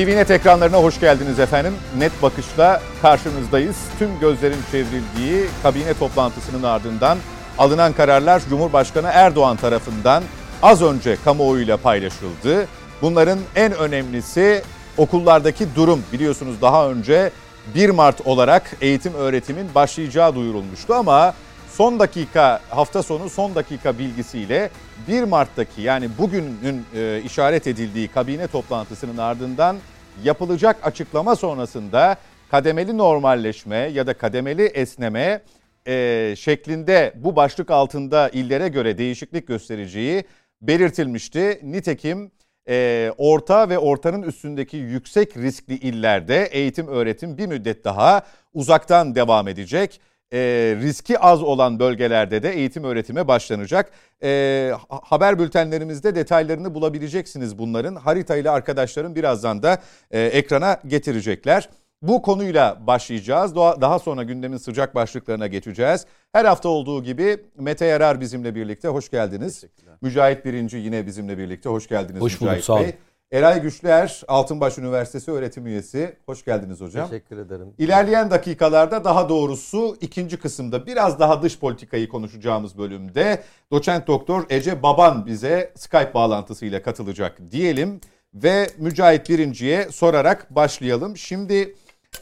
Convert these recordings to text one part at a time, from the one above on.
TVNet ekranlarına hoş geldiniz efendim. Net bakışla karşınızdayız. Tüm gözlerin çevrildiği kabine toplantısının ardından alınan kararlar Cumhurbaşkanı Erdoğan tarafından az önce kamuoyuyla paylaşıldı. Bunların en önemlisi okullardaki durum. Biliyorsunuz daha önce 1 Mart olarak eğitim öğretimin başlayacağı duyurulmuştu ama son dakika hafta sonu son dakika bilgisiyle 1 Mart'taki yani bugünün e, işaret edildiği kabine toplantısının ardından yapılacak açıklama sonrasında kademeli normalleşme ya da kademeli esneme e, şeklinde bu başlık altında illere göre değişiklik göstereceği belirtilmişti. Nitekim e, orta ve ortanın üstündeki yüksek riskli illerde eğitim öğretim bir müddet daha uzaktan devam edecek e, riski az olan bölgelerde de eğitim öğretime başlanacak. E, haber bültenlerimizde detaylarını bulabileceksiniz bunların. Haritayla arkadaşlarım birazdan da e, ekrana getirecekler. Bu konuyla başlayacağız. Daha sonra gündemin sıcak başlıklarına geçeceğiz. Her hafta olduğu gibi Mete Yarar bizimle birlikte. Hoş geldiniz. Mücahit Birinci yine bizimle birlikte. Hoş geldiniz Hoş Mücahit bulduk, Bey. Sağ olun. Eray Güçler, Altınbaş Üniversitesi öğretim üyesi. Hoş geldiniz hocam. Teşekkür ederim. İlerleyen dakikalarda daha doğrusu ikinci kısımda biraz daha dış politikayı konuşacağımız bölümde doçent doktor Ece Baban bize Skype bağlantısıyla katılacak diyelim ve Mücahit Birinci'ye sorarak başlayalım. Şimdi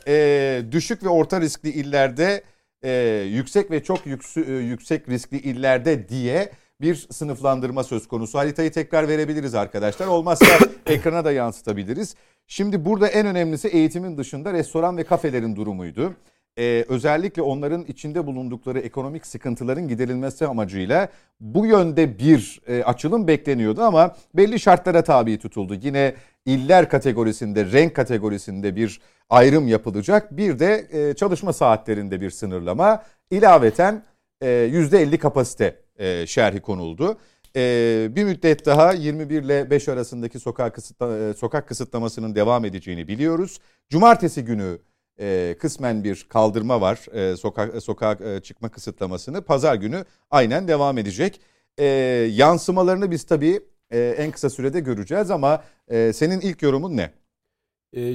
e, düşük ve orta riskli illerde e, yüksek ve çok yüksü, e, yüksek riskli illerde diye bir sınıflandırma söz konusu. Haritayı tekrar verebiliriz arkadaşlar. Olmazsa ekrana da yansıtabiliriz. Şimdi burada en önemlisi eğitimin dışında restoran ve kafelerin durumuydu. Ee, özellikle onların içinde bulundukları ekonomik sıkıntıların giderilmesi amacıyla bu yönde bir e, açılım bekleniyordu ama belli şartlara tabi tutuldu. Yine iller kategorisinde, renk kategorisinde bir ayrım yapılacak. Bir de e, çalışma saatlerinde bir sınırlama. İlaveten e, %50 kapasite e, şerhi konuldu. E, bir müddet daha 21 ile 5 arasındaki sokak, kısıtla, e, sokak kısıtlamasının devam edeceğini biliyoruz. Cumartesi günü e, kısmen bir kaldırma var sokak sokak çıkma kısıtlamasını. Pazar günü aynen devam edecek. E, yansımalarını biz tabii en kısa sürede göreceğiz ama senin ilk yorumun ne?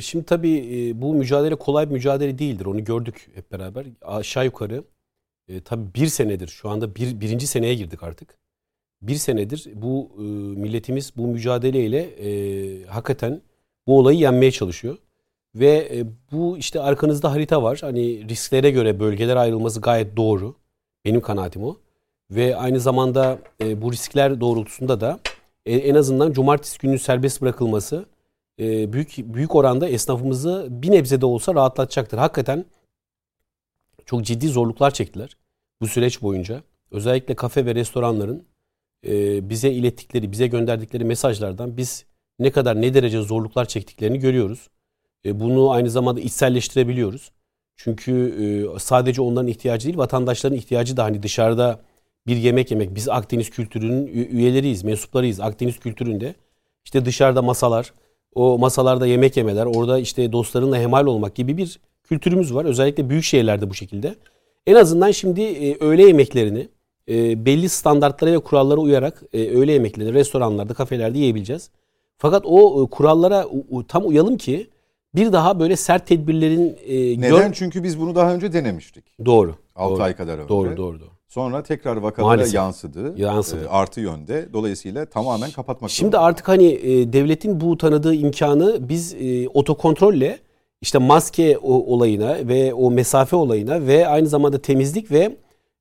Şimdi tabii bu mücadele kolay bir mücadele değildir. Onu gördük hep beraber. Aşağı yukarı e, tabii bir senedir şu anda bir, birinci seneye girdik artık. Bir senedir bu e, milletimiz bu mücadeleyle e, hakikaten bu olayı yenmeye çalışıyor. Ve e, bu işte arkanızda harita var. Hani risklere göre bölgeler ayrılması gayet doğru. Benim kanaatim o. Ve aynı zamanda e, bu riskler doğrultusunda da e, en azından cumartesi günü serbest bırakılması e, büyük büyük oranda esnafımızı bir nebze de olsa rahatlatacaktır. Hakikaten çok ciddi zorluklar çektiler bu süreç boyunca. Özellikle kafe ve restoranların e, bize ilettikleri, bize gönderdikleri mesajlardan biz ne kadar ne derece zorluklar çektiklerini görüyoruz. E, bunu aynı zamanda içselleştirebiliyoruz. Çünkü e, sadece onların ihtiyacı değil, vatandaşların ihtiyacı da hani dışarıda bir yemek yemek. Biz Akdeniz kültürünün üyeleriyiz, mensuplarıyız. Akdeniz kültüründe işte dışarıda masalar, o masalarda yemek yemeler, orada işte dostlarınla hemal olmak gibi bir kültürümüz var. Özellikle büyük şehirlerde bu şekilde. En azından şimdi e, öğle yemeklerini e, belli standartlara ve kurallara uyarak e, öğle yemeklerini restoranlarda, kafelerde yiyebileceğiz. Fakat o e, kurallara u, tam uyalım ki bir daha böyle sert tedbirlerin... E, Neden? Gör... Çünkü biz bunu daha önce denemiştik. Doğru. 6 doğru, ay kadar önce. Doğru, doğru, doğru. Sonra tekrar vakalara Maalesef. yansıdı. Yansıdı. E, artı yönde. Dolayısıyla tamamen kapatmak Şimdi zorunda. artık hani e, devletin bu tanıdığı imkanı biz e, otokontrolle işte maske olayına ve o mesafe olayına ve aynı zamanda temizlik ve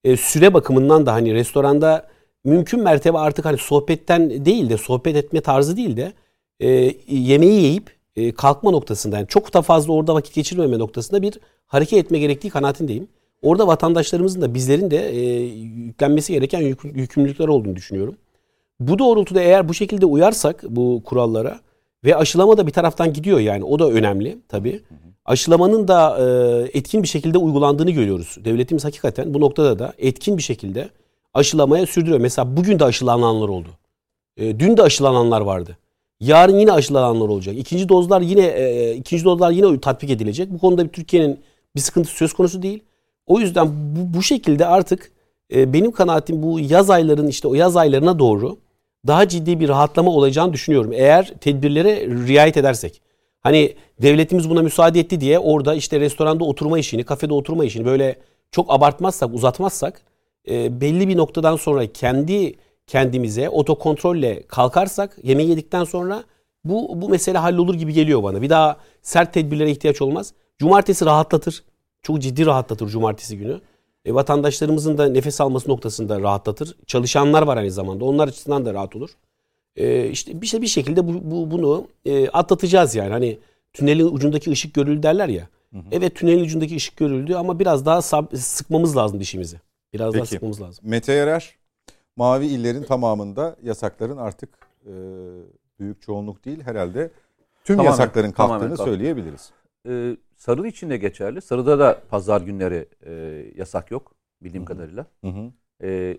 e, süre bakımından da hani restoranda mümkün mertebe artık hani sohbetten değil de sohbet etme tarzı değil de e, yemeği yiyip e, kalkma noktasında yani çok da fazla orada vakit geçirmeme noktasında bir hareket etme gerektiği kanaatindeyim. Orada vatandaşlarımızın da bizlerin de yüklenmesi gereken yük, yükümlülükler olduğunu düşünüyorum. Bu doğrultuda eğer bu şekilde uyarsak bu kurallara ve aşılama da bir taraftan gidiyor yani o da önemli tabii. Aşılamanın da e, etkin bir şekilde uygulandığını görüyoruz. Devletimiz hakikaten bu noktada da etkin bir şekilde aşılamaya sürdürüyor. Mesela bugün de aşılananlar oldu. E, dün de aşılananlar vardı. Yarın yine aşılananlar olacak. İkinci dozlar yine e, ikinci dozlar yine tatbik edilecek. Bu konuda Türkiye'nin bir sıkıntı söz konusu değil. O yüzden bu, bu şekilde artık e, benim kanaatim bu yaz ayların işte o yaz aylarına doğru daha ciddi bir rahatlama olacağını düşünüyorum. Eğer tedbirlere riayet edersek. Hani devletimiz buna müsaade etti diye orada işte restoranda oturma işini, kafede oturma işini böyle çok abartmazsak, uzatmazsak e, belli bir noktadan sonra kendi kendimize otokontrolle kalkarsak yemeği yedikten sonra bu bu mesele hallolur gibi geliyor bana. Bir daha sert tedbirlere ihtiyaç olmaz. Cumartesi rahatlatır. Çok ciddi rahatlatır cumartesi günü. E, vatandaşlarımızın da nefes alması noktasında rahatlatır. Çalışanlar var aynı zamanda. Onlar açısından da rahat olur. E, işte bir, şey, bir şekilde bu, bu bunu e, atlatacağız yani. Hani tünelin ucundaki ışık görüldü derler ya. Hı hı. Evet tünelin ucundaki ışık görüldü ama biraz daha sab- sıkmamız lazım dişimizi. Biraz Peki. daha sıkmamız lazım. Mete Yarar, mavi illerin tamamında yasakların artık e, büyük çoğunluk değil herhalde tüm tamamen, yasakların kalktığını söyleyebiliriz. Ee, Sarı için de geçerli. Sarıda da pazar günleri e, yasak yok bildiğim Hı-hı. kadarıyla. Hı hı. E,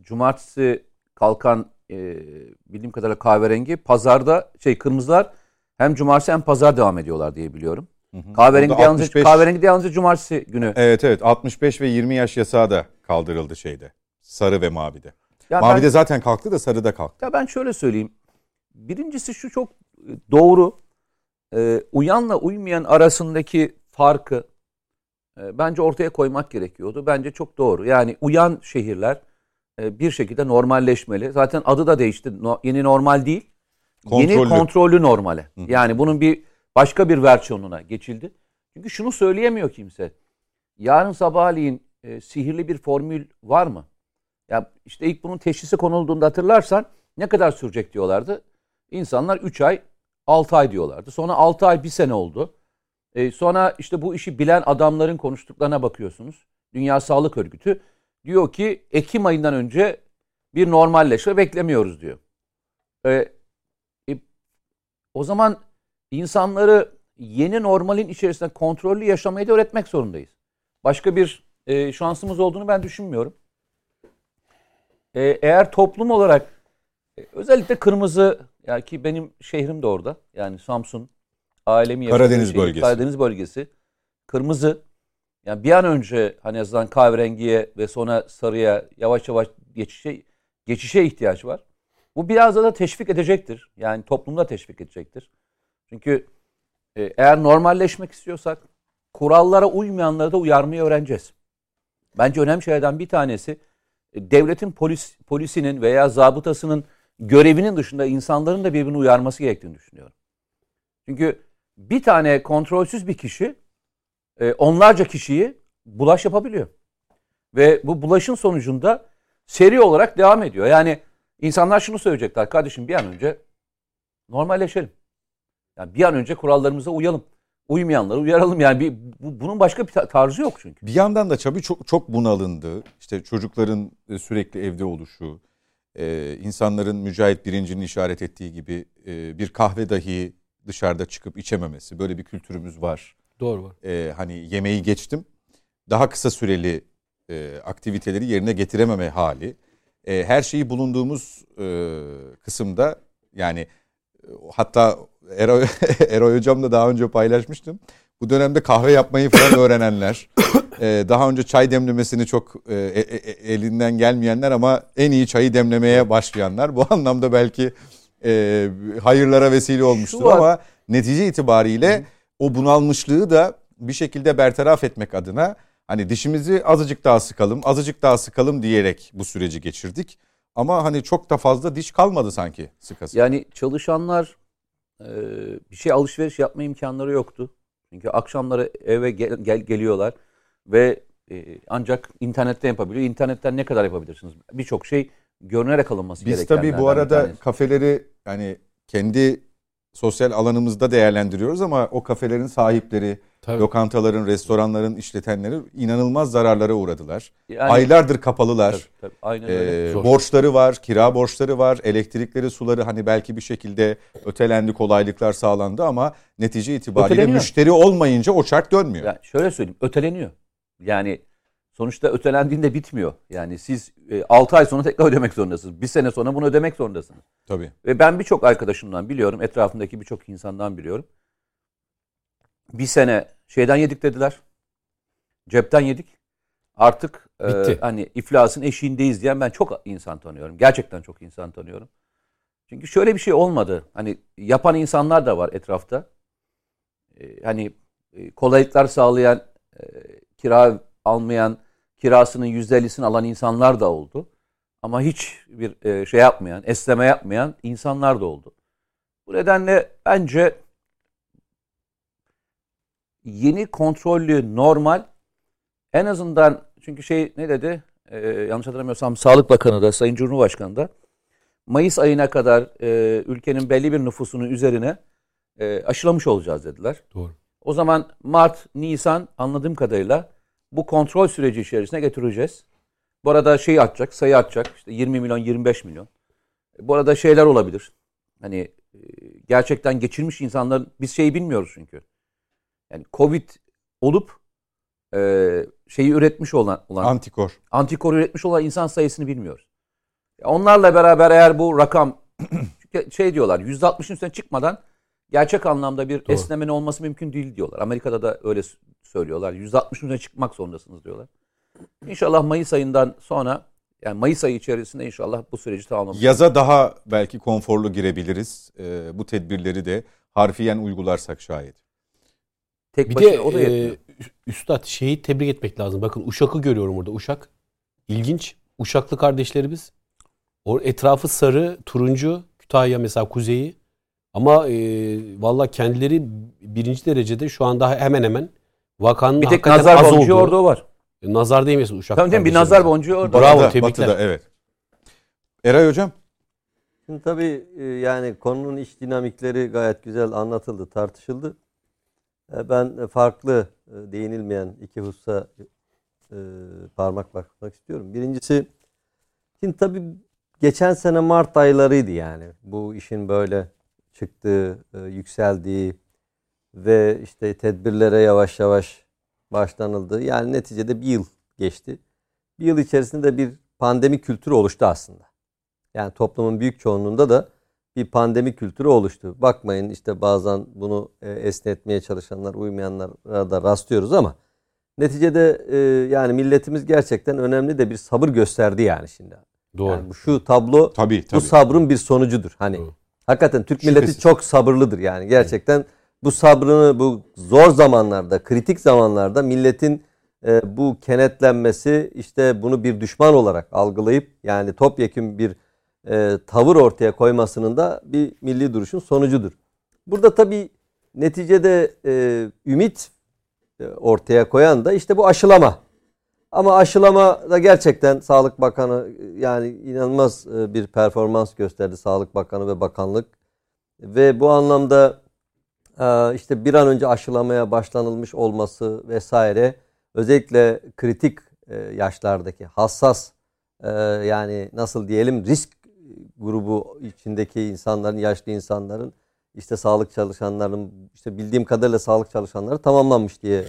cumartesi kalkan e, bildiğim kadarıyla kahverengi. Pazarda şey kırmızılar hem cumartesi hem pazar devam ediyorlar diye biliyorum. Hı hı. Kahverengi de yalnızca, 65... kahverengi de yalnızca cumartesi günü. Evet evet 65 ve 20 yaş yasağı da kaldırıldı şeyde. Sarı ve mavide. Ya Mavide ben, zaten kalktı da sarıda kalktı. Ya ben şöyle söyleyeyim. Birincisi şu çok doğru e, uyanla uymayan arasındaki farkı e, bence ortaya koymak gerekiyordu. Bence çok doğru. Yani uyan şehirler e, bir şekilde normalleşmeli. Zaten adı da değişti. No, yeni normal değil. Kontrollü. Yeni kontrollü normale. Hı. Yani bunun bir başka bir versiyonuna geçildi. Çünkü şunu söyleyemiyor kimse. Yarın sabahleyin e, sihirli bir formül var mı? Ya işte ilk bunun teşhisi konulduğunda hatırlarsan ne kadar sürecek diyorlardı. İnsanlar 3 ay 6 ay diyorlardı. Sonra 6 ay bir sene oldu. E, sonra işte bu işi bilen adamların konuştuklarına bakıyorsunuz. Dünya Sağlık Örgütü diyor ki Ekim ayından önce bir normalleşme beklemiyoruz diyor. E, e, o zaman insanları yeni normalin içerisinde kontrollü yaşamayı da öğretmek zorundayız. Başka bir e, şansımız olduğunu ben düşünmüyorum. E, eğer toplum olarak e, özellikle kırmızı ya ki benim şehrim de orada. Yani Samsun ailemi Karadeniz şey, bölgesi. Karadeniz bölgesi. Kırmızı. Yani bir an önce hani azından kahverengiye ve sonra sarıya yavaş yavaş geçişe geçişe ihtiyaç var. Bu biraz da teşvik edecektir. Yani toplumda teşvik edecektir. Çünkü e, eğer normalleşmek istiyorsak kurallara uymayanları da uyarmayı öğreneceğiz. Bence önemli şeylerden bir tanesi e, devletin polis polisinin veya zabıtasının görevinin dışında insanların da birbirini uyarması gerektiğini düşünüyorum. Çünkü bir tane kontrolsüz bir kişi e, onlarca kişiyi bulaş yapabiliyor. Ve bu bulaşın sonucunda seri olarak devam ediyor. Yani insanlar şunu söyleyecekler. Kardeşim bir an önce normalleşelim. Yani bir an önce kurallarımıza uyalım. Uymayanları uyaralım. Yani bir, bu, bunun başka bir tarzı yok çünkü. Bir yandan da tabii çok çok bunalındı. İşte çocukların e, sürekli evde oluşu, e, insanların Mücahit Birinci'nin işaret ettiği gibi e, bir kahve dahi dışarıda çıkıp içememesi. Böyle bir kültürümüz var. Doğru var. E, hani yemeği geçtim. Daha kısa süreli e, aktiviteleri yerine getirememe hali. E, her şeyi bulunduğumuz e, kısımda yani hatta Eroy, Eroy Hocam'la daha önce paylaşmıştım. Bu dönemde kahve yapmayı falan öğrenenler, e, daha önce çay demlemesini çok e, e, e, elinden gelmeyenler ama en iyi çayı demlemeye başlayanlar. Bu anlamda belki e, hayırlara vesile olmuştur ama netice itibariyle o bunalmışlığı da bir şekilde bertaraf etmek adına hani dişimizi azıcık daha sıkalım, azıcık daha sıkalım diyerek bu süreci geçirdik. Ama hani çok da fazla diş kalmadı sanki sıkası. Yani çalışanlar e, bir şey alışveriş yapma imkanları yoktu. Çünkü akşamları eve gel, gel geliyorlar ve e, ancak internette yapabiliyor. İnternetten ne kadar yapabilirsiniz? Birçok şey görünerek alınması Biz tabii bu arada kafeleri yani kendi sosyal alanımızda değerlendiriyoruz ama o kafelerin sahipleri, Tabii. lokantaların, restoranların işletenleri inanılmaz zararlara uğradılar. Yani, Aylardır kapalılar. Tabii, tabii, aynen öyle. Ee, borçları var, kira borçları var, elektrikleri, suları hani belki bir şekilde ötelendi, kolaylıklar sağlandı ama netice itibariyle müşteri olmayınca o çark dönmüyor. Yani şöyle söyleyeyim, öteleniyor. Yani sonuçta ötelendiğinde bitmiyor. Yani siz e, 6 ay sonra tekrar ödemek zorundasınız. Bir sene sonra bunu ödemek zorundasınız. Tabii. Ve ben birçok arkadaşımdan biliyorum, etrafındaki birçok insandan biliyorum. Bir sene şeyden yedik dediler. Cepten yedik. Artık e, hani iflasın eşiğindeyiz diyen ben çok insan tanıyorum. Gerçekten çok insan tanıyorum. Çünkü şöyle bir şey olmadı. Hani yapan insanlar da var etrafta. Ee, hani e, kolaylıklar sağlayan, e, kira almayan, kirasının %50'sini alan insanlar da oldu. Ama hiç bir e, şey yapmayan, esneme yapmayan insanlar da oldu. Bu nedenle bence yeni kontrollü normal en azından çünkü şey ne dedi? Ee, yanlış hatırlamıyorsam Sağlık Bakanı da Sayın Cumhurbaşkanı da Mayıs ayına kadar e, ülkenin belli bir nüfusunun üzerine e, aşılamış olacağız dediler. Doğru. O zaman Mart, Nisan anladığım kadarıyla bu kontrol süreci içerisine getireceğiz. Bu arada şeyi atacak, sayı atacak. İşte 20 milyon, 25 milyon. Bu arada şeyler olabilir. Hani e, gerçekten geçirmiş insanların biz şeyi bilmiyoruz çünkü. Yani Covid olup e, şeyi üretmiş olan, olan Antikor. antikor üretmiş olan insan sayısını bilmiyoruz. Onlarla beraber eğer bu rakam şey diyorlar %60'ın üstüne çıkmadan gerçek anlamda bir Doğru. esnemenin olması mümkün değil diyorlar. Amerika'da da öyle söylüyorlar. %60'ın üstüne çıkmak zorundasınız diyorlar. İnşallah Mayıs ayından sonra yani Mayıs ayı içerisinde inşallah bu süreci tamamlamış. Yaza daha belki konforlu girebiliriz. Ee, bu tedbirleri de harfiyen uygularsak şayet. Tek Bir de o da yetmiyor. e, Üstad şeyi tebrik etmek lazım. Bakın Uşak'ı görüyorum burada. Uşak. İlginç. Uşaklı kardeşlerimiz. O etrafı sarı, turuncu. Kütahya mesela kuzeyi. Ama e, valla kendileri birinci derecede şu anda hemen hemen vakanın bir tek nazar az boncuğu orada var. E, Nazar değmesin Uşak. Tamam değil mi? Bir nazar boncuğu orada. Bravo, Batıda, tebrikler. Batıda, evet. Eray Hocam. Şimdi tabii e, yani konunun iç dinamikleri gayet güzel anlatıldı, tartışıldı. E, Ben farklı e, değinilmeyen iki hususa parmak basmak istiyorum. Birincisi, şimdi tabii geçen sene Mart aylarıydı yani bu işin böyle çıktığı, yükseldiği ve işte tedbirlere yavaş yavaş başlanıldı. Yani neticede bir yıl geçti. Bir yıl içerisinde bir pandemi kültürü oluştu aslında. Yani toplumun büyük çoğunluğunda da bir pandemi kültürü oluştu. Bakmayın işte bazen bunu e, esnetmeye çalışanlar, uymayanlara da rastlıyoruz ama neticede e, yani milletimiz gerçekten önemli de bir sabır gösterdi yani şimdi. Doğru. Yani bu- şu tablo Tabii tabii. bu sabrın bir sonucudur. Hani Doğru. hakikaten Türk milleti Şüphesiz. çok sabırlıdır yani gerçekten bu sabrını bu zor zamanlarda, kritik zamanlarda milletin e, bu kenetlenmesi işte bunu bir düşman olarak algılayıp yani topyekun bir e, tavır ortaya koymasının da bir milli duruşun sonucudur. Burada tabii neticede e, ümit e, ortaya koyan da işte bu aşılama. Ama aşılama da gerçekten Sağlık Bakanı e, yani inanılmaz e, bir performans gösterdi Sağlık Bakanı ve bakanlık. Ve bu anlamda işte bir an önce aşılamaya başlanılmış olması vesaire özellikle kritik e, yaşlardaki hassas e, yani nasıl diyelim risk grubu içindeki insanların, yaşlı insanların işte sağlık çalışanların işte bildiğim kadarıyla sağlık çalışanları tamamlanmış diye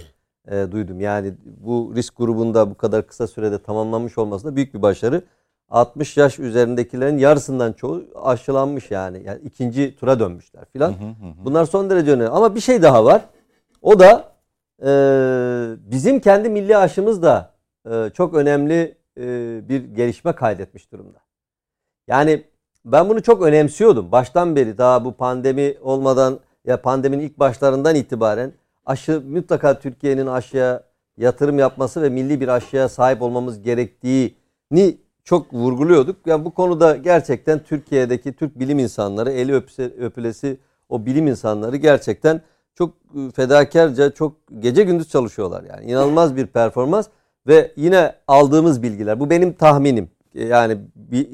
e, duydum. Yani bu risk grubunda bu kadar kısa sürede tamamlanmış olması da büyük bir başarı. 60 yaş üzerindekilerin yarısından çoğu aşılanmış yani. Yani ikinci tura dönmüşler filan. Bunlar son derece önemli. Ama bir şey daha var. O da e, bizim kendi milli aşımız da e, çok önemli e, bir gelişme kaydetmiş durumda. Yani ben bunu çok önemsiyordum. Baştan beri daha bu pandemi olmadan ya pandeminin ilk başlarından itibaren aşı mutlaka Türkiye'nin aşıya yatırım yapması ve milli bir aşıya sahip olmamız gerektiğini çok vurguluyorduk. Yani bu konuda gerçekten Türkiye'deki Türk bilim insanları, eli öpse, öpülesi o bilim insanları gerçekten çok e, fedakarca, çok gece gündüz çalışıyorlar. Yani inanılmaz bir performans ve yine aldığımız bilgiler. Bu benim tahminim. E, Yani bir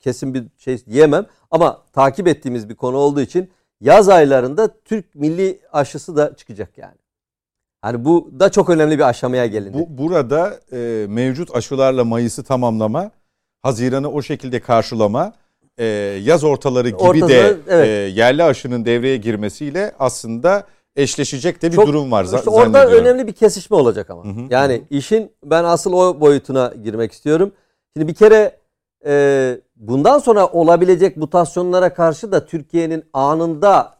kesin bir şey diyemem ama takip ettiğimiz bir konu olduğu için yaz aylarında Türk milli aşısı da çıkacak yani. Hani bu da çok önemli bir aşamaya gelindi. Bu, burada e, mevcut aşılarla Mayıs'ı tamamlama, Haziran'ı o şekilde karşılama, e, yaz ortaları gibi Ortada, de evet. e, yerli aşının devreye girmesiyle aslında eşleşecek de bir Çok- durum var İşte orada önemli bir kesişme olacak ama. Hı hı, yani işin ben asıl o boyutuna girmek istiyorum. Şimdi bir kere e, bundan sonra olabilecek mutasyonlara karşı da Türkiye'nin anında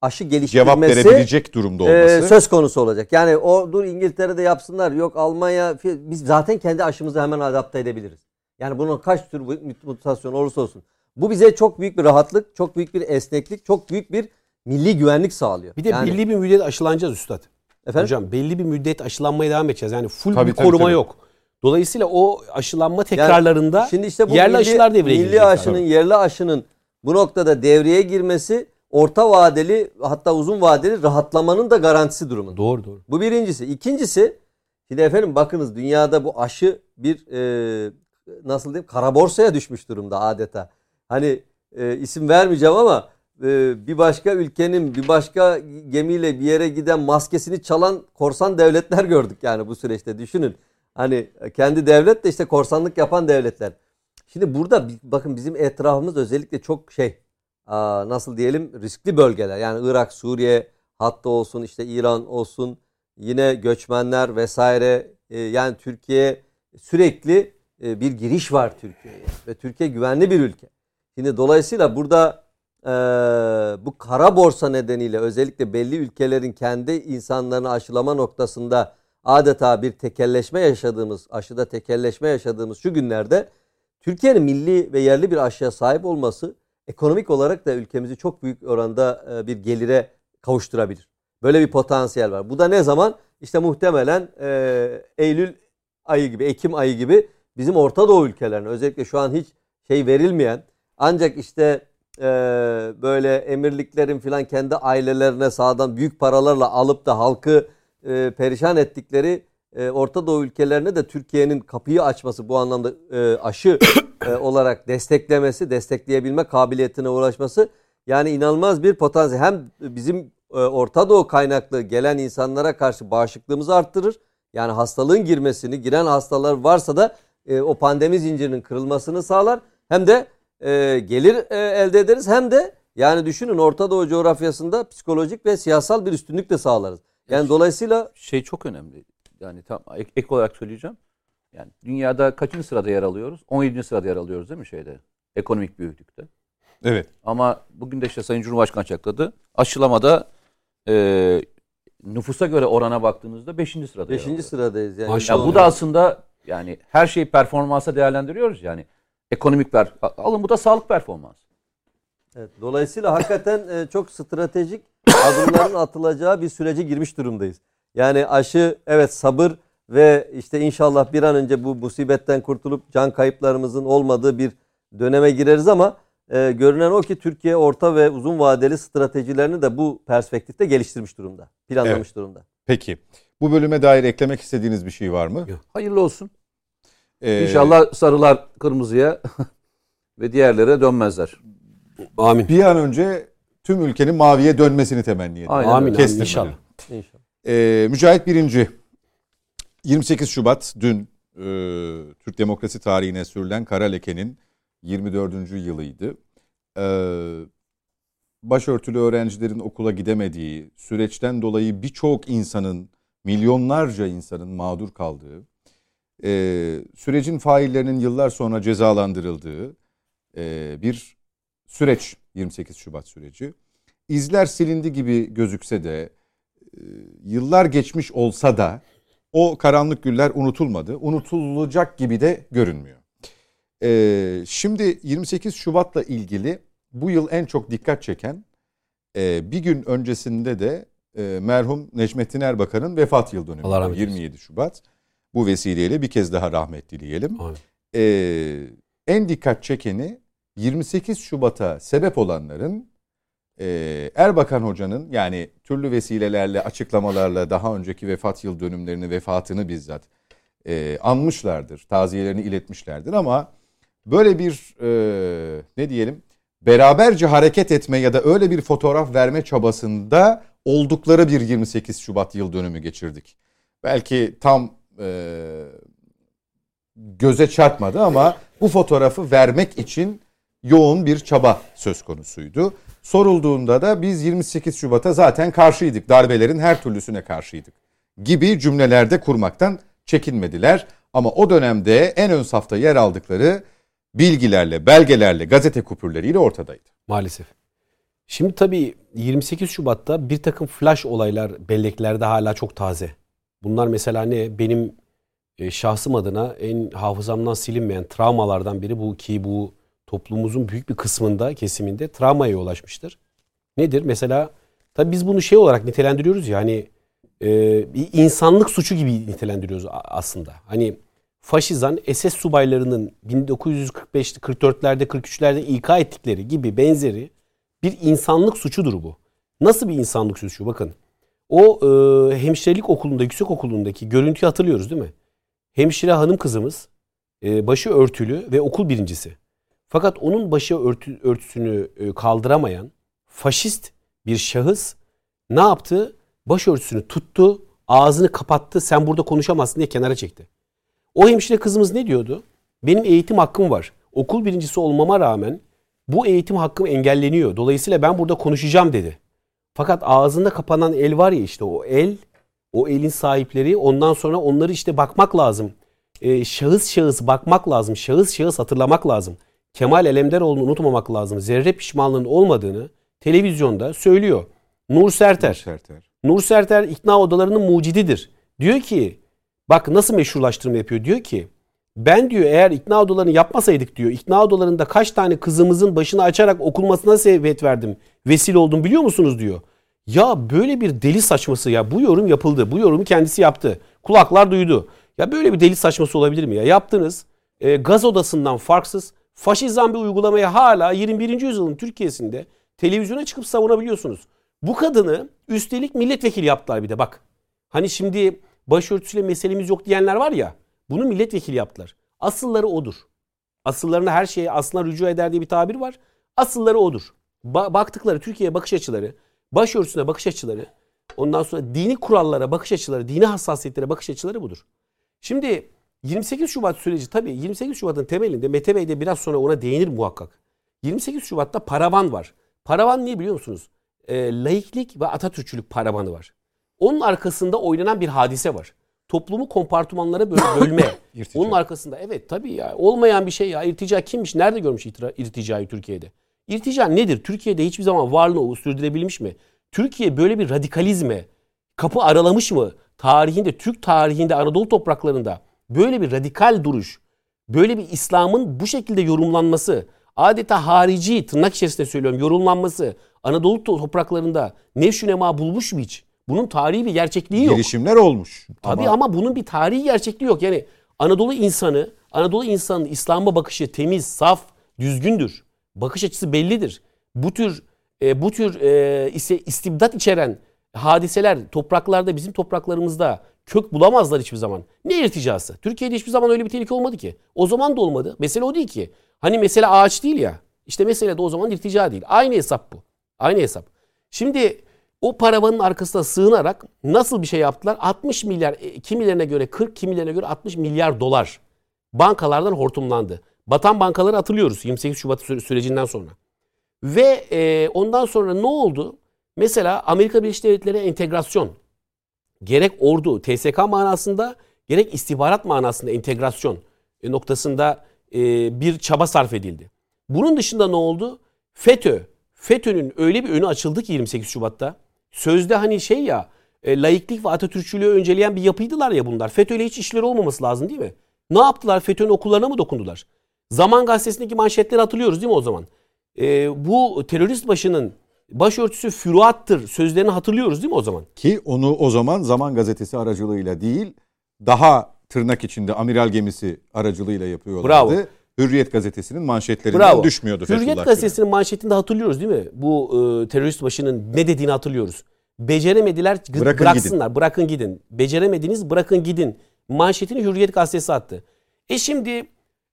aşı Cevap geliştirmesi verebilecek durumda e, olması. söz konusu olacak. Yani o dur İngiltere'de yapsınlar yok Almanya biz zaten kendi aşımızı hemen adapte edebiliriz. Yani bunun kaç tür mutasyon olursa olsun. Bu bize çok büyük bir rahatlık, çok büyük bir esneklik, çok büyük bir milli güvenlik sağlıyor. Bir de Yani- belli bir müddet aşılanacağız üstad. Efendim? Hocam belli bir müddet aşılanmaya devam edeceğiz. Yani full Tabii, bir tabii, koruma tabii. yok. Dolayısıyla o aşılanma tekrarlarında Şimdi işte bu yerli milli, aşılar devreye milli girecek. aşının, yerli aşının bu noktada devreye girmesi orta vadeli hatta uzun vadeli rahatlamanın da garantisi durumunda. Doğru doğru. Bu birincisi. İkincisi şimdi efendim bakınız dünyada bu aşı bir e, nasıl diyeyim kara borsaya düşmüş durumda adeta. Hani e, isim vermeyeceğim ama e, bir başka ülkenin bir başka gemiyle bir yere giden maskesini çalan korsan devletler gördük yani bu süreçte düşünün. Hani kendi devlet de işte korsanlık yapan devletler. Şimdi burada bakın bizim etrafımız özellikle çok şey aa, nasıl diyelim riskli bölgeler. Yani Irak, Suriye hatta olsun işte İran olsun yine göçmenler vesaire e, yani Türkiye sürekli e, bir giriş var Türkiye'ye ve Türkiye güvenli bir ülke. Şimdi dolayısıyla burada e, bu kara borsa nedeniyle özellikle belli ülkelerin kendi insanlarını aşılama noktasında adeta bir tekelleşme yaşadığımız, aşıda tekelleşme yaşadığımız şu günlerde Türkiye'nin milli ve yerli bir aşıya sahip olması ekonomik olarak da ülkemizi çok büyük oranda e, bir gelire kavuşturabilir. Böyle bir potansiyel var. Bu da ne zaman? İşte muhtemelen e, Eylül ayı gibi, Ekim ayı gibi bizim Orta Doğu ülkelerine özellikle şu an hiç şey verilmeyen ancak işte e, böyle emirliklerin filan kendi ailelerine sağdan büyük paralarla alıp da halkı e, perişan ettikleri e, Orta Doğu ülkelerine de Türkiye'nin kapıyı açması bu anlamda e, aşı e, olarak desteklemesi, destekleyebilme kabiliyetine ulaşması yani inanılmaz bir potansiyel. Hem bizim e, Orta Doğu kaynaklı gelen insanlara karşı bağışıklığımızı arttırır. Yani hastalığın girmesini, giren hastalar varsa da e, o pandemi zincirinin kırılmasını sağlar. Hem de e, gelir e, elde ederiz hem de yani düşünün Orta Doğu coğrafyasında psikolojik ve siyasal bir üstünlük de sağlarız. Yani dolayısıyla şey çok önemli. Yani tam ek, ek olarak söyleyeceğim. Yani dünyada kaçıncı sırada yer alıyoruz? 17. sırada yer alıyoruz değil mi şeyde? Ekonomik büyüklükte. Evet. Ama bugün de işte Sayın Cumhurbaşkanı açıkladı. Aşılamada e, nüfusa göre orana baktığınızda 5. sırada yer 5. alıyoruz. sıradayız. Yani Maşallah. Ya bu da aslında yani her şeyi performansa değerlendiriyoruz yani. Ekonomik per alın bu da sağlık performansı. Evet, dolayısıyla hakikaten e, çok stratejik adımların atılacağı bir sürece girmiş durumdayız. Yani aşı evet sabır ve işte inşallah bir an önce bu musibetten kurtulup can kayıplarımızın olmadığı bir döneme gireriz ama e, görünen o ki Türkiye orta ve uzun vadeli stratejilerini de bu perspektifte geliştirmiş durumda. Planlamış durumda. Peki. Bu bölüme dair eklemek istediğiniz bir şey var mı? Yok. Hayırlı olsun. Ee, İnşallah sarılar kırmızıya ve diğerlere dönmezler. Amin. Bir an önce tüm ülkenin maviye dönmesini temenni ediyorum. Aynen Amin, amin Kestirmeden. inşallah. İnşallah. Ee, Mücahit Birinci 28 Şubat dün e, Türk demokrasi tarihine sürülen kara lekenin 24. yılıydı. Ee, başörtülü öğrencilerin okula gidemediği, süreçten dolayı birçok insanın, milyonlarca insanın mağdur kaldığı, e, sürecin faillerinin yıllar sonra cezalandırıldığı e, bir süreç 28 Şubat süreci. İzler silindi gibi gözükse de e, yıllar geçmiş olsa da o karanlık güller unutulmadı. Unutulacak gibi de görünmüyor. Ee, şimdi 28 Şubat'la ilgili bu yıl en çok dikkat çeken e, bir gün öncesinde de e, merhum Necmettin Erbakan'ın vefat yıl dönümü. Allah rahmet eylesin. 27 Şubat. Bu vesileyle bir kez daha rahmet dileyelim. Ee, en dikkat çekeni 28 Şubat'a sebep olanların e, Erbakan Hoca'nın yani türlü vesilelerle açıklamalarla daha önceki vefat yıl dönümlerini vefatını bizzat e, anmışlardır. Taziyelerini iletmişlerdir ama böyle bir e, ne diyelim beraberce hareket etme ya da öyle bir fotoğraf verme çabasında oldukları bir 28 Şubat yıl dönümü geçirdik. Belki tam e, göze çarpmadı ama bu fotoğrafı vermek için yoğun bir çaba söz konusuydu. Sorulduğunda da biz 28 Şubat'a zaten karşıydık. Darbelerin her türlüsüne karşıydık gibi cümlelerde kurmaktan çekinmediler. Ama o dönemde en ön safta yer aldıkları bilgilerle, belgelerle, gazete kupürleriyle ortadaydı. Maalesef. Şimdi tabii 28 Şubat'ta bir takım flash olaylar belleklerde hala çok taze. Bunlar mesela ne? Benim e, şahsım adına en hafızamdan silinmeyen travmalardan biri bu ki bu toplumumuzun büyük bir kısmında, kesiminde travmaya yol açmıştır. Nedir? Mesela tabii biz bunu şey olarak nitelendiriyoruz ya hani e, insanlık suçu gibi nitelendiriyoruz aslında. Hani faşizan SS subaylarının 1945'te 44'lerde 43'lerde ika ettikleri gibi benzeri bir insanlık suçudur bu. Nasıl bir insanlık suçu? Bakın o e, hemşirelik okulunda, yüksek okulundaki görüntüyü hatırlıyoruz değil mi? Hemşire hanım kızımız e, başı örtülü ve okul birincisi. Fakat onun başı örtü, örtüsünü e, kaldıramayan faşist bir şahıs ne yaptı? Başörtüsünü tuttu, ağzını kapattı, sen burada konuşamazsın diye kenara çekti. O hemşire kızımız ne diyordu? Benim eğitim hakkım var. Okul birincisi olmama rağmen bu eğitim hakkım engelleniyor. Dolayısıyla ben burada konuşacağım dedi. Fakat ağzında kapanan el var ya işte o el, o elin sahipleri ondan sonra onları işte bakmak lazım. Ee, şahıs şahıs bakmak lazım. Şahıs şahıs hatırlamak lazım. Kemal Elemdaroğlu'nu unutmamak lazım. Zerre pişmanlığının olmadığını televizyonda söylüyor. Nur Serter. Nur Serter. Nur Serter ikna odalarının mucididir. Diyor ki bak nasıl meşrulaştırma yapıyor. Diyor ki ben diyor eğer ikna odalarını yapmasaydık diyor. ikna odalarında kaç tane kızımızın başını açarak okunmasına sebebiyet verdim. Vesile oldum biliyor musunuz diyor. Ya böyle bir deli saçması ya bu yorum yapıldı. Bu yorumu kendisi yaptı. Kulaklar duydu. Ya böyle bir deli saçması olabilir mi ya? Yaptınız. E, gaz odasından farksız faşizan bir uygulamaya hala 21. yüzyılın Türkiye'sinde televizyona çıkıp savunabiliyorsunuz. Bu kadını üstelik milletvekili yaptılar bir de bak. Hani şimdi başörtüsüyle meselemiz yok diyenler var ya. Bunu milletvekili yaptılar. Asılları odur. Asıllarına her şeye aslına rücu eder diye bir tabir var. Asılları odur. Ba- baktıkları Türkiye'ye bakış açıları, başörtüsüne bakış açıları, ondan sonra dini kurallara bakış açıları, dini hassasiyetlere bakış açıları budur. Şimdi 28 Şubat süreci tabii 28 Şubat'ın temelinde Mete Bey de biraz sonra ona değinir muhakkak. 28 Şubat'ta paravan var. Paravan ne biliyor musunuz? E, laiklik ve Atatürkçülük paravanı var. Onun arkasında oynanan bir hadise var. Toplumu kompartımanlara böyle bölme. Onun arkasında evet tabii ya olmayan bir şey ya. İrtica kimmiş? Nerede görmüş irticayı Türkiye'de? İrtica nedir? Türkiye'de hiçbir zaman varlığını sürdürebilmiş mi? Türkiye böyle bir radikalizme kapı aralamış mı? Tarihinde, Türk tarihinde, Anadolu topraklarında böyle bir radikal duruş, böyle bir İslam'ın bu şekilde yorumlanması, adeta harici tırnak içerisinde söylüyorum yorumlanması Anadolu topraklarında nevşü nema bulmuş mu hiç? Bunun tarihi bir gerçekliği yok. Girişimler olmuş. Tabii ama, ama bunun bir tarihi gerçekliği yok. Yani Anadolu insanı, Anadolu insanının İslam'a bakışı temiz, saf, düzgündür. Bakış açısı bellidir. Bu tür e, bu tür e, ise istibdat içeren hadiseler topraklarda bizim topraklarımızda kök bulamazlar hiçbir zaman. Ne irticası? Türkiye'de hiçbir zaman öyle bir tehlike olmadı ki. O zaman da olmadı. Mesele o değil ki. Hani mesele ağaç değil ya. İşte mesele de o zaman irtica değil. Aynı hesap bu. Aynı hesap. Şimdi o paravanın arkasına sığınarak nasıl bir şey yaptılar? 60 milyar, e, kimilerine göre 40, kimilerine göre 60 milyar dolar bankalardan hortumlandı. Batan bankaları hatırlıyoruz 28 Şubat sürecinden sonra. Ve e, ondan sonra ne oldu? Mesela Amerika Birleşik Devletleri entegrasyon gerek ordu, TSK manasında gerek istihbarat manasında entegrasyon e, noktasında e, bir çaba sarf edildi. Bunun dışında ne oldu? FETÖ. FETÖ'nün öyle bir önü açıldı ki 28 Şubat'ta. Sözde hani şey ya e, laiklik ve Atatürkçülüğü önceleyen bir yapıydılar ya bunlar. FETÖ ile hiç işleri olmaması lazım değil mi? Ne yaptılar? FETÖ'nün okullarına mı dokundular? Zaman gazetesindeki manşetleri hatırlıyoruz değil mi o zaman? E, bu terörist başının başörtüsü füruattır sözlerini hatırlıyoruz değil mi o zaman? Ki onu o zaman Zaman Gazetesi aracılığıyla değil daha tırnak içinde amiral gemisi aracılığıyla yapıyorlardı. Bravo. Hürriyet gazetesinin manşetlerinden Bravo. düşmüyordu. Hürriyet gazetesinin manşetinde hatırlıyoruz değil mi? Bu e, terörist başının ne dediğini hatırlıyoruz. Beceremediler bırakın bıraksınlar gidin. bırakın gidin. Beceremediniz bırakın gidin. Manşetini Hürriyet gazetesi attı. E şimdi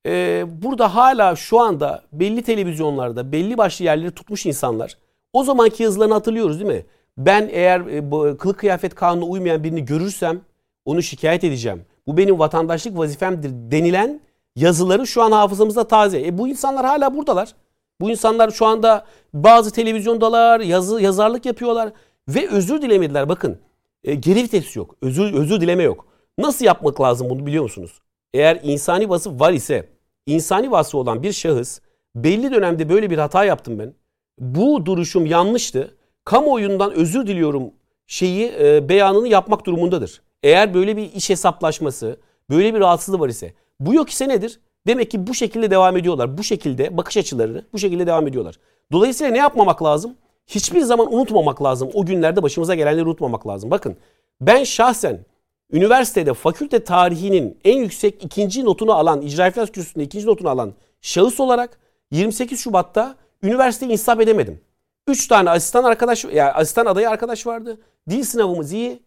e, burada hala şu anda belli televizyonlarda belli başlı yerleri tutmuş insanlar o zamanki yazılarını hatırlıyoruz değil mi? Ben eğer e, bu, kılık kıyafet kanununa uymayan birini görürsem onu şikayet edeceğim. Bu benim vatandaşlık vazifemdir denilen yazıları şu an hafızamızda taze. E bu insanlar hala buradalar. Bu insanlar şu anda bazı televizyondalar, yazı, yazarlık yapıyorlar ve özür dilemediler. Bakın e, geri vites yok, özür, özür dileme yok. Nasıl yapmak lazım bunu biliyor musunuz? Eğer insani vasıf var ise, insani vasfı olan bir şahıs belli dönemde böyle bir hata yaptım ben bu duruşum yanlıştı. Kamuoyundan özür diliyorum şeyi e, beyanını yapmak durumundadır. Eğer böyle bir iş hesaplaşması, böyle bir rahatsızlığı var ise bu yok ise nedir? Demek ki bu şekilde devam ediyorlar. Bu şekilde bakış açılarını bu şekilde devam ediyorlar. Dolayısıyla ne yapmamak lazım? Hiçbir zaman unutmamak lazım. O günlerde başımıza gelenleri unutmamak lazım. Bakın ben şahsen üniversitede fakülte tarihinin en yüksek ikinci notunu alan, icra iflas kürsüsünde ikinci notunu alan şahıs olarak 28 Şubat'ta üniversiteyi insaf edemedim. 3 tane asistan arkadaş, yani asistan adayı arkadaş vardı. Dil sınavımız iyi.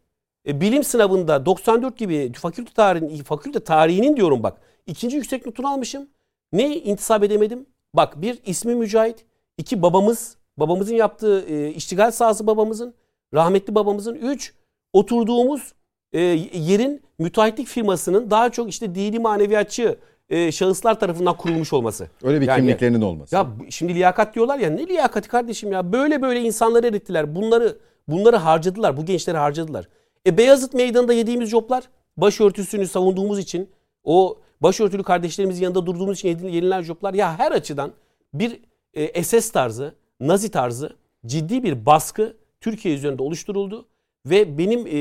E, bilim sınavında 94 gibi fakülte tarihinin, fakülte tarihinin diyorum bak. ikinci yüksek notunu almışım. Ne intisap edemedim? Bak bir ismi Mücahit. iki babamız. Babamızın yaptığı e, iştigal sahası babamızın. Rahmetli babamızın. Üç oturduğumuz e, yerin müteahhitlik firmasının daha çok işte dini maneviyatçı e, şahıslar tarafından kurulmuş olması. Öyle bir Yani- kimliklerinin olması. Ya şimdi liyakat diyorlar ya ne liyakati kardeşim ya böyle böyle insanları erittiler. Bunları bunları harcadılar. Bu gençleri harcadılar. E Beyazıt Meydanı'nda yediğimiz joblar başörtüsünü savunduğumuz için o başörtülü kardeşlerimizin yanında durduğumuz için yenilen joblar ya her açıdan bir e, SS tarzı, Nazi tarzı ciddi bir baskı Türkiye üzerinde oluşturuldu ve benim e,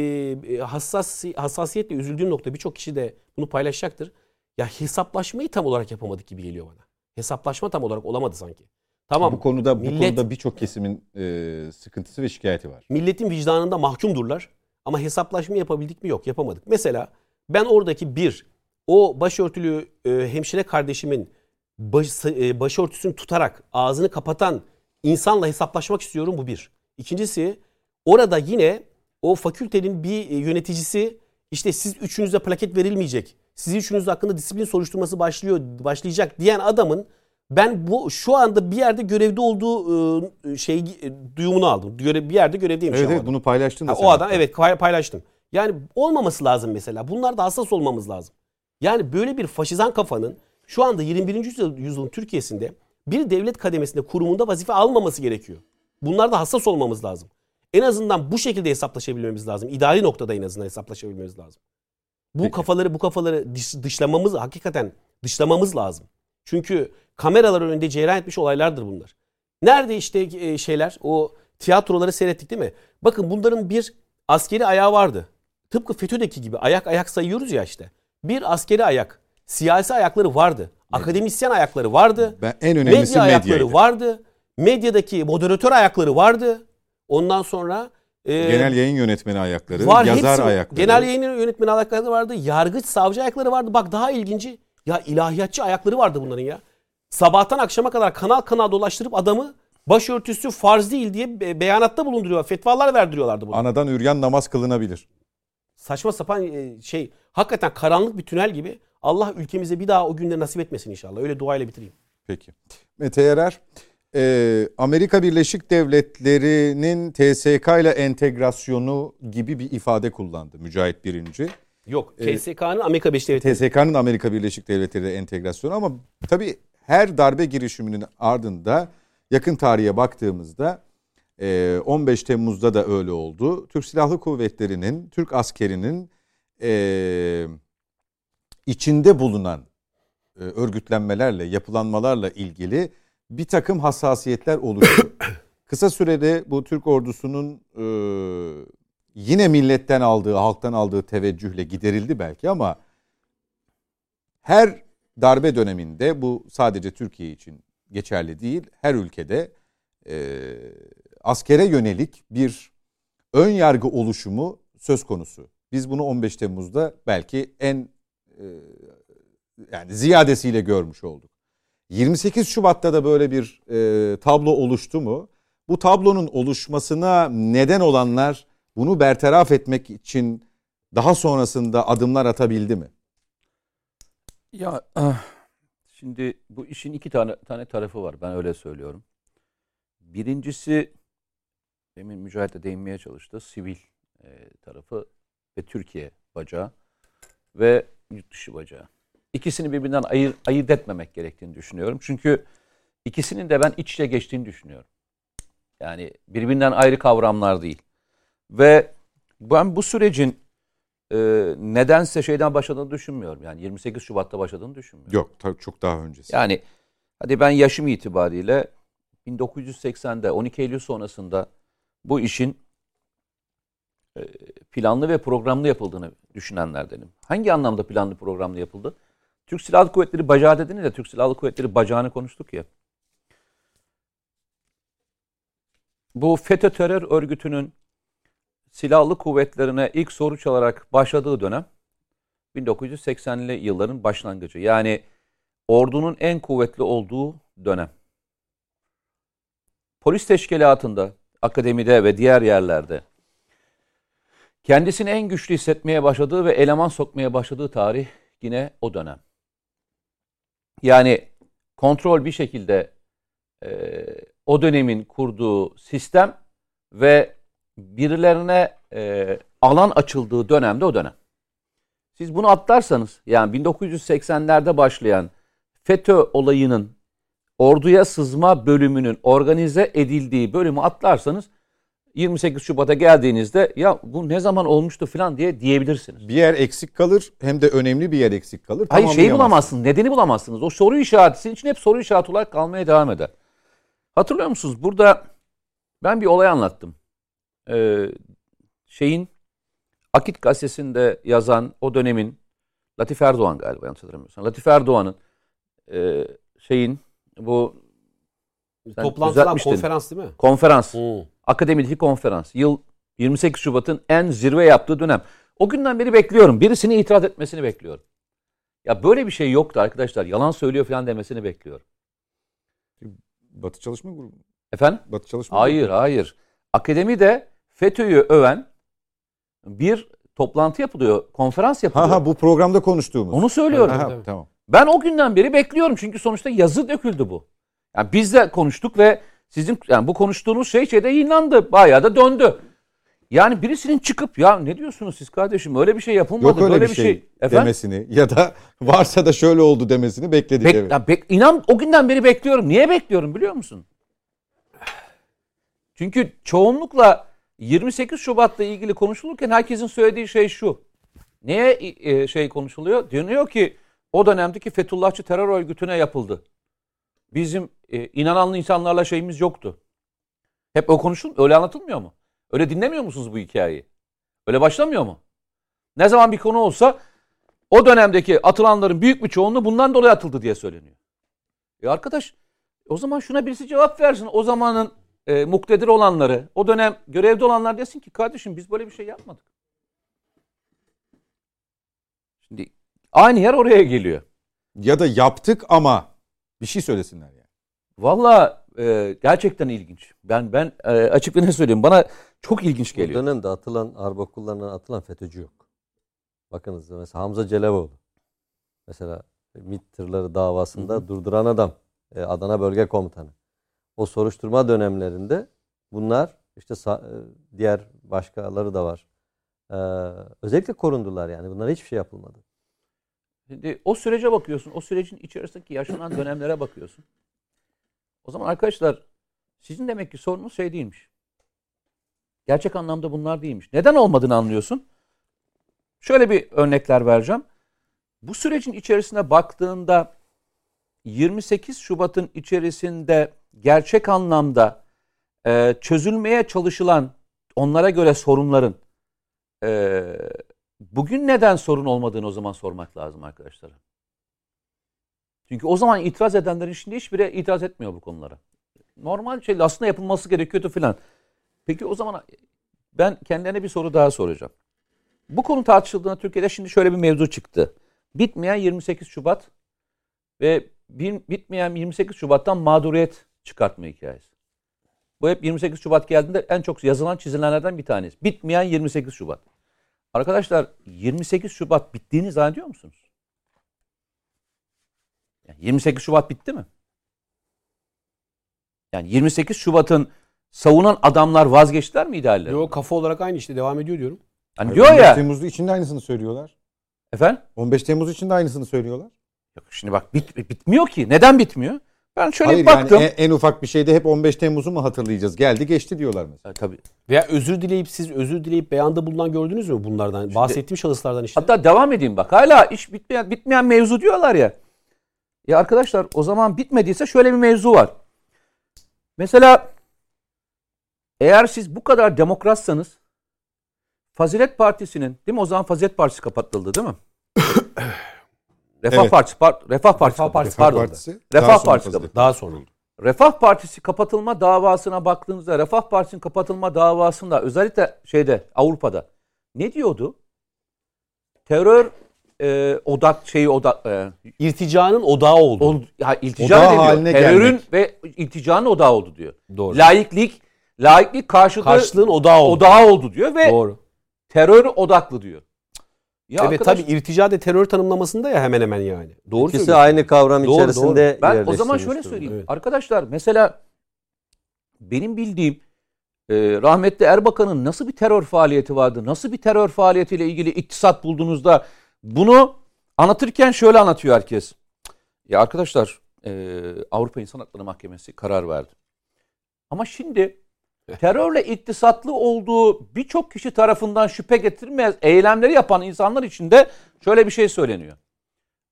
e, hassas hassasiyetle üzüldüğüm nokta birçok kişi de bunu paylaşacaktır. Ya hesaplaşmayı tam olarak yapamadık gibi geliyor bana. Hesaplaşma tam olarak olamadı sanki. Tamam. bu konuda bu millet- konuda birçok kesimin e, sıkıntısı ve şikayeti var. Milletin vicdanında mahkumdurlar. Ama hesaplaşma yapabildik mi? Yok yapamadık. Mesela ben oradaki bir o başörtülü e, hemşire kardeşimin baş, e, başörtüsünü tutarak ağzını kapatan insanla hesaplaşmak istiyorum bu bir. İkincisi orada yine o fakültenin bir e, yöneticisi işte siz üçünüze plaket verilmeyecek. Sizin üçünüz hakkında disiplin soruşturması başlıyor başlayacak diyen adamın ben bu şu anda bir yerde görevde olduğu e, şey e, duyumunu aldım. Göre, bir yerde görevdeymiş Evet, evet bunu paylaştın da Ha, o adam hatta. evet pay- paylaştım. Yani olmaması lazım mesela. Bunlarda hassas olmamız lazım. Yani böyle bir faşizan kafanın şu anda 21. yüzyıl- yüzyılın Türkiye'sinde bir devlet kademesinde kurumunda vazife almaması gerekiyor. Bunlarda hassas olmamız lazım. En azından bu şekilde hesaplaşabilmemiz lazım. İdari noktada en azından hesaplaşabilmemiz lazım. Bu Peki. kafaları bu kafaları dış- dışlamamız hakikaten dışlamamız lazım. Çünkü kameralar önünde cereyan etmiş olaylardır bunlar. Nerede işte e, şeyler o tiyatroları seyrettik değil mi? Bakın bunların bir askeri ayağı vardı. Tıpkı FETÖ'deki gibi ayak ayak sayıyoruz ya işte. Bir askeri ayak, siyasi ayakları vardı. Akademisyen ayakları vardı. Ben en önemlisi medya ayakları medyaydı. vardı. Medyadaki moderatör ayakları vardı. Ondan sonra e, Genel yayın yönetmeni ayakları, var yazar hepsi. ayakları. Genel yayın yönetmeni ayakları vardı. Yargıç, savcı ayakları vardı. Bak daha ilginci. Ya ilahiyatçı ayakları vardı bunların ya. Sabahtan akşama kadar kanal kanal dolaştırıp adamı başörtüsü farz değil diye be- beyanatta bulunduruyor. Fetvalar verdiriyorlardı bunu. Anadan üryan namaz kılınabilir. Saçma sapan e, şey. Hakikaten karanlık bir tünel gibi. Allah ülkemize bir daha o günleri nasip etmesin inşallah. Öyle duayla bitireyim. Peki. Mete Yarar, e, Amerika Birleşik Devletleri'nin TSK ile entegrasyonu gibi bir ifade kullandı Mücahit Birinci. Yok. E, TSK'nın Amerika Birleşik Devletleri. TSK'nın Amerika Birleşik Devletleri entegrasyonu ama tabii her darbe girişiminin ardında yakın tarihe baktığımızda e, 15 Temmuz'da da öyle oldu. Türk Silahlı Kuvvetleri'nin, Türk askerinin e, içinde bulunan e, örgütlenmelerle, yapılanmalarla ilgili bir takım hassasiyetler oluştu. Kısa sürede bu Türk ordusunun e, yine milletten aldığı, halktan aldığı teveccühle giderildi belki ama her darbe döneminde bu sadece Türkiye için geçerli değil. Her ülkede e, askere yönelik bir ön yargı oluşumu söz konusu. Biz bunu 15 Temmuz'da belki en e, yani ziyadesiyle görmüş olduk. 28 Şubat'ta da böyle bir e, tablo oluştu mu? Bu tablonun oluşmasına neden olanlar bunu bertaraf etmek için daha sonrasında adımlar atabildi mi? Ya ah, şimdi bu işin iki tane tane tarafı var. Ben öyle söylüyorum. Birincisi demin Mücahit de değinmeye çalıştı. Sivil e, tarafı ve Türkiye bacağı ve yurt dışı bacağı. İkisini birbirinden ayır, ayırt etmemek gerektiğini düşünüyorum. Çünkü ikisinin de ben iç içe geçtiğini düşünüyorum. Yani birbirinden ayrı kavramlar değil. Ve ben bu sürecin e, nedense şeyden başladığını düşünmüyorum. Yani 28 Şubat'ta başladığını düşünmüyorum. Yok tabii çok daha öncesi. Yani hadi ben yaşım itibariyle 1980'de 12 Eylül sonrasında bu işin e, planlı ve programlı yapıldığını düşünenlerdenim. Hangi anlamda planlı programlı yapıldı? Türk Silahlı Kuvvetleri bacağı dediniz ya Türk Silahlı Kuvvetleri bacağını konuştuk ya. Bu FETÖ terör örgütünün silahlı kuvvetlerine ilk soru çalarak başladığı dönem 1980'li yılların başlangıcı. Yani ordunun en kuvvetli olduğu dönem. Polis teşkilatında, akademide ve diğer yerlerde kendisini en güçlü hissetmeye başladığı ve eleman sokmaya başladığı tarih yine o dönem. Yani kontrol bir şekilde e, o dönemin kurduğu sistem ve birilerine e, alan açıldığı dönemde o dönem. Siz bunu atlarsanız yani 1980'lerde başlayan FETÖ olayının orduya sızma bölümünün organize edildiği bölümü atlarsanız 28 Şubat'a geldiğinizde ya bu ne zaman olmuştu falan diye diyebilirsiniz. Bir yer eksik kalır hem de önemli bir yer eksik kalır. Hayır şeyi bulamazsınız, nedeni bulamazsınız. O soru işareti sizin için hep soru işareti olarak kalmaya devam eder. Hatırlıyor musunuz? Burada ben bir olay anlattım. Ee, şeyin Akit gazetesinde yazan o dönemin Latif Erdoğan galiba yanlış hatırlamıyorsam. Latif Erdoğan'ın e, şeyin bu Toplantılar, konferans değil mi? konferans, Hı. akademideki konferans. Yıl 28 Şubat'ın en zirve yaptığı dönem. O günden beri bekliyorum. Birisinin itiraz etmesini bekliyorum. Ya böyle bir şey yoktu arkadaşlar. Yalan söylüyor falan demesini bekliyorum. Batı Çalışma Grubu. Efendim? Batı Çalışma Hayır, Grubu. hayır. Akademide FETÖ'yü öven bir toplantı yapılıyor, konferans yapılıyor. Ha ha bu programda konuştuğumuz. Onu söylüyorum. Ha, ha, tamam. Ben o günden beri bekliyorum çünkü sonuçta yazı döküldü bu. Yani biz de konuştuk ve sizin yani bu konuştuğunuz şey şeyde yayınlandı. Bayağı da döndü. Yani birisinin çıkıp ya ne diyorsunuz siz kardeşim öyle bir şey yapılmadı. Yok öyle böyle bir şey, Efendim? demesini ya da varsa da şöyle oldu demesini bekledik. Bek, evet. bek- inan o günden beri bekliyorum. Niye bekliyorum biliyor musun? Çünkü çoğunlukla 28 Şubat'la ilgili konuşulurken herkesin söylediği şey şu. Neye e, şey konuşuluyor? Deniyor ki o dönemdeki Fethullahçı terör örgütüne yapıldı. Bizim e, inanan insanlarla şeyimiz yoktu. Hep o konuşul, öyle anlatılmıyor mu? Öyle dinlemiyor musunuz bu hikayeyi? Öyle başlamıyor mu? Ne zaman bir konu olsa o dönemdeki atılanların büyük bir çoğunluğu bundan dolayı atıldı diye söyleniyor. E arkadaş o zaman şuna birisi cevap versin. O zamanın e, muktedir olanları, o dönem görevde olanlar desin ki kardeşim biz böyle bir şey yapmadık. Şimdi aynı yer oraya geliyor. Ya da yaptık ama bir şey söylesinler yani. Valla e, gerçekten ilginç. Ben ben e, açık ne söyleyeyim bana çok ilginç Bu geliyor. dönemde atılan arba kullanılan atılan FETÖ'cü yok. Bakınız mesela Hamza Celevoğlu. Mesela MİT tırları davasında durduran adam. e, Adana Bölge Komutanı. O soruşturma dönemlerinde bunlar işte e, diğer başkaları da var. Ee, özellikle korundular yani. Bunlara hiçbir şey yapılmadı. Şimdi o sürece bakıyorsun. O sürecin içerisindeki yaşanan dönemlere bakıyorsun. O zaman arkadaşlar sizin demek ki sorunuz şey değilmiş. Gerçek anlamda bunlar değilmiş. Neden olmadığını anlıyorsun. Şöyle bir örnekler vereceğim. Bu sürecin içerisine baktığında 28 Şubat'ın içerisinde gerçek anlamda e, çözülmeye çalışılan onlara göre sorunların e, bugün neden sorun olmadığını o zaman sormak lazım arkadaşlara. Çünkü o zaman itiraz edenlerin şimdi hiçbiri itiraz etmiyor bu konulara. Normal şey aslında yapılması gerekiyordu filan. Peki o zaman ben kendilerine bir soru daha soracağım. Bu konu tartışıldığında Türkiye'de şimdi şöyle bir mevzu çıktı. Bitmeyen 28 Şubat ve bitmeyen 28 Şubat'tan mağduriyet çıkartma hikayesi. Bu hep 28 Şubat geldiğinde en çok yazılan çizilenlerden bir tanesi. Bitmeyen 28 Şubat. Arkadaşlar 28 Şubat bittiğini zannediyor musunuz? Yani 28 Şubat bitti mi? Yani 28 Şubat'ın savunan adamlar vazgeçtiler mi idealleri? Yok kafa olarak aynı işte devam ediyor diyorum. Hani diyor 15 ya. Temmuz'da için de aynısını söylüyorlar. Efendim? 15 Temmuz için de aynısını söylüyorlar. Yok şimdi bak bit, bitmiyor ki. Neden bitmiyor? Ben şöyle Hayır baktım. yani en, en ufak bir şeyde hep 15 Temmuz'u mu hatırlayacağız? Geldi geçti diyorlar mesela. Ha, tabii. Veya özür dileyip siz özür dileyip beyanda bulunan gördünüz mü bunlardan? Bahsettiğim şahıslardan işte. Hatta devam edeyim bak. Hala iş bitmeyen, bitmeyen mevzu diyorlar ya. Ya arkadaşlar o zaman bitmediyse şöyle bir mevzu var. Mesela eğer siz bu kadar demokratsanız Fazilet Partisi'nin değil mi o zaman Fazilet Partisi kapatıldı değil mi? Refah Evet. Partisi, par- Refah Partisi, Refah Partisi, pardon. Partisi. Refah daha sonra Partisi kazandı. Daha sonra. Refah Partisi kapatılma davasına baktığınızda Refah Partisi'nin kapatılma davasında özellikle şeyde Avrupa'da ne diyordu? Terör e, odak şeyi odak e, İrticanın odağı oldu. ol, ya iltica Odağı haline Terörün gelmek. ve ilticanın odağı oldu diyor. Doğru. Laiklik laiklik karşılığı Karşılığın odağı oldu. odağı oldu diyor ve Doğru. terör odaklı diyor. Ya evet arkadaş, tabii irtica de terör tanımlamasında ya hemen hemen yani. Doğru İkisi aynı kavram Doğru, içerisinde Ben o zaman şöyle söyleyeyim. Evet. Arkadaşlar mesela benim bildiğim e, rahmetli Erbakan'ın nasıl bir terör faaliyeti vardı? Nasıl bir terör faaliyetiyle ilgili iktisat bulduğunuzda bunu anlatırken şöyle anlatıyor herkes. Ya arkadaşlar e, Avrupa İnsan Hakları Mahkemesi karar verdi. Ama şimdi terörle iktisatlı olduğu birçok kişi tarafından şüphe getirmez eylemleri yapan insanlar için de şöyle bir şey söyleniyor.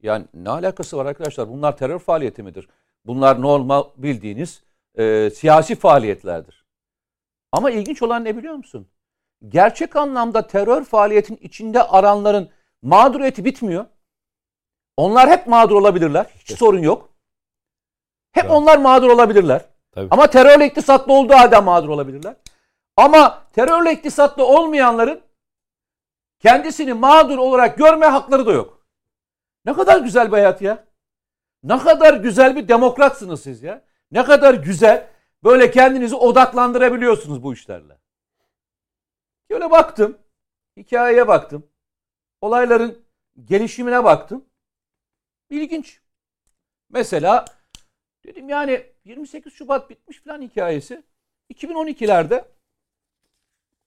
Yani ne alakası var arkadaşlar? Bunlar terör faaliyeti midir? Bunlar normal bildiğiniz e, siyasi faaliyetlerdir. Ama ilginç olan ne biliyor musun? Gerçek anlamda terör faaliyetin içinde aranların mağduriyeti bitmiyor. Onlar hep mağdur olabilirler. Hiç sorun yok. Hep Evet. onlar mağdur olabilirler. Tabii. Ama terörle iktisatlı olduğu halde mağdur olabilirler. Ama terörle iktisatlı olmayanların kendisini mağdur olarak görme hakları da yok. Ne kadar güzel bir hayat ya. Ne kadar güzel bir demokratsınız siz ya. Ne kadar güzel böyle kendinizi odaklandırabiliyorsunuz bu işlerle. Şöyle baktım. Hikayeye baktım. Olayların gelişimine baktım. İlginç. Mesela dedim yani 28 Şubat bitmiş falan hikayesi. 2012'lerde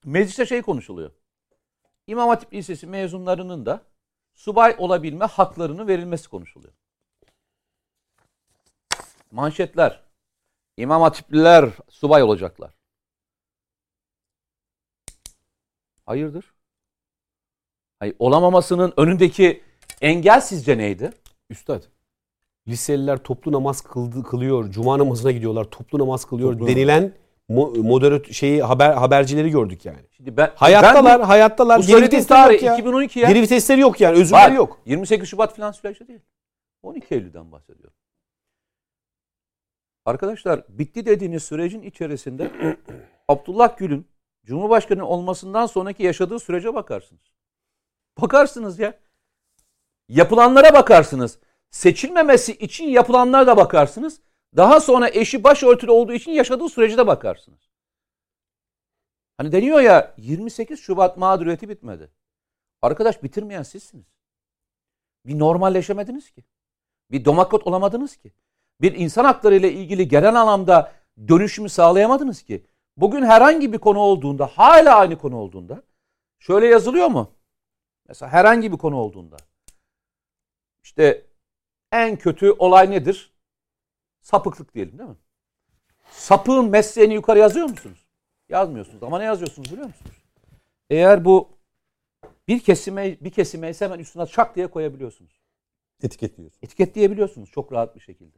mecliste şey konuşuluyor. İmam Hatip Lisesi mezunlarının da subay olabilme haklarının verilmesi konuşuluyor. Manşetler. İmam Hatipliler subay olacaklar. Hayırdır? Hayır, olamamasının önündeki engel sizce neydi? Üstad. Liseliler toplu namaz kıldı, kılıyor. Cuma namazına gidiyorlar. Toplu namaz kılıyor Toplu denilen mo- moderat şeyi haber habercileri gördük yani. Şimdi ben Hayattalar, ben hayattalar. bu, Geri vitesleri yok ya. 2012 ya. Geri vitesleri yok yani. Özürleri Bak, yok. 28 Şubat falan süreçte değil. 12 Eylül'den bahsediyorum. Arkadaşlar bitti dediğiniz sürecin içerisinde Abdullah Gül'ün Cumhurbaşkanı olmasından sonraki yaşadığı sürece bakarsınız. Bakarsınız ya. Yapılanlara bakarsınız. Seçilmemesi için yapılanlara da bakarsınız. Daha sonra eşi başörtülü olduğu için yaşadığı sürece de bakarsınız. Hani deniyor ya 28 Şubat mağduriyeti bitmedi. Arkadaş bitirmeyen sizsiniz. Bir normalleşemediniz ki. Bir demokrat olamadınız ki. Bir insan hakları ile ilgili genel anlamda dönüşümü sağlayamadınız ki. Bugün herhangi bir konu olduğunda, hala aynı konu olduğunda şöyle yazılıyor mu? Mesela herhangi bir konu olduğunda. İşte en kötü olay nedir? Sapıklık diyelim değil mi? Sapığın mesleğini yukarı yazıyor musunuz? Yazmıyorsunuz. Ama ne yazıyorsunuz biliyor musunuz? Eğer bu bir kesime bir kesime ise hemen üstüne çak diye koyabiliyorsunuz. Etiketliyorsun. Etiketleyebiliyorsunuz çok rahat bir şekilde.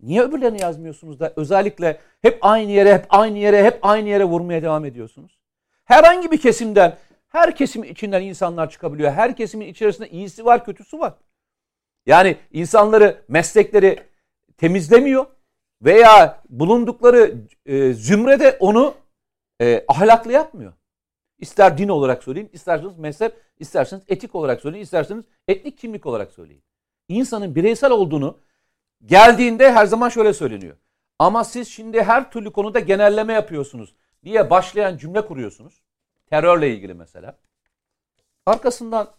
Niye öbürlerini yazmıyorsunuz da özellikle hep aynı yere, hep aynı yere, hep aynı yere vurmaya devam ediyorsunuz? Herhangi bir kesimden, her kesim içinden insanlar çıkabiliyor. Her kesimin içerisinde iyisi var, kötüsü var. Yani insanları, meslekleri temizlemiyor veya bulundukları e, zümrede onu e, ahlaklı yapmıyor. İster din olarak söyleyin, isterseniz mezhep, isterseniz etik olarak söyleyin, isterseniz etnik kimlik olarak söyleyin. İnsanın bireysel olduğunu geldiğinde her zaman şöyle söyleniyor. Ama siz şimdi her türlü konuda genelleme yapıyorsunuz diye başlayan cümle kuruyorsunuz. Terörle ilgili mesela. Arkasından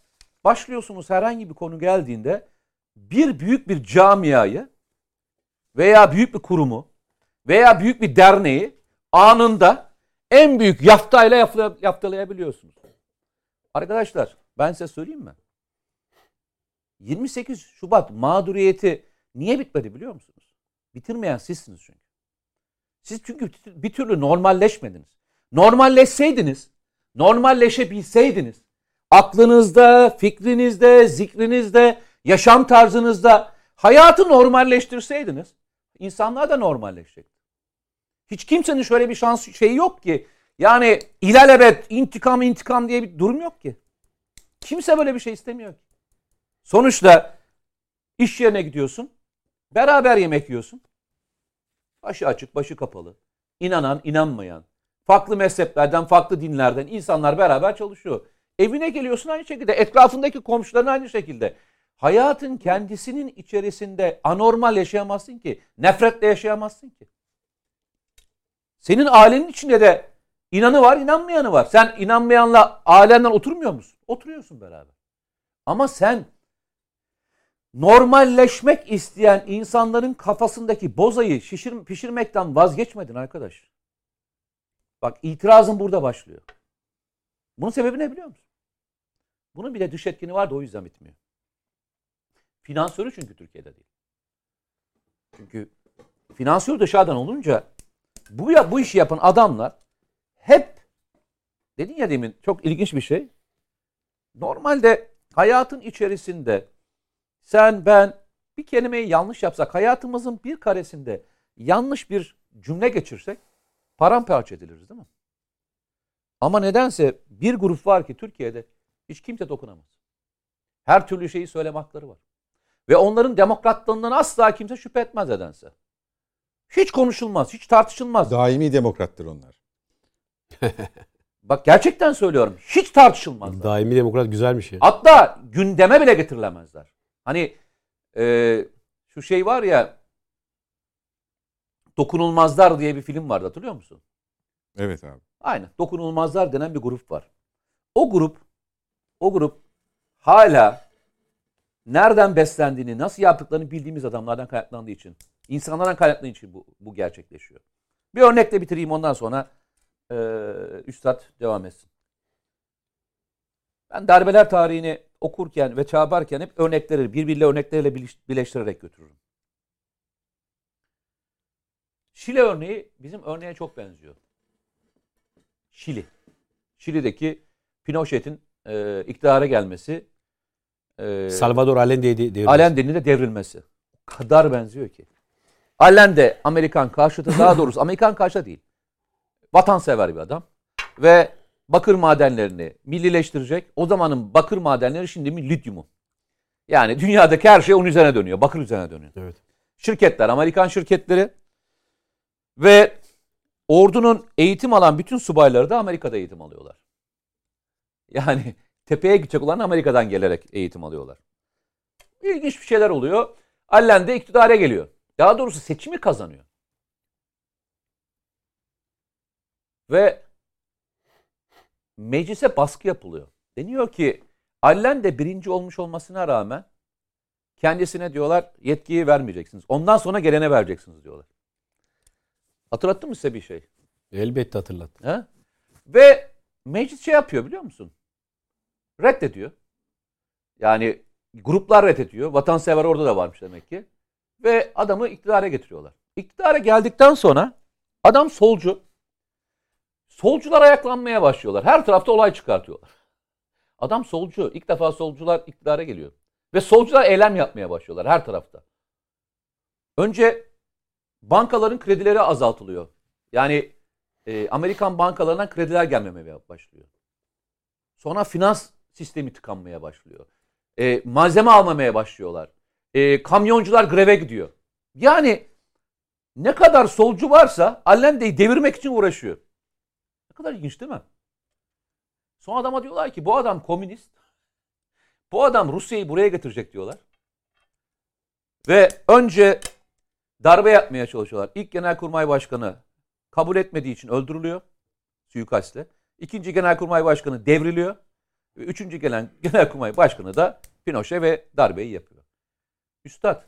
başlıyorsunuz herhangi bir konu geldiğinde bir büyük bir camiayı veya büyük bir kurumu veya büyük bir derneği anında en büyük yaftayla yaftalayabiliyorsunuz. Arkadaşlar ben size söyleyeyim mi? 28 Şubat mağduriyeti niye bitmedi biliyor musunuz? Bitirmeyen sizsiniz çünkü. Siz çünkü bir türlü normalleşmediniz. Normalleşseydiniz, normalleşebilseydiniz, aklınızda, fikrinizde, zikrinizde, yaşam tarzınızda hayatı normalleştirseydiniz, insanlar da normalleşecekti. Hiç kimsenin şöyle bir şans şeyi yok ki. Yani ilelebet intikam intikam diye bir durum yok ki. Kimse böyle bir şey istemiyor. Sonuçta İş yerine gidiyorsun. Beraber yemek yiyorsun. Başı açık, başı kapalı. İnanan, inanmayan. Farklı mezheplerden, farklı dinlerden insanlar beraber çalışıyor. Evine geliyorsun aynı şekilde. Etrafındaki komşuların aynı şekilde. Hayatın kendisinin içerisinde anormal yaşayamazsın ki. Nefretle yaşayamazsın ki. Senin ailenin içinde de inanı var, inanmayanı var. Sen inanmayanla ailenden oturmuyor musun? Oturuyorsun beraber. Ama sen normalleşmek isteyen insanların kafasındaki bozayı şişir, pişirmekten vazgeçmedin arkadaş. Bak itirazın burada başlıyor. Bunun sebebi ne biliyor musun? Bunun bile dış etkeni var da o yüzden bitmiyor. Finansörü çünkü Türkiye'de değil. Çünkü finansör dışarıdan olunca bu ya bu işi yapan adamlar hep dedin ya demin çok ilginç bir şey. Normalde hayatın içerisinde sen ben bir kelimeyi yanlış yapsak hayatımızın bir karesinde yanlış bir cümle geçirsek paramparça ediliriz değil mi? Ama nedense bir grup var ki Türkiye'de hiç kimse dokunamaz. Her türlü şeyi söyleme hakları var. Ve onların demokratlığından asla kimse şüphe etmez nedense. Hiç konuşulmaz, hiç tartışılmaz. Daimi demokrattır onlar. Bak gerçekten söylüyorum. Hiç tartışılmaz. Daimi demokrat güzelmiş ya. Hatta gündeme bile getirilemezler. Hani e, şu şey var ya Dokunulmazlar diye bir film vardı hatırlıyor musun? Evet abi. Aynen. Dokunulmazlar denen bir grup var. O grup o grup hala nereden beslendiğini, nasıl yaptıklarını bildiğimiz adamlardan kaynaklandığı için, insanlardan kaynaklandığı için bu, bu gerçekleşiyor. Bir örnekle bitireyim ondan sonra e, Üstad devam etsin. Ben darbeler tarihini okurken ve çağırırken hep örnekleri, birbiriyle örnekleriyle birleştirerek götürürüm. Şili örneği bizim örneğe çok benziyor. Şili. Şili'deki Pinochet'in e, iktidara gelmesi e, Salvador Allende'ye devrilmesi. Allende'nin de devrilmesi. O kadar benziyor ki. Allende Amerikan karşıtı daha doğrusu Amerikan karşıtı değil. Vatansever bir adam. Ve bakır madenlerini millileştirecek. O zamanın bakır madenleri şimdi mi lityumu. Yani dünyadaki her şey onun üzerine dönüyor. Bakır üzerine dönüyor. Evet. Şirketler, Amerikan şirketleri ve ordunun eğitim alan bütün subayları da Amerika'da eğitim alıyorlar. Yani tepeye gidecek olan Amerika'dan gelerek eğitim alıyorlar. İlginç bir şeyler oluyor. Allen de iktidara geliyor. Daha doğrusu seçimi kazanıyor. Ve meclise baskı yapılıyor. Deniyor ki Allen de birinci olmuş olmasına rağmen kendisine diyorlar yetkiyi vermeyeceksiniz. Ondan sonra gelene vereceksiniz diyorlar. Hatırlattı mı size bir şey? Elbette hatırlattı. He? Ve meclis şey yapıyor biliyor musun? Reddediyor. Yani gruplar reddediyor. Vatansever orada da varmış demek ki. Ve adamı iktidara getiriyorlar. İktidara geldikten sonra adam solcu. Solcular ayaklanmaya başlıyorlar. Her tarafta olay çıkartıyorlar. Adam solcu. İlk defa solcular iktidara geliyor. Ve solcular eylem yapmaya başlıyorlar her tarafta. Önce bankaların kredileri azaltılıyor. Yani e, Amerikan bankalarından krediler gelmemeye başlıyor. Sonra finans sistemi tıkanmaya başlıyor. E, malzeme almamaya başlıyorlar. E, kamyoncular greve gidiyor. Yani ne kadar solcu varsa Allende'yi devirmek için uğraşıyor. Ne kadar ilginç değil mi? Son adama diyorlar ki bu adam komünist. Bu adam Rusya'yı buraya getirecek diyorlar. Ve önce darbe yapmaya çalışıyorlar. İlk Genelkurmay Başkanı kabul etmediği için öldürülüyor suikastle. İkinci Genelkurmay Başkanı devriliyor. Üçüncü gelen Genelkurmay Başkanı da Pinochet ve darbeyi yapıyor. Üstad,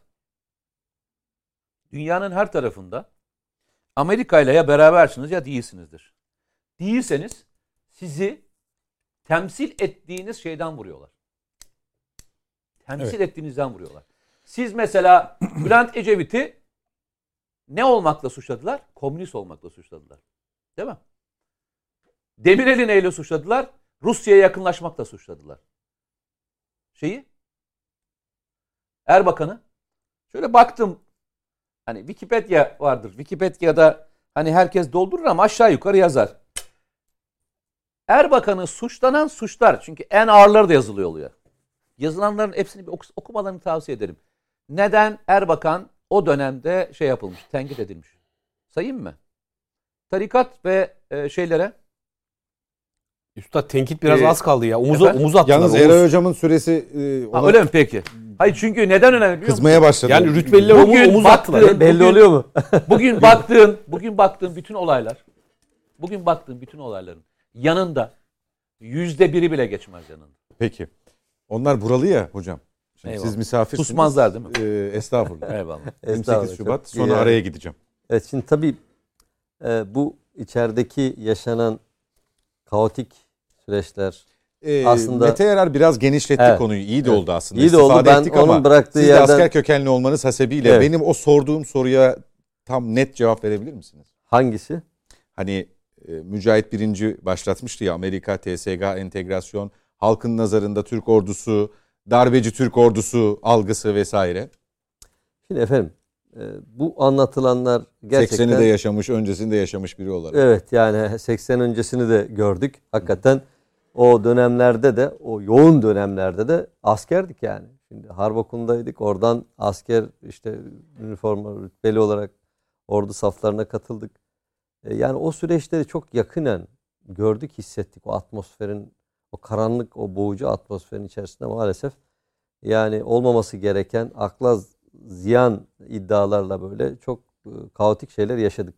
dünyanın her tarafında Amerika ile ya berabersiniz ya değilsinizdir. Değilseniz sizi temsil ettiğiniz şeyden vuruyorlar. Temsil evet. ettiğinizden vuruyorlar. Siz mesela Bülent Ecevit'i ne olmakla suçladılar? Komünist olmakla suçladılar. Değil mi? Demirel'i neyle suçladılar? Rusya'ya yakınlaşmakla suçladılar. Şeyi? Erbakan'ı. Şöyle baktım. Hani Wikipedia vardır. Wikipedia'da hani herkes doldurur ama aşağı yukarı yazar. Erbakan'ı suçlanan suçlar. Çünkü en ağırları da yazılıyor oluyor. Yazılanların hepsini bir okumalarını tavsiye ederim. neden Erbakan o dönemde şey yapılmış, tenkit edilmiş? Sayayım mı? Tarikat ve e, şeylere Üstad tenkit biraz Ee, az kaldı ya. Omuza, efendim? omuz attılar. Yalnız. Eray Hocam'ın süresi e, Ha, ona öyle mi peki? Hayır çünkü neden önemli biliyor musun? kızmaya başladı. Yani rütbeliler omuz, Bugün omuz attılar. Belli Bugün- oluyor mu? Bugün baktığın, bugün baktığın bütün olaylar, bugün baktığın bütün olayların yanında yüzde biri bile geçmez yanında. Peki. Onlar buralı ya hocam. Şimdi Eyvallah. siz misafirsiniz. Susmazlar değil mi? Ee, estağfurullah. Eyvallah. 28 Estağfurullah, Şubat sonra iyi. araya gideceğim. Evet şimdi tabii e, bu içerideki yaşanan kaotik süreçler Ee, Aslında- Mete Yarar biraz genişletti Evet. konuyu. İyi de Evet. oldu aslında. İyi de oldu. Ben onun ama bıraktığı siz de yerden- asker kökenli olmanız hasebiyle Evet. benim o sorduğum soruya tam net cevap verebilir misiniz? hangisi? Hani e, Mücahit birinci başlatmıştı ya Amerika, TSG, entegrasyon, halkın nazarında Türk ordusu, darbeci Türk ordusu algısı vesaire. Şimdi efendim e, bu anlatılanlar gerçekten 80'i de yaşamış, öncesinde yaşamış biri olarak. Evet yani 80 öncesini de gördük. Hakikaten o dönemlerde de o yoğun dönemlerde de askerdik yani. Şimdi harp okulundaydık. Oradan asker işte üniforma rütbeli olarak ordu saflarına katıldık. E, Yani o süreçleri çok yakinen gördük, hissettik. O atmosferin, o karanlık, o boğucu atmosferin içerisinde maalesef yani olmaması gereken akla ziyan iddialarla böyle çok e, kaotik şeyler yaşadık.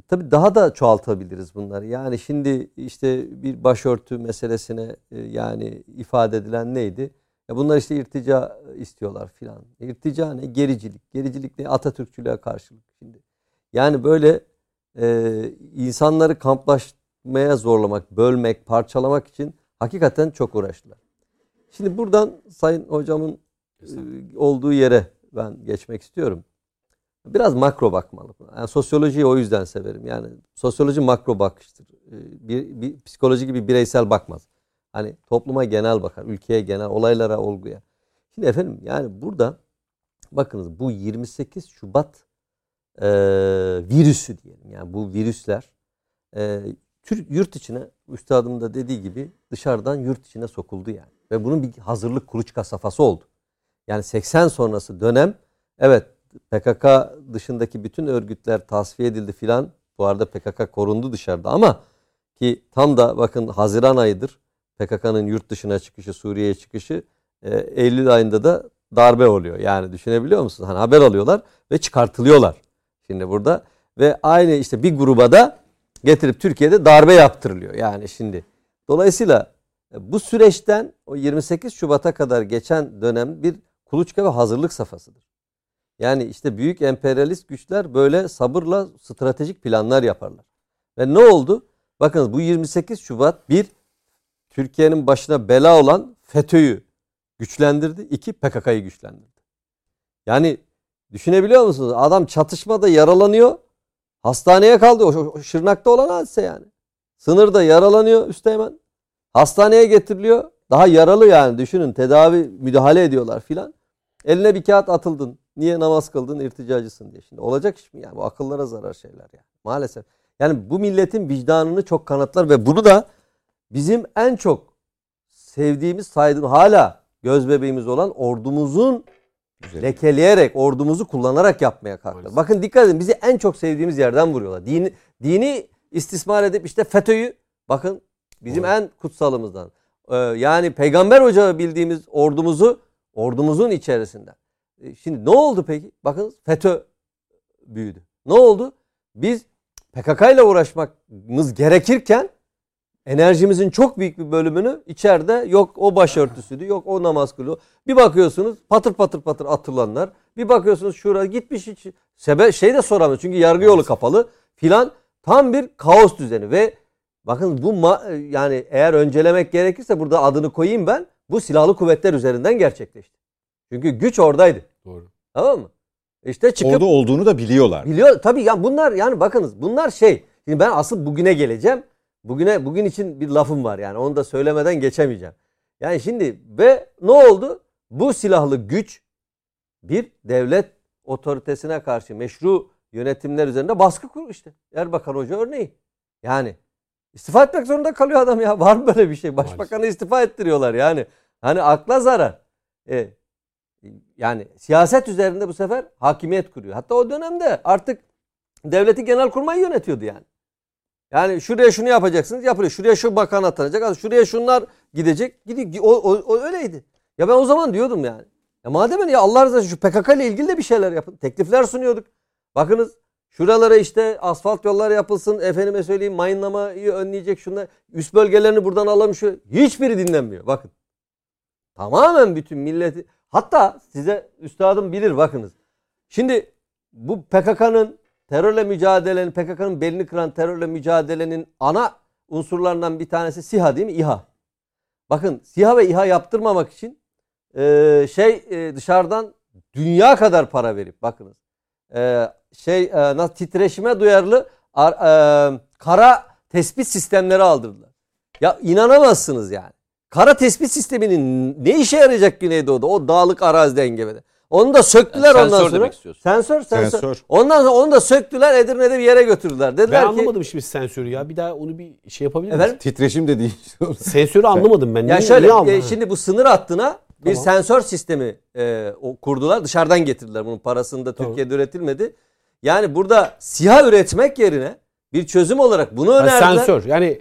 E, Tabii daha da çoğaltabiliriz bunları. Yani şimdi işte bir başörtü meselesine e, yani ifade edilen neydi? Ya bunlar işte irtica istiyorlar filan. İrtica ne? Gericilik. Gericilik ne? Atatürkçülüğe karşılık. Şimdi yani böyle e, insanları kamplaşmaya zorlamak, bölmek, parçalamak için hakikaten çok uğraştılar. Şimdi buradan Sayın Hocam'ın e, olduğu yere ben geçmek istiyorum. Biraz makro bakmalı. Yani sosyolojiyi o yüzden severim. Yani sosyoloji makro bakıştır. Ee, Bir, bir psikoloji gibi bireysel bakmaz. Hani topluma genel bakar, ülkeye genel, olaylara, olguya. Şimdi efendim yani burada bakınız bu 28 Şubat e, virüsü diyelim. Yani bu virüsler e, yurt içine üstadım da dediği gibi dışarıdan yurt içine sokuldu yani. Ve bunun bir hazırlık kuluçka safhası oldu. Yani 80 sonrası dönem evet PKK dışındaki bütün örgütler tasfiye edildi filan. Bu arada PKK korundu dışarıda ama ki tam da bakın Haziran ayıdır. PKK'nın yurt dışına çıkışı, Suriye'ye çıkışı. E, Eylül ayında da darbe oluyor. Yani düşünebiliyor musunuz? Hani haber alıyorlar ve çıkartılıyorlar. Şimdi burada ve aynı işte bir gruba da getirip Türkiye'de darbe yaptırılıyor. Yani şimdi dolayısıyla e, bu süreçten o 28 Şubat'a kadar geçen dönem bir kuluçka ve hazırlık safhasıdır. Yani işte büyük emperyalist güçler böyle sabırla stratejik planlar yaparlar. Ve ne oldu? Bakınız bu 28 Şubat bir Türkiye'nin başına bela olan FETÖ'yü güçlendirdi. iki PKK'yı güçlendirdi. Yani düşünebiliyor musunuz? Adam çatışmada yaralanıyor. Hastaneye kaldı. O, o Şırnak'ta olan hadise yani. Sınırda yaralanıyor üsteğmen. Hastaneye getiriliyor. Daha yaralı yani düşünün tedavi müdahale ediyorlar filan. Eline bir kağıt atıldın. Niye namaz kıldın irticacısın diye. Şimdi olacak iş mi yani? Bu akıllara zarar şeyler yani. Maalesef. Yani bu milletin vicdanını çok kanıtlar ve bunu da bizim en çok sevdiğimiz, saydığımız, hala göz bebeğimiz olan ordumuzun Güzel. lekeleyerek, ordumuzu kullanarak yapmaya kalktılar. Bakın dikkat edin bizi en çok sevdiğimiz yerden vuruyorlar. Dini, dini istismar edip işte FETÖ'yü bakın bizim en kutsalımızdan. Ee, yani peygamber ocağı bildiğimiz ordumuzu ordumuzun içerisinden. Ee, Şimdi ne oldu peki? Bakın FETÖ büyüdü. Ne oldu? Biz PKK ile uğraşmamız gerekirken enerjimizin çok büyük bir bölümünü içeride yok o başörtüsüydü, yok o namaz kılıyor. Bir bakıyorsunuz patır patır patır atılanlar. Bir bakıyorsunuz şuraya gitmiş hiç sebe şey de soramıyor çünkü yargı yolu kapalı filan. Tam bir kaos düzeni ve bakın bu yani eğer öncelemek gerekirse burada adını koyayım ben. Bu silahlı kuvvetler üzerinden gerçekleşti. Çünkü güç oradaydı. Doğru. Tamam mı? İşte çıkıp Orada olduğunu da biliyorlar. Biliyor tabii ya bunlar yani bakınız bunlar şey. Şimdi ben asıl bugüne geleceğim. Bugüne bugün için bir lafım var yani onu da söylemeden geçemeyeceğim. Yani şimdi ve ne oldu? Bu silahlı güç bir devlet otoritesine karşı meşru yönetimler üzerinde baskı kurdu işte. Erbakan Hoca örneği. Yani istifa etmek zorunda kalıyor adam ya. Var mı böyle bir şey? Başbakanı istifa ettiriyorlar yani. Hani akla zarar. E, Yani siyaset üzerinde bu sefer hakimiyet kuruyor. Hatta o dönemde artık devleti genelkurmay yönetiyordu yani. Yani şuraya şunu yapacaksınız yapılıyor. Şuraya şu bakan atanacak. Şuraya şunlar gidecek. Gidiyor. O, o, o öyleydi. Ya ben o zaman diyordum yani. Ya madem öyle ya Allah razı olsun şu PKK ile ilgili de bir şeyler yapın. Teklifler sunuyorduk. Bakınız şuralara işte asfalt yollar yapılsın. Efendime söyleyeyim mayınlamayı önleyecek şunlar. Üst bölgelerini buradan alalım şu. Hiçbiri dinlenmiyor. Bakın. Tamamen bütün milleti. Hatta size üstadım bilir bakınız. Şimdi bu PKK'nın terörle mücadelenin, PKK'nın belini kıran terörle mücadelenin ana unsurlarından bir tanesi SİHA değil mi? İHA. Bakın SİHA ve İHA yaptırmamak için e, şey e, dışarıdan dünya kadar para verip bakınız e, şey e, titreşime duyarlı ar, e, kara tespit sistemleri aldırdılar. Ya inanamazsınız yani. Kara tespit sisteminin ne işe yarayacak Güneydoğu'da o dağlık arazide engebede. Onu da söktüler Yani ondan sensör sonra. Sensör, sensör. Sensör. Ondan sonra onu da söktüler Edirne'de bir yere götürdüler. Ben Dediler ki anlamadım şimdi sensörü ya. Bir daha onu bir şey yapabilir misin? Titreşim de değil. Sensörü anlamadım ben. Ya Niye- şöyle niye anlamadım? e, şimdi bu sınır hattına bir Tamam. sensör sistemi e, o, kurdular. Dışarıdan getirdiler. Bunun parasını da Tamam. Türkiye'de üretilmedi. Yani burada siyah üretmek yerine bir çözüm olarak bunu Ha, önerdiler. sensör. Yani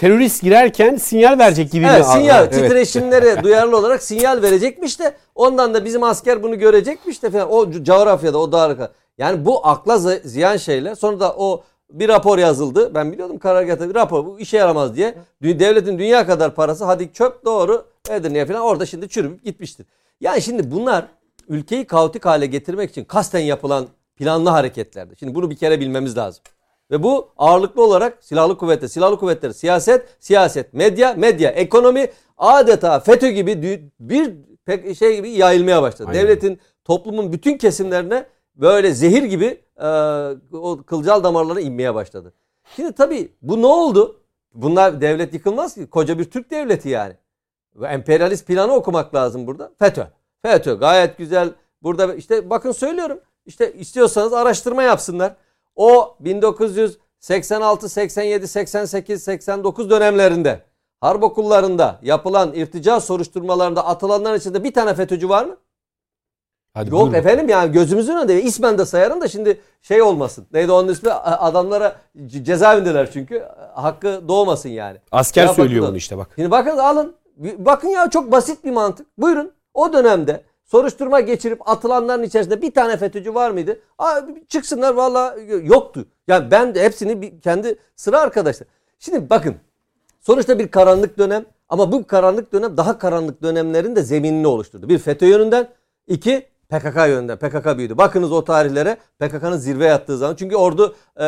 terörist girerken sinyal verecek gibi Evet, mi? sinyal, Evet. titreşimlere duyarlı olarak sinyal verecekmiş de ondan da bizim asker bunu görecekmiş de falan. O co- coğrafyada, o dağlık. Yani bu akla ziyan şeyler. Sonra da o bir rapor yazıldı. Ben biliyordum karargahta bir rapor. Bu işe yaramaz diye. Devletin dünya kadar parası. Hadi çöp doğru Edirne'ye falan. Orada şimdi çürüyüp gitmiştir. Yani şimdi bunlar ülkeyi kaotik hale getirmek için kasten yapılan planlı hareketlerdi. Şimdi bunu bir kere bilmemiz lazım. Ve bu ağırlıklı olarak silahlı kuvvetler, silahlı kuvvetler, siyaset, siyaset, medya, medya, ekonomi adeta FETÖ gibi bir pek şey gibi yayılmaya başladı. Aynen. Devletin toplumun bütün kesimlerine böyle zehir gibi e, o kılcal damarlara inmeye başladı. Şimdi tabii bu ne oldu? Bunlar devlet yıkılmaz ki. Koca bir Türk devleti yani. Ve emperyalist planı okumak lazım burada. FETÖ. FETÖ gayet güzel. Burada işte bakın söylüyorum. İşte istiyorsanız araştırma yapsınlar. O 1986, 87, 88, 89 dönemlerinde harp okullarında yapılan irtica soruşturmalarında atılanların içinde bir tane FETÖ'cü var mı? Hadi Yok buyurun. efendim yani gözümüzün önünde ismen de sayarım da şimdi şey olmasın. Neydi onun ismi? Adamlara ce- cezaevindeler çünkü. Hakkı doğmasın yani. Asker Ya söylüyor bunu işte bak. Şimdi bakın alın. Bakın ya çok basit bir mantık. Buyurun. O dönemde soruşturma geçirip atılanların içerisinde bir tane FETÖ'cü var mıydı? Aa, çıksınlar valla yoktu. Yani ben de hepsini kendi sıra arkadaşlar. Şimdi bakın. Sonuçta bir karanlık dönem ama bu karanlık dönem daha karanlık dönemlerin de zeminini oluşturdu. Bir FETÖ yönünden, iki PKK yönünden. PKK büyüdü. Bakınız o tarihlere PKK'nın zirve yattığı zaman. Çünkü ordu e,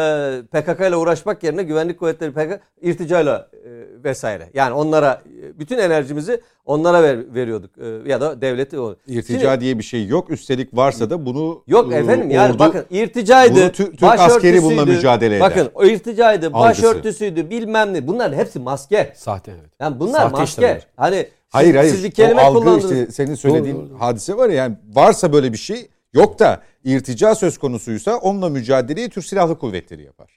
PKK ile uğraşmak yerine güvenlik kuvvetleri PKK irticayla e, vesaire. Yani onlara e, bütün enerjimizi onlara ver, veriyorduk. E, ya da devleti. o- İrtica Şimdi- diye bir şey yok. Üstelik varsa da bunu Yok e, efendim yani ordu- bakın irticaydı. bunu Tü- Türk askeri bununla mücadele eder. Bakın o irticaydı, Algısı. başörtüsüydü, bilmem ne. Bunların hepsi maske. Sahte evet. Yani bunlar Sahte maske. işlemler. Hani Hayır hayır. siz bir kelime o algı kullandınız. işte senin söylediğin Doğru, doğru. hadise var ya yani varsa böyle bir şey yok da irtica söz konusuysa onunla mücadeleyi Türk Silahlı Kuvvetleri yapar.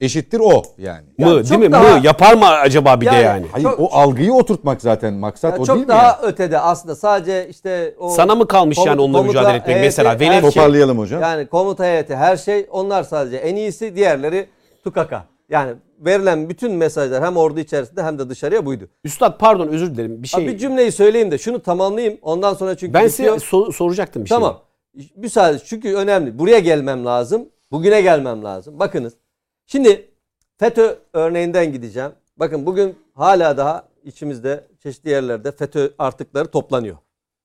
Eşittir o yani. Ya mı çok değil mi? daha- Mı yapar mı acaba bir de Yani- yani? Hayır Çok- o algıyı oturtmak zaten maksat Ya o çok değil mi? daha yani? ötede aslında sadece işte o Sana mı kalmış komut- yani onunla komuta mücadele etmek heyeti, mesela? Velev ki Toparlayalım hocam. Yani komuta heyeti her şey onlar sadece en iyisi diğerleri tukaka. Yani verilen bütün mesajlar hem ordu içerisinde hem de dışarıya buydu. Üstad pardon özür dilerim. Bir Abi şey bir cümleyi söyleyeyim de şunu tamamlayayım. Ondan sonra çünkü ben bitiyor. size so- soracaktım bir şey. Tamam. Müsaade çünkü önemli. Buraya gelmem lazım. Bugüne gelmem lazım. Bakınız. Şimdi FETÖ örneğinden gideceğim. Bakın bugün hala daha içimizde çeşitli yerlerde FETÖ artıkları toplanıyor.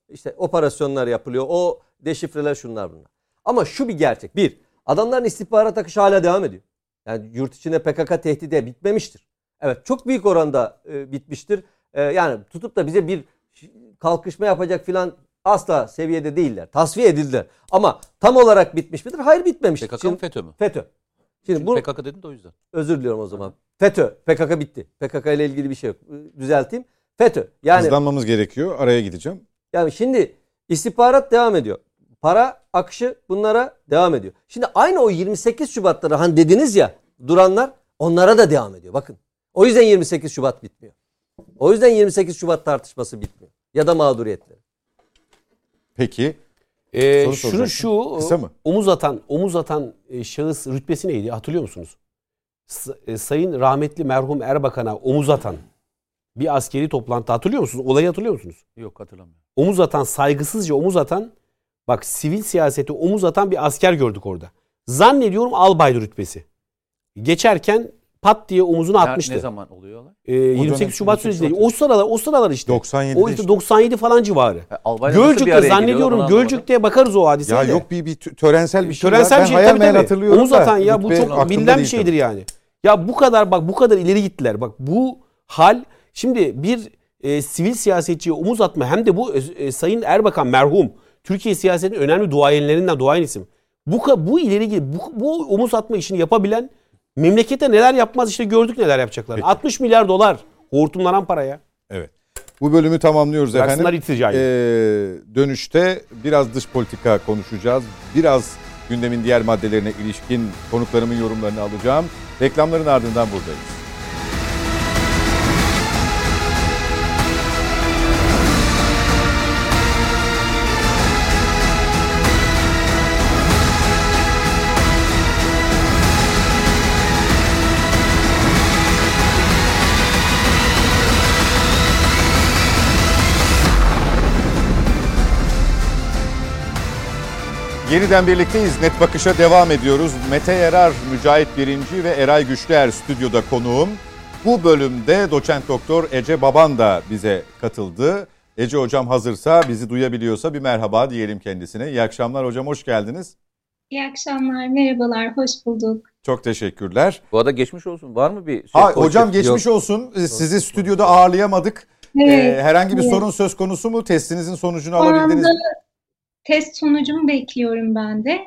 İşte operasyonlar yapılıyor. O deşifreler şunlar bunlar. Ama şu bir gerçek. Bir, adamların istihbarat akışı hala devam ediyor. Yani yurt içinde PKK tehdidi bitmemiştir. Evet çok büyük oranda e, bitmiştir. E, yani tutup da bize bir kalkışma yapacak filan asla seviyede değiller. Tasfiye edildiler. Ama tam olarak bitmiş midir? Hayır bitmemiştir. PKK mı Şimdi- FETÖ mü? FETÖ. Şimdi bu PKK dedin de o yüzden. özür diliyorum o zaman. FETÖ. PKK bitti. PKK ile ilgili bir şey yok. Düzelteyim. FETÖ. Yani Hızlanmamız gerekiyor. Araya gideceğim. yani şimdi istihbarat devam ediyor. Para akışı bunlara devam ediyor. Şimdi aynı o 28 Şubatları hani dediniz ya duranlar onlara da devam ediyor. Bakın. O yüzden 28 Şubat bitmiyor. O yüzden 28 Şubat tartışması bitmiyor. Ya da mağduriyetleri. Peki. Ee, Soru şunu şu Kısa mı? omuz atan omuz atan e, şahıs rütbesi neydi hatırlıyor musunuz? E, Sayın rahmetli merhum Erbakan'a omuz atan bir askeri toplantı hatırlıyor musunuz? Olayı hatırlıyor musunuz? Yok hatırlamıyorum. Omuz atan saygısızca omuz atan bak sivil siyasete omuz atan bir asker gördük orada. Zannediyorum albay rütbesi. Geçerken pat diye omuzunu atmıştı. ne zaman oluyor olay? Ee, 28 dönem Şubat 28 süreci değil. Şubat. O sıralar o sıralar işte. 97'de o işte 97 falan civarı. Bir Gölcük'te zannediyorum. Gölcük'te bakarız o hadiseye Ya de. yok bir, bir tö- törensel bir şey Törensel bir şey tabii tabii. hatırlıyorum Omuz atan ya bu çok bilinen bir şeydir tabii. yani. Ya bu kadar bak bu kadar ileri gittiler. Bak bu hal şimdi bir e, sivil siyasetçiye omuz atma hem de bu e, Sayın Erbakan merhum Türkiye siyasetinin önemli duayenlerinden duayen isim. Bu bu ileri bu, bu omuz atma işini yapabilen memlekete neler yapmaz işte gördük neler yapacaklar. Peki. 60 milyar dolar hortumlanan paraya. Evet. Bu bölümü tamamlıyoruz Bıraksınlar efendim. Ee, dönüşte biraz dış politika konuşacağız. Biraz gündemin diğer maddelerine ilişkin konuklarımın yorumlarını alacağım. Reklamların ardından buradayız. Yeniden birlikteyiz. Net Bakış'a devam ediyoruz. Mete Yarar, Mücahit Birinci ve Eray Güçlüer stüdyoda konuğum. Bu bölümde doçent doktor Ece Baban da bize katıldı. Ece hocam hazırsa, bizi duyabiliyorsa bir merhaba diyelim kendisine. İyi akşamlar hocam, hoş geldiniz. İyi akşamlar, merhabalar, hoş bulduk. Çok teşekkürler. Bu arada geçmiş olsun. Var mı bir şey? Ha, hocam geçmiş Yok. olsun. Sizi stüdyoda ağırlayamadık. Evet, Ee, herhangi bir evet. sorun söz konusu mu? Testinizin sonucunu şu alabildiniz mi? Test sonucumu bekliyorum ben de.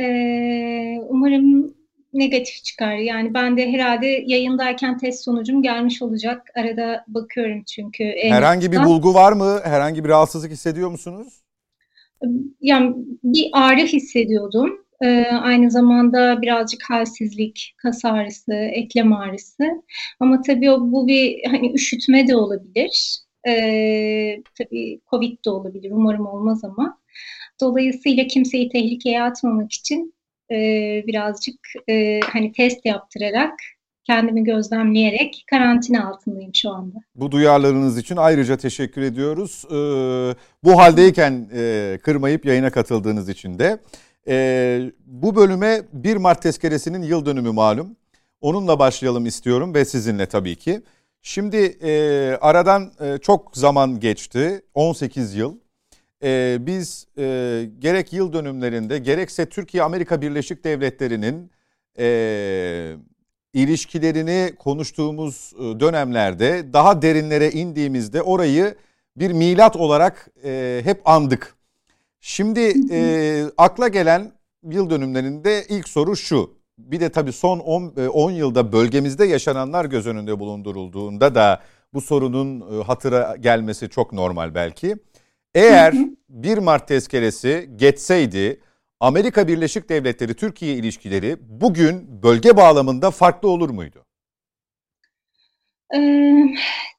Ee, umarım negatif çıkar. Yani ben de herhalde yayındayken test sonucum gelmiş olacak. Arada bakıyorum çünkü. en Herhangi bir bulgu var mı? Herhangi bir rahatsızlık hissediyor musunuz? Yani bir ağrı hissediyordum. Ee, aynı zamanda birazcık halsizlik, kas ağrısı, eklem ağrısı. Ama tabii o, bu bir hani üşütme de olabilir. Ee, tabii Covid de olabilir. Umarım olmaz ama. Dolayısıyla kimseyi tehlikeye atmamak için e, birazcık e, hani test yaptırarak kendimi gözlemleyerek karantina altındayım şu anda. Bu duyarlarınız için ayrıca teşekkür ediyoruz. Ee, bu haldeyken e, kırmayıp yayına katıldığınız için de. Ee, bu bölüme 1 Mart tezkeresinin yıl dönümü malum. Onunla başlayalım istiyorum ve sizinle tabii ki. Şimdi e, aradan e, çok zaman geçti. 18 yıl. E, biz e, gerek yıl dönümlerinde gerekse Türkiye-Amerika Birleşik Devletleri'nin e, ilişkilerini konuştuğumuz e, dönemlerde daha derinlere indiğimizde orayı bir milat olarak e, hep andık. Şimdi e, akla gelen yıl dönümlerinde ilk soru şu. Bir de tabii son 10 yılda bölgemizde yaşananlar göz önünde bulundurulduğunda da bu sorunun e, hatıra gelmesi çok normal belki. Eğer 1 Mart tezkeresi geçseydi Amerika Birleşik Devletleri Türkiye ilişkileri bugün bölge bağlamında farklı olur muydu? Ee,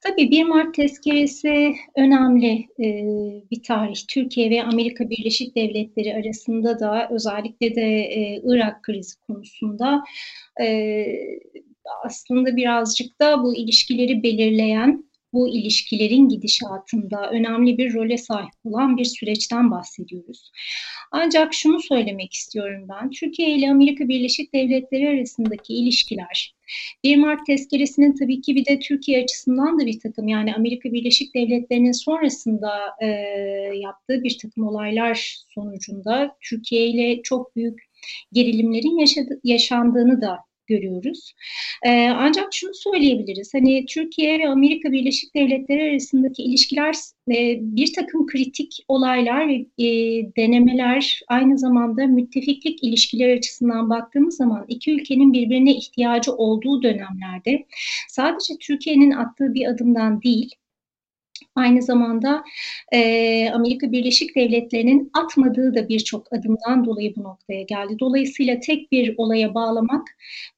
tabii 1 Mart tezkeresi önemli e, bir tarih. Türkiye ve Amerika Birleşik Devletleri arasında da özellikle de e, Irak krizi konusunda e, aslında birazcık da bu ilişkileri belirleyen, bu ilişkilerin gidişatında önemli bir role sahip olan bir süreçten bahsediyoruz. Ancak şunu söylemek istiyorum ben, Türkiye ile Amerika Birleşik Devletleri arasındaki ilişkiler 1 Mart tezkeresinin tabii ki bir de Türkiye açısından da bir takım yani Amerika Birleşik Devletleri'nin sonrasında e, yaptığı bir takım olaylar sonucunda Türkiye ile çok büyük gerilimlerin yaşadı, yaşandığını da görüyoruz. Ee, ancak şunu söyleyebiliriz. Hani Türkiye ve Amerika Birleşik Devletleri arasındaki ilişkiler e, bir takım kritik olaylar ve e, denemeler aynı zamanda müttefiklik ilişkileri açısından baktığımız zaman iki ülkenin birbirine ihtiyacı olduğu dönemlerde sadece Türkiye'nin attığı bir adımdan değil Aynı zamanda e, Amerika Birleşik Devletleri'nin atmadığı da birçok adımdan dolayı bu noktaya geldi. Dolayısıyla tek bir olaya bağlamak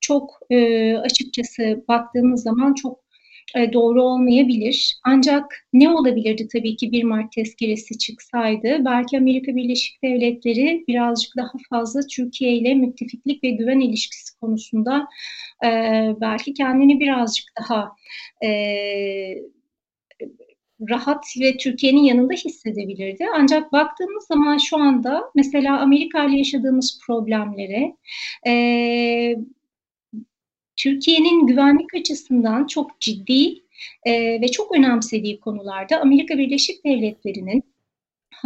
çok e, açıkçası baktığımız zaman çok e, doğru olmayabilir. Ancak ne olabilirdi tabii ki 1 Mart tezkeresi çıksaydı? Belki Amerika Birleşik Devletleri birazcık daha fazla Türkiye ile müttefiklik ve güven ilişkisi konusunda e, belki kendini birazcık daha e, rahat ve Türkiye'nin yanında hissedebilirdi. Ancak baktığımız zaman şu anda mesela Amerika ile yaşadığımız problemlere e, Türkiye'nin güvenlik açısından çok ciddi e, ve çok önemsediği konularda Amerika Birleşik Devletleri'nin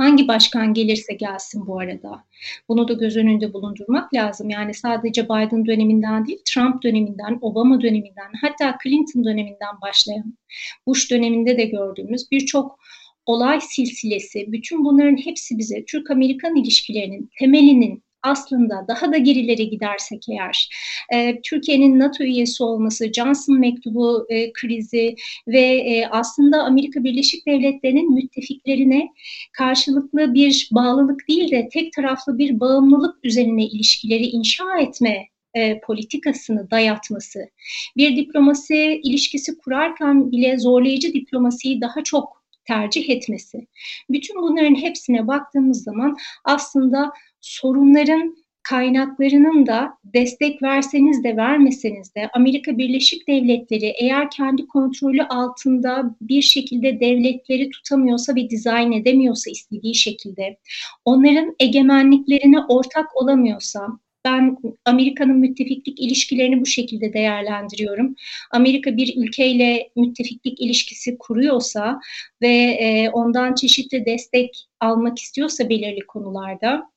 hangi başkan gelirse gelsin bu arada. Bunu da göz önünde bulundurmak lazım. Yani sadece Biden döneminden değil, Trump döneminden, Obama döneminden, hatta Clinton döneminden başlayan, Bush döneminde de gördüğümüz birçok olay silsilesi, bütün bunların hepsi bize Türk-Amerikan ilişkilerinin temelinin aslında daha da gerilere gidersek eğer e, Türkiye'nin NATO üyesi olması, Johnson mektubu e, krizi ve e, aslında Amerika Birleşik Devletleri'nin müttefiklerine karşılıklı bir bağlılık değil de tek taraflı bir bağımlılık üzerine ilişkileri inşa etme e, politikasını dayatması, bir diplomasi ilişkisi kurarken bile zorlayıcı diplomasiyi daha çok tercih etmesi. Bütün bunların hepsine baktığımız zaman aslında sorunların kaynaklarının da destek verseniz de vermeseniz de Amerika Birleşik Devletleri eğer kendi kontrolü altında bir şekilde devletleri tutamıyorsa ve dizayn edemiyorsa istediği şekilde onların egemenliklerine ortak olamıyorsa ben Amerika'nın müttefiklik ilişkilerini bu şekilde değerlendiriyorum. Amerika bir ülkeyle müttefiklik ilişkisi kuruyorsa ve e, ondan çeşitli destek almak istiyorsa belirli konularda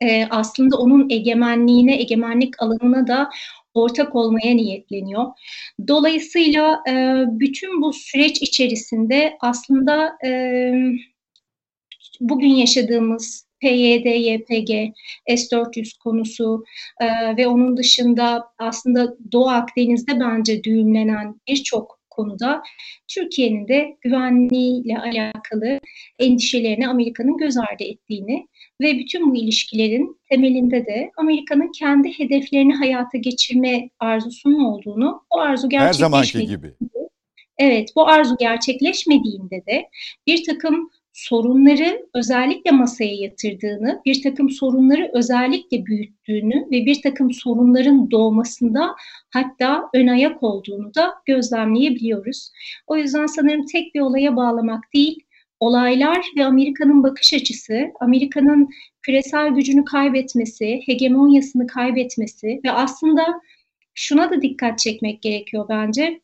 e, aslında onun egemenliğine, egemenlik alanına da ortak olmaya niyetleniyor. Dolayısıyla e, bütün bu süreç içerisinde aslında e, bugün yaşadığımız PYD, YPG, S-400 konusu e, ve onun dışında aslında Doğu Akdeniz'de bence düğümlenen birçok konuda Türkiye'nin de güvenliğiyle alakalı endişelerini Amerika'nın göz ardı ettiğini ve bütün bu ilişkilerin temelinde de Amerika'nın kendi hedeflerini hayata geçirme arzusunun olduğunu, o arzu gerçekleşmediğinde, Her zamanki gibi. Evet, bu arzu gerçekleşmediğinde de bir takım sorunları özellikle masaya yatırdığını, bir takım sorunları özellikle büyüttüğünü ve bir takım sorunların doğmasında hatta ön ayak olduğunu da gözlemleyebiliyoruz. O yüzden sanırım tek bir olaya bağlamak değil, olaylar ve Amerika'nın bakış açısı, Amerika'nın küresel gücünü kaybetmesi, hegemonyasını kaybetmesi ve aslında şuna da dikkat çekmek gerekiyor bence.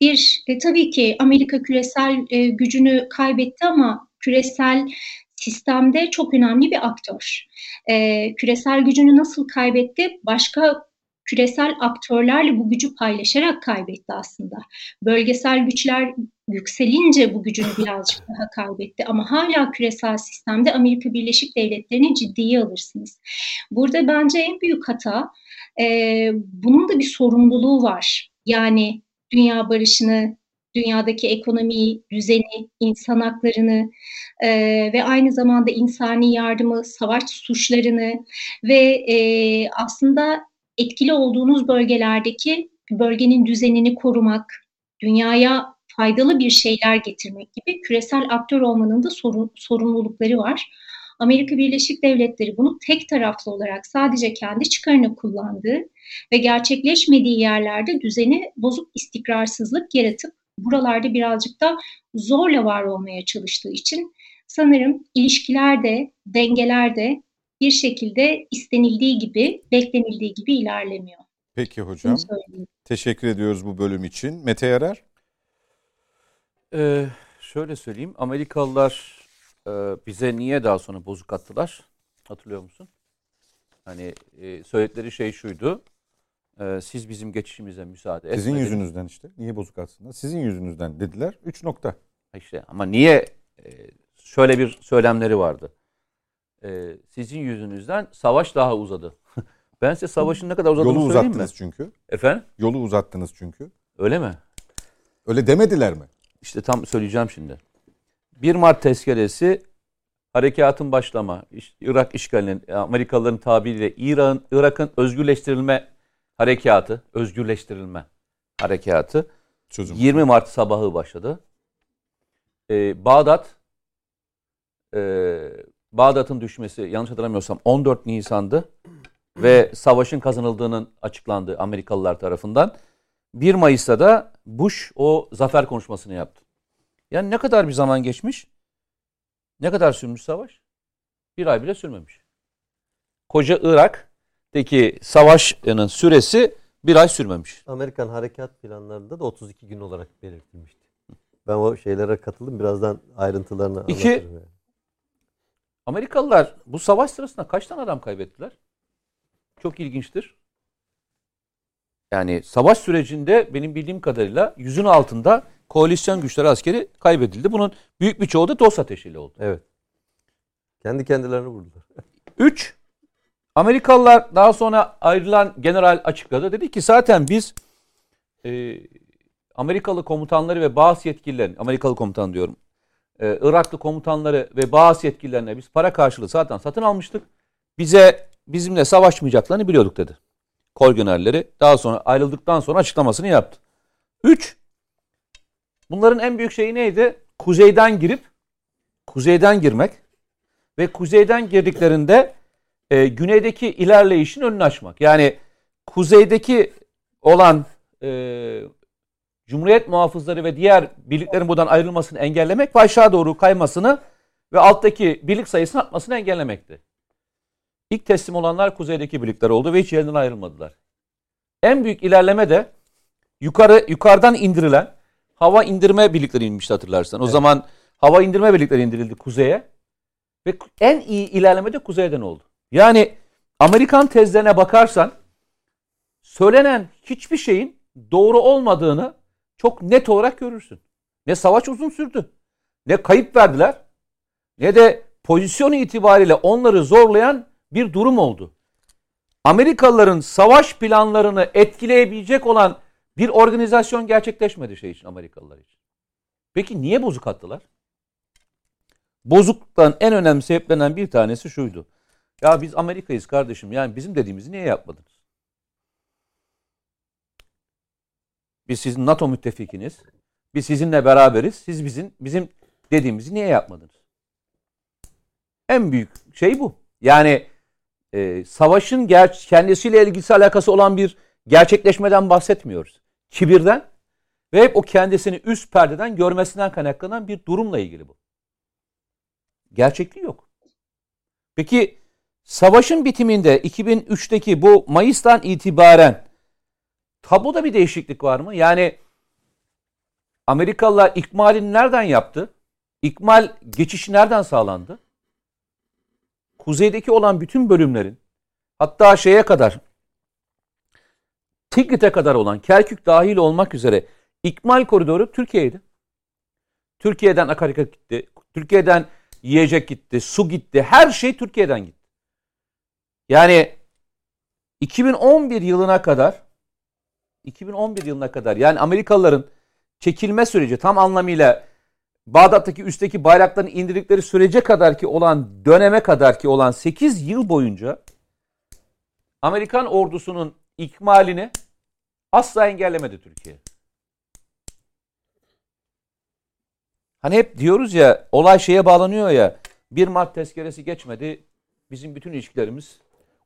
Bir, e, tabii ki Amerika küresel e, gücünü kaybetti ama küresel sistemde çok önemli bir aktör. E, küresel gücünü nasıl kaybetti? Başka küresel aktörlerle bu gücü paylaşarak kaybetti aslında. Bölgesel güçler yükselince bu gücünü birazcık daha kaybetti ama hala küresel sistemde Amerika Birleşik Devletleri'ni ciddiye alırsınız. Burada bence en büyük hata e, bunun da bir sorumluluğu var. Yani dünya barışını, dünyadaki ekonomiyi, düzeni, insan haklarını e, ve aynı zamanda insani yardımı, savaş suçlarını ve e, aslında etkili olduğunuz bölgelerdeki bölgenin düzenini korumak, dünyaya faydalı bir şeyler getirmek gibi küresel aktör olmanın da sorumlulukları var. Amerika Birleşik Devletleri bunu tek taraflı olarak sadece kendi çıkarını kullandığı ve gerçekleşmediği yerlerde düzeni bozuk istikrarsızlık yaratıp buralarda birazcık da zorla var olmaya çalıştığı için sanırım ilişkilerde, dengelerde bir şekilde istenildiği gibi, beklenildiği gibi ilerlemiyor. Peki hocam. Teşekkür ediyoruz bu bölüm için. Mete Yarar? Ee, şöyle söyleyeyim. Amerikalılar e, bize niye daha sonra bozuk attılar? Hatırlıyor musun? Hani e, söyledikleri şey şuydu. E, siz bizim geçişimize müsaade Sizin yüzünüzden işte. Niye bozuk atsınlar? Sizin yüzünüzden dediler. Üç nokta. İşte ama niye? E, şöyle bir söylemleri vardı. E, sizin yüzünüzden savaş daha uzadı. ben size savaşın ne kadar uzadığını Yolu söyleyeyim mi? uzattınız çünkü. Efendim? Yolu uzattınız çünkü. Öyle mi? Öyle demediler mi? İşte tam söyleyeceğim şimdi. 1 Mart tezkeresi harekatın başlama, Irak işgalinin, Amerikalıların tabiriyle İran, Irak'ın özgürleştirilme harekatı, özgürleştirilme harekatı Sözüm. 20 Mart sabahı başladı. Ee, Bağdat e, Bağdat'ın düşmesi yanlış hatırlamıyorsam 14 Nisan'dı ve savaşın kazanıldığının açıklandı Amerikalılar tarafından. 1 Mayıs'ta da Bush o zafer konuşmasını yaptı. Yani ne kadar bir zaman geçmiş? Ne kadar sürmüş savaş? Bir ay bile sürmemiş. Koca Irak'taki savaşın süresi bir ay sürmemiş. Amerikan harekat planlarında da 32 gün olarak belirtilmişti. Ben o şeylere katıldım. Birazdan ayrıntılarını İki- anlatırım. yani. Amerikalılar bu savaş sırasında kaç tane adam kaybettiler? Çok ilginçtir. Yani savaş sürecinde benim bildiğim kadarıyla yüzün altında koalisyon güçleri askeri kaybedildi. Bunun büyük bir çoğu da dost ateşiyle oldu. Evet. Kendi kendilerini vurdular. 3. Amerikalılar daha sonra ayrılan general açıkladı. Dedi ki zaten biz e, Amerikalı komutanları ve bazı yetkililerin, Amerikalı komutan diyorum, e, Iraklı komutanları ve bazı yetkililerine biz para karşılığı zaten satın almıştık. Bize bizimle savaşmayacaklarını biliyorduk dedi. Kol generalleri daha sonra ayrıldıktan sonra açıklamasını yaptı. 3. Bunların en büyük şeyi neydi? Kuzeyden girip kuzeyden girmek ve kuzeyden girdiklerinde e, güneydeki ilerleyişin önünü açmak. Yani kuzeydeki olan e, Cumhuriyet muhafızları ve diğer birliklerin buradan ayrılmasını engellemek ve aşağı doğru kaymasını ve alttaki birlik sayısını artmasını engellemekti. İlk teslim olanlar kuzeydeki birlikler oldu ve hiç yerinden ayrılmadılar. En büyük ilerleme de yukarı yukarıdan indirilen hava indirme birlikleri inmişti hatırlarsan. O zaman hava indirme birlikleri indirildi kuzeye ve en iyi ilerleme de kuzeyden oldu. Yani Amerikan tezlerine bakarsan söylenen hiçbir şeyin doğru olmadığını çok net olarak görürsün. Ne savaş uzun sürdü, ne kayıp verdiler, ne de pozisyon itibariyle onları zorlayan bir durum oldu. Amerikalıların savaş planlarını etkileyebilecek olan bir organizasyon gerçekleşmedi şey için Amerikalılar için. Peki niye bozuk attılar? Bozukluktan en önemli sebeplerinden bir tanesi şuydu. Ya biz Amerika'yız kardeşim. Yani bizim dediğimizi niye yapmadınız? Biz sizin NATO müttefikiniz. Biz sizinle beraberiz. Siz bizim bizim dediğimizi niye yapmadınız? En büyük şey bu. Yani e, savaşın ger- kendisiyle ilgisi alakası olan bir gerçekleşmeden bahsetmiyoruz. Kibirden ve hep o kendisini üst perdeden görmesinden kaynaklanan bir durumla ilgili bu. Gerçekliği yok. Peki savaşın bitiminde 2003'teki bu Mayıs'tan itibaren tabloda bir değişiklik var mı? Yani Amerikalılar ikmalini nereden yaptı? İkmal geçişi nereden sağlandı? Kuzeydeki olan bütün bölümlerin hatta şeye kadar Tigrit'e kadar olan Kerkük dahil olmak üzere ikmal koridoru Türkiye'ydi. Türkiye'den akaryakıt gitti. Türkiye'den yiyecek gitti, su gitti. Her şey Türkiye'den gitti. Yani 2011 yılına kadar 2011 yılına kadar yani Amerikalıların çekilme süreci tam anlamıyla Bağdat'taki üstteki bayrakların indirdikleri sürece kadar ki olan döneme kadar ki olan 8 yıl boyunca Amerikan ordusunun ikmalini asla engellemedi Türkiye. Hani hep diyoruz ya olay şeye bağlanıyor ya 1 Mart tezkeresi geçmedi bizim bütün ilişkilerimiz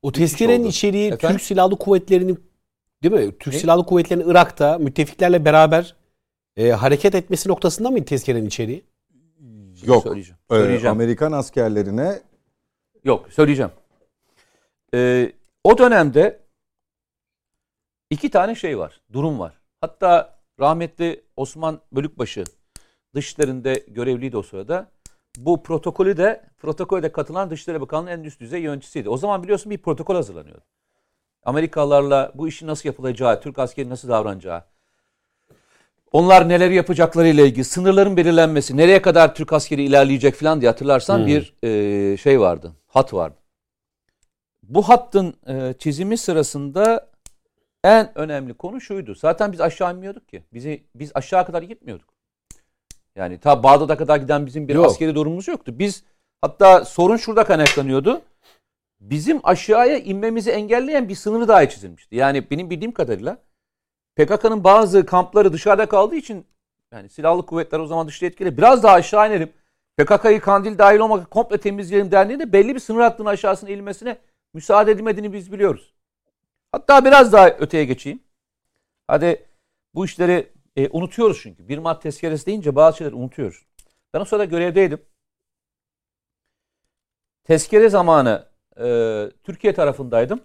O tezkerenin oldu. içeriği Efendim? Türk Silahlı Kuvvetleri'nin değil mi? Türk Ne? Silahlı Kuvvetleri'nin Irak'ta müttefiklerle beraber e, hareket etmesi noktasında mı tezkerenin içeriği? Yok. söyleyeceğim. Ee, söyleyeceğim. Amerikan askerlerine Yok söyleyeceğim. Ee, o dönemde iki tane şey var. Durum var. Hatta rahmetli Osman Bölükbaşı dışlarında görevliydi o sırada. Bu protokolü de protokolde katılan Dışişleri Bakanlığı'nın en üst düzey yöneticisiydi. O zaman biliyorsun bir protokol hazırlanıyordu. Amerikalılarla bu işin nasıl yapılacağı, Türk askeri nasıl davranacağı, onlar neler yapacakları ile ilgili sınırların belirlenmesi, nereye kadar Türk askeri ilerleyecek falan diye hatırlarsan Hmm. bir e, şey vardı, hat vardı. Bu hattın e, çizimi sırasında en önemli konu şuydu. Zaten biz aşağı inmiyorduk ki. Bizi biz aşağı kadar gitmiyorduk. Yani ta Bağdat'a kadar giden bizim bir Yok. askeri durumumuz yoktu. Biz hatta sorun şurada kaynaklanıyordu. Bizim aşağıya inmemizi engelleyen bir sınır dahi çizilmişti. Yani benim bildiğim kadarıyla PKK'nın bazı kampları dışarıda kaldığı için yani silahlı kuvvetler o zaman dışta etkili. Biraz daha aşağı inelim. PKK'yı Kandil dahil olmak komple temizleyelim dendiğinde belli bir sınır hattının aşağısına inilmesine müsaade edilmediğini biz biliyoruz. Hatta biraz daha öteye geçeyim. Hadi bu işleri e, unutuyoruz çünkü. Bir Mart tezkeresi deyince bazı şeyleri unutuyoruz. Ben o sırada görevdeydim. Tezkere zamanı e, Türkiye tarafındaydım.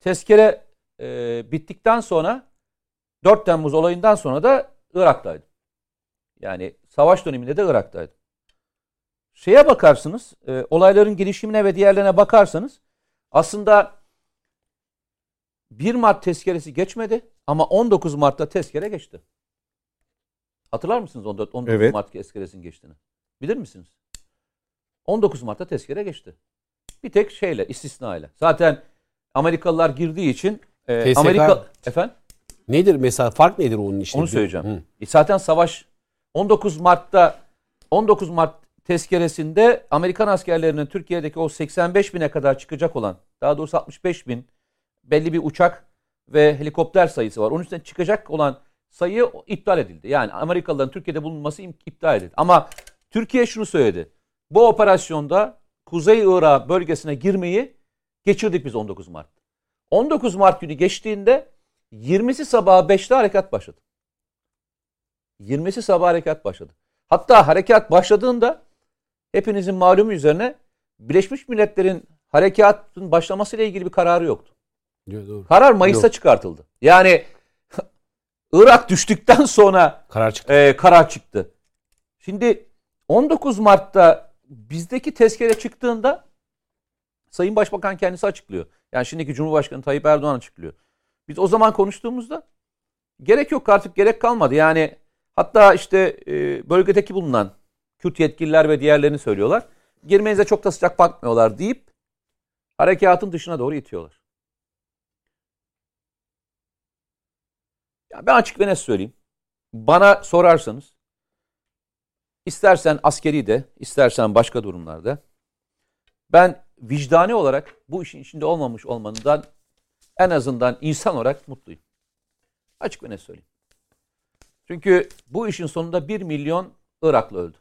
Tezkere e, bittikten sonra 4 Temmuz olayından sonra da Irak'taydım. Yani savaş döneminde de Irak'taydım. Şeye bakarsınız, e, olayların gelişimine ve diğerlerine bakarsanız aslında 1 Mart tezkeresi geçmedi ama 19 Mart'ta tezkere geçti. Hatırlar mısınız 14, 19 Evet. Mart tezkeresinin geçtiğini? Bilir misiniz? 19 Mart'ta tezkere geçti. Bir tek şeyle, istisnayla. Zaten Amerikalılar girdiği için e, TSK Amerika efendim Nedir mesela fark nedir onun işte? onu söyleyeceğim. Hı. E, zaten savaş 19 Mart'ta 19 Mart tezkeresinde Amerikan askerlerinin Türkiye'deki o 85 bine kadar çıkacak olan daha doğrusu 65 bin belli bir uçak ve helikopter sayısı var. Onun üstüne çıkacak olan sayı iptal edildi. Yani Amerikalıların Türkiye'de bulunması iptal edildi. Ama Türkiye şunu söyledi. Bu operasyonda Kuzey Irak bölgesine girmeyi geçirdik biz 19 Mart. 19 Mart günü geçtiğinde 20'si sabah 5'te harekat başladı. 20'si sabah harekat başladı. Hatta harekat başladığında hepinizin malumu üzerine Birleşmiş Milletler'in harekatın başlamasıyla ilgili bir kararı yoktu. Doğru. Karar Mayıs'ta Yok. çıkartıldı. Yani Irak düştükten sonra Karar çıktı. e, karar çıktı. Şimdi 19 Mart'ta bizdeki tezkere çıktığında Sayın Başbakan kendisi açıklıyor. Yani şimdiki Cumhurbaşkanı Tayyip Erdoğan açıklıyor. Biz o zaman konuştuğumuzda gerek yok artık gerek kalmadı. Yani hatta işte e, bölgedeki bulunan Kürt yetkililer ve diğerlerini söylüyorlar. Girmenize çok da sıcak bakmıyorlar deyip harekatın dışına doğru itiyorlar. Ya ben açık ve net söyleyeyim. Bana sorarsanız istersen askeri de istersen başka durumlarda ben vicdani olarak bu işin içinde olmamış olmanından en azından insan olarak mutluyum. Açık ve net söyleyeyim. Çünkü bu işin sonunda 1 milyon Iraklı öldü.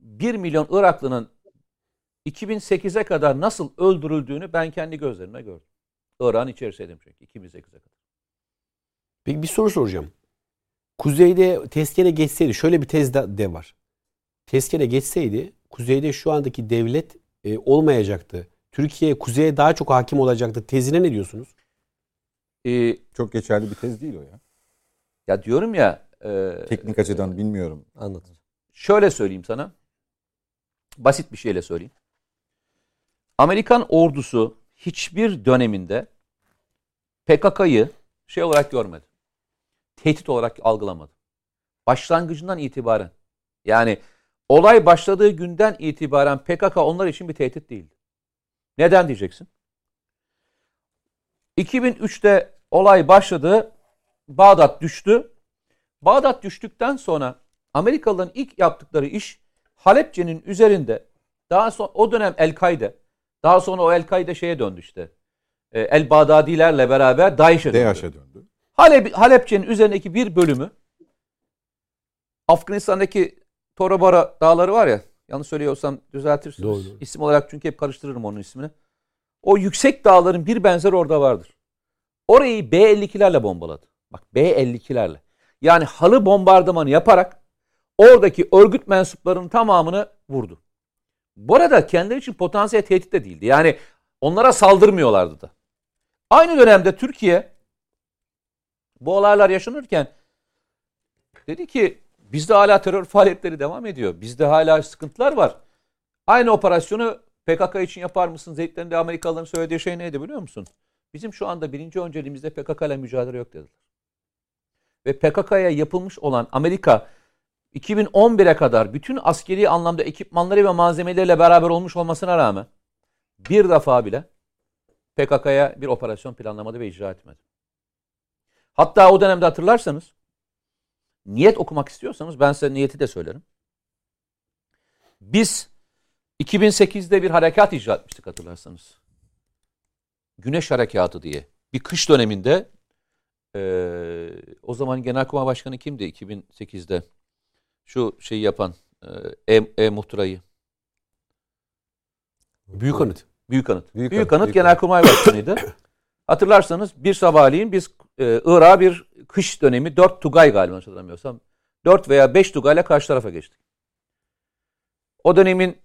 1 milyon Iraklı'nın 2008'e kadar nasıl öldürüldüğünü ben kendi gözlerimle gördüm. Irak'ın içerisindeydim çünkü 2008'e kadar. Peki bir soru soracağım. Kuzeyde tezkere geçseydi şöyle bir tez de, var. Tezkere geçseydi kuzeyde şu andaki devlet e, olmayacaktı. Türkiye kuzeye daha çok hakim olacaktı. Tezine ne diyorsunuz? Ee, Çok geçerli bir tez değil o ya. ya diyorum ya e, Teknik açıdan bilmiyorum. Anlatın. Şöyle söyleyeyim sana. Basit bir şeyle söyleyeyim. Amerikan ordusu hiçbir döneminde PKK'yı şey olarak görmedi. Tehdit olarak algılamadı. Başlangıcından itibaren. Yani olay başladığı günden itibaren PKK onlar için bir tehdit değildi. Neden diyeceksin? 2003'te olay başladı. Bağdat düştü. Bağdat düştükten sonra Amerikalıların ilk yaptıkları iş Halepçe'nin üzerinde daha sonra o dönem El-Kaide daha sonra o El-Kaide şeye döndü işte. E, El-Bağdadilerle beraber DAEŞ'e döndü. DAEŞ'e döndü. Halep, Halepçe'nin üzerindeki bir bölümü Afganistan'daki Torabara dağları var ya yanlış söylüyorsam düzeltirsiniz. Doğru, doğru. İsim olarak çünkü hep karıştırırım onun ismini. O yüksek dağların bir benzeri orada vardır. Orayı B-52'lerle bombaladı. Bak B-52'lerle. Yani halı bombardımanı yaparak oradaki örgüt mensuplarının tamamını vurdu. Bu arada kendileri için potansiyel tehdit de değildi. Yani onlara saldırmıyorlardı da. Aynı dönemde Türkiye bu olaylar yaşanırken dedi ki bizde hala terör faaliyetleri devam ediyor. Bizde hala sıkıntılar var. Aynı operasyonu PKK için yapar mısınız? Dediklerinde Amerikalıların söylediği şey neydi biliyor musun? Bizim şu anda birinci önceliğimizde PKK ile mücadele yok dediler. Ve PKK'ya yapılmış olan Amerika 2011'e kadar bütün askeri anlamda ekipmanları ve malzemeleriyle beraber olmuş olmasına rağmen bir defa bile PKK'ya bir operasyon planlamadı ve icra etmedi. Hatta o dönemde hatırlarsanız niyet okumak istiyorsanız ben size niyeti de söylerim. Biz 2008'de bir harekat icra etmiştik hatırlarsanız. Güneş Harekatı diye. Bir kış döneminde Ee, o zaman Genelkurmay Başkanı kimdi 2008'de? Şu şeyi yapan e, e, e muhtırayı. Büyük anıt. Büyük Anıt. Büyük Büyük, Anıt, Anıt Genelkurmay Başkanı'ydı. Hatırlarsanız bir sabahleyin biz e, Irak'a bir kış dönemi 4 Tugay galiba hatırlamıyorsam 4 veya 5 Tugay'la karşı tarafa geçtik. O dönemin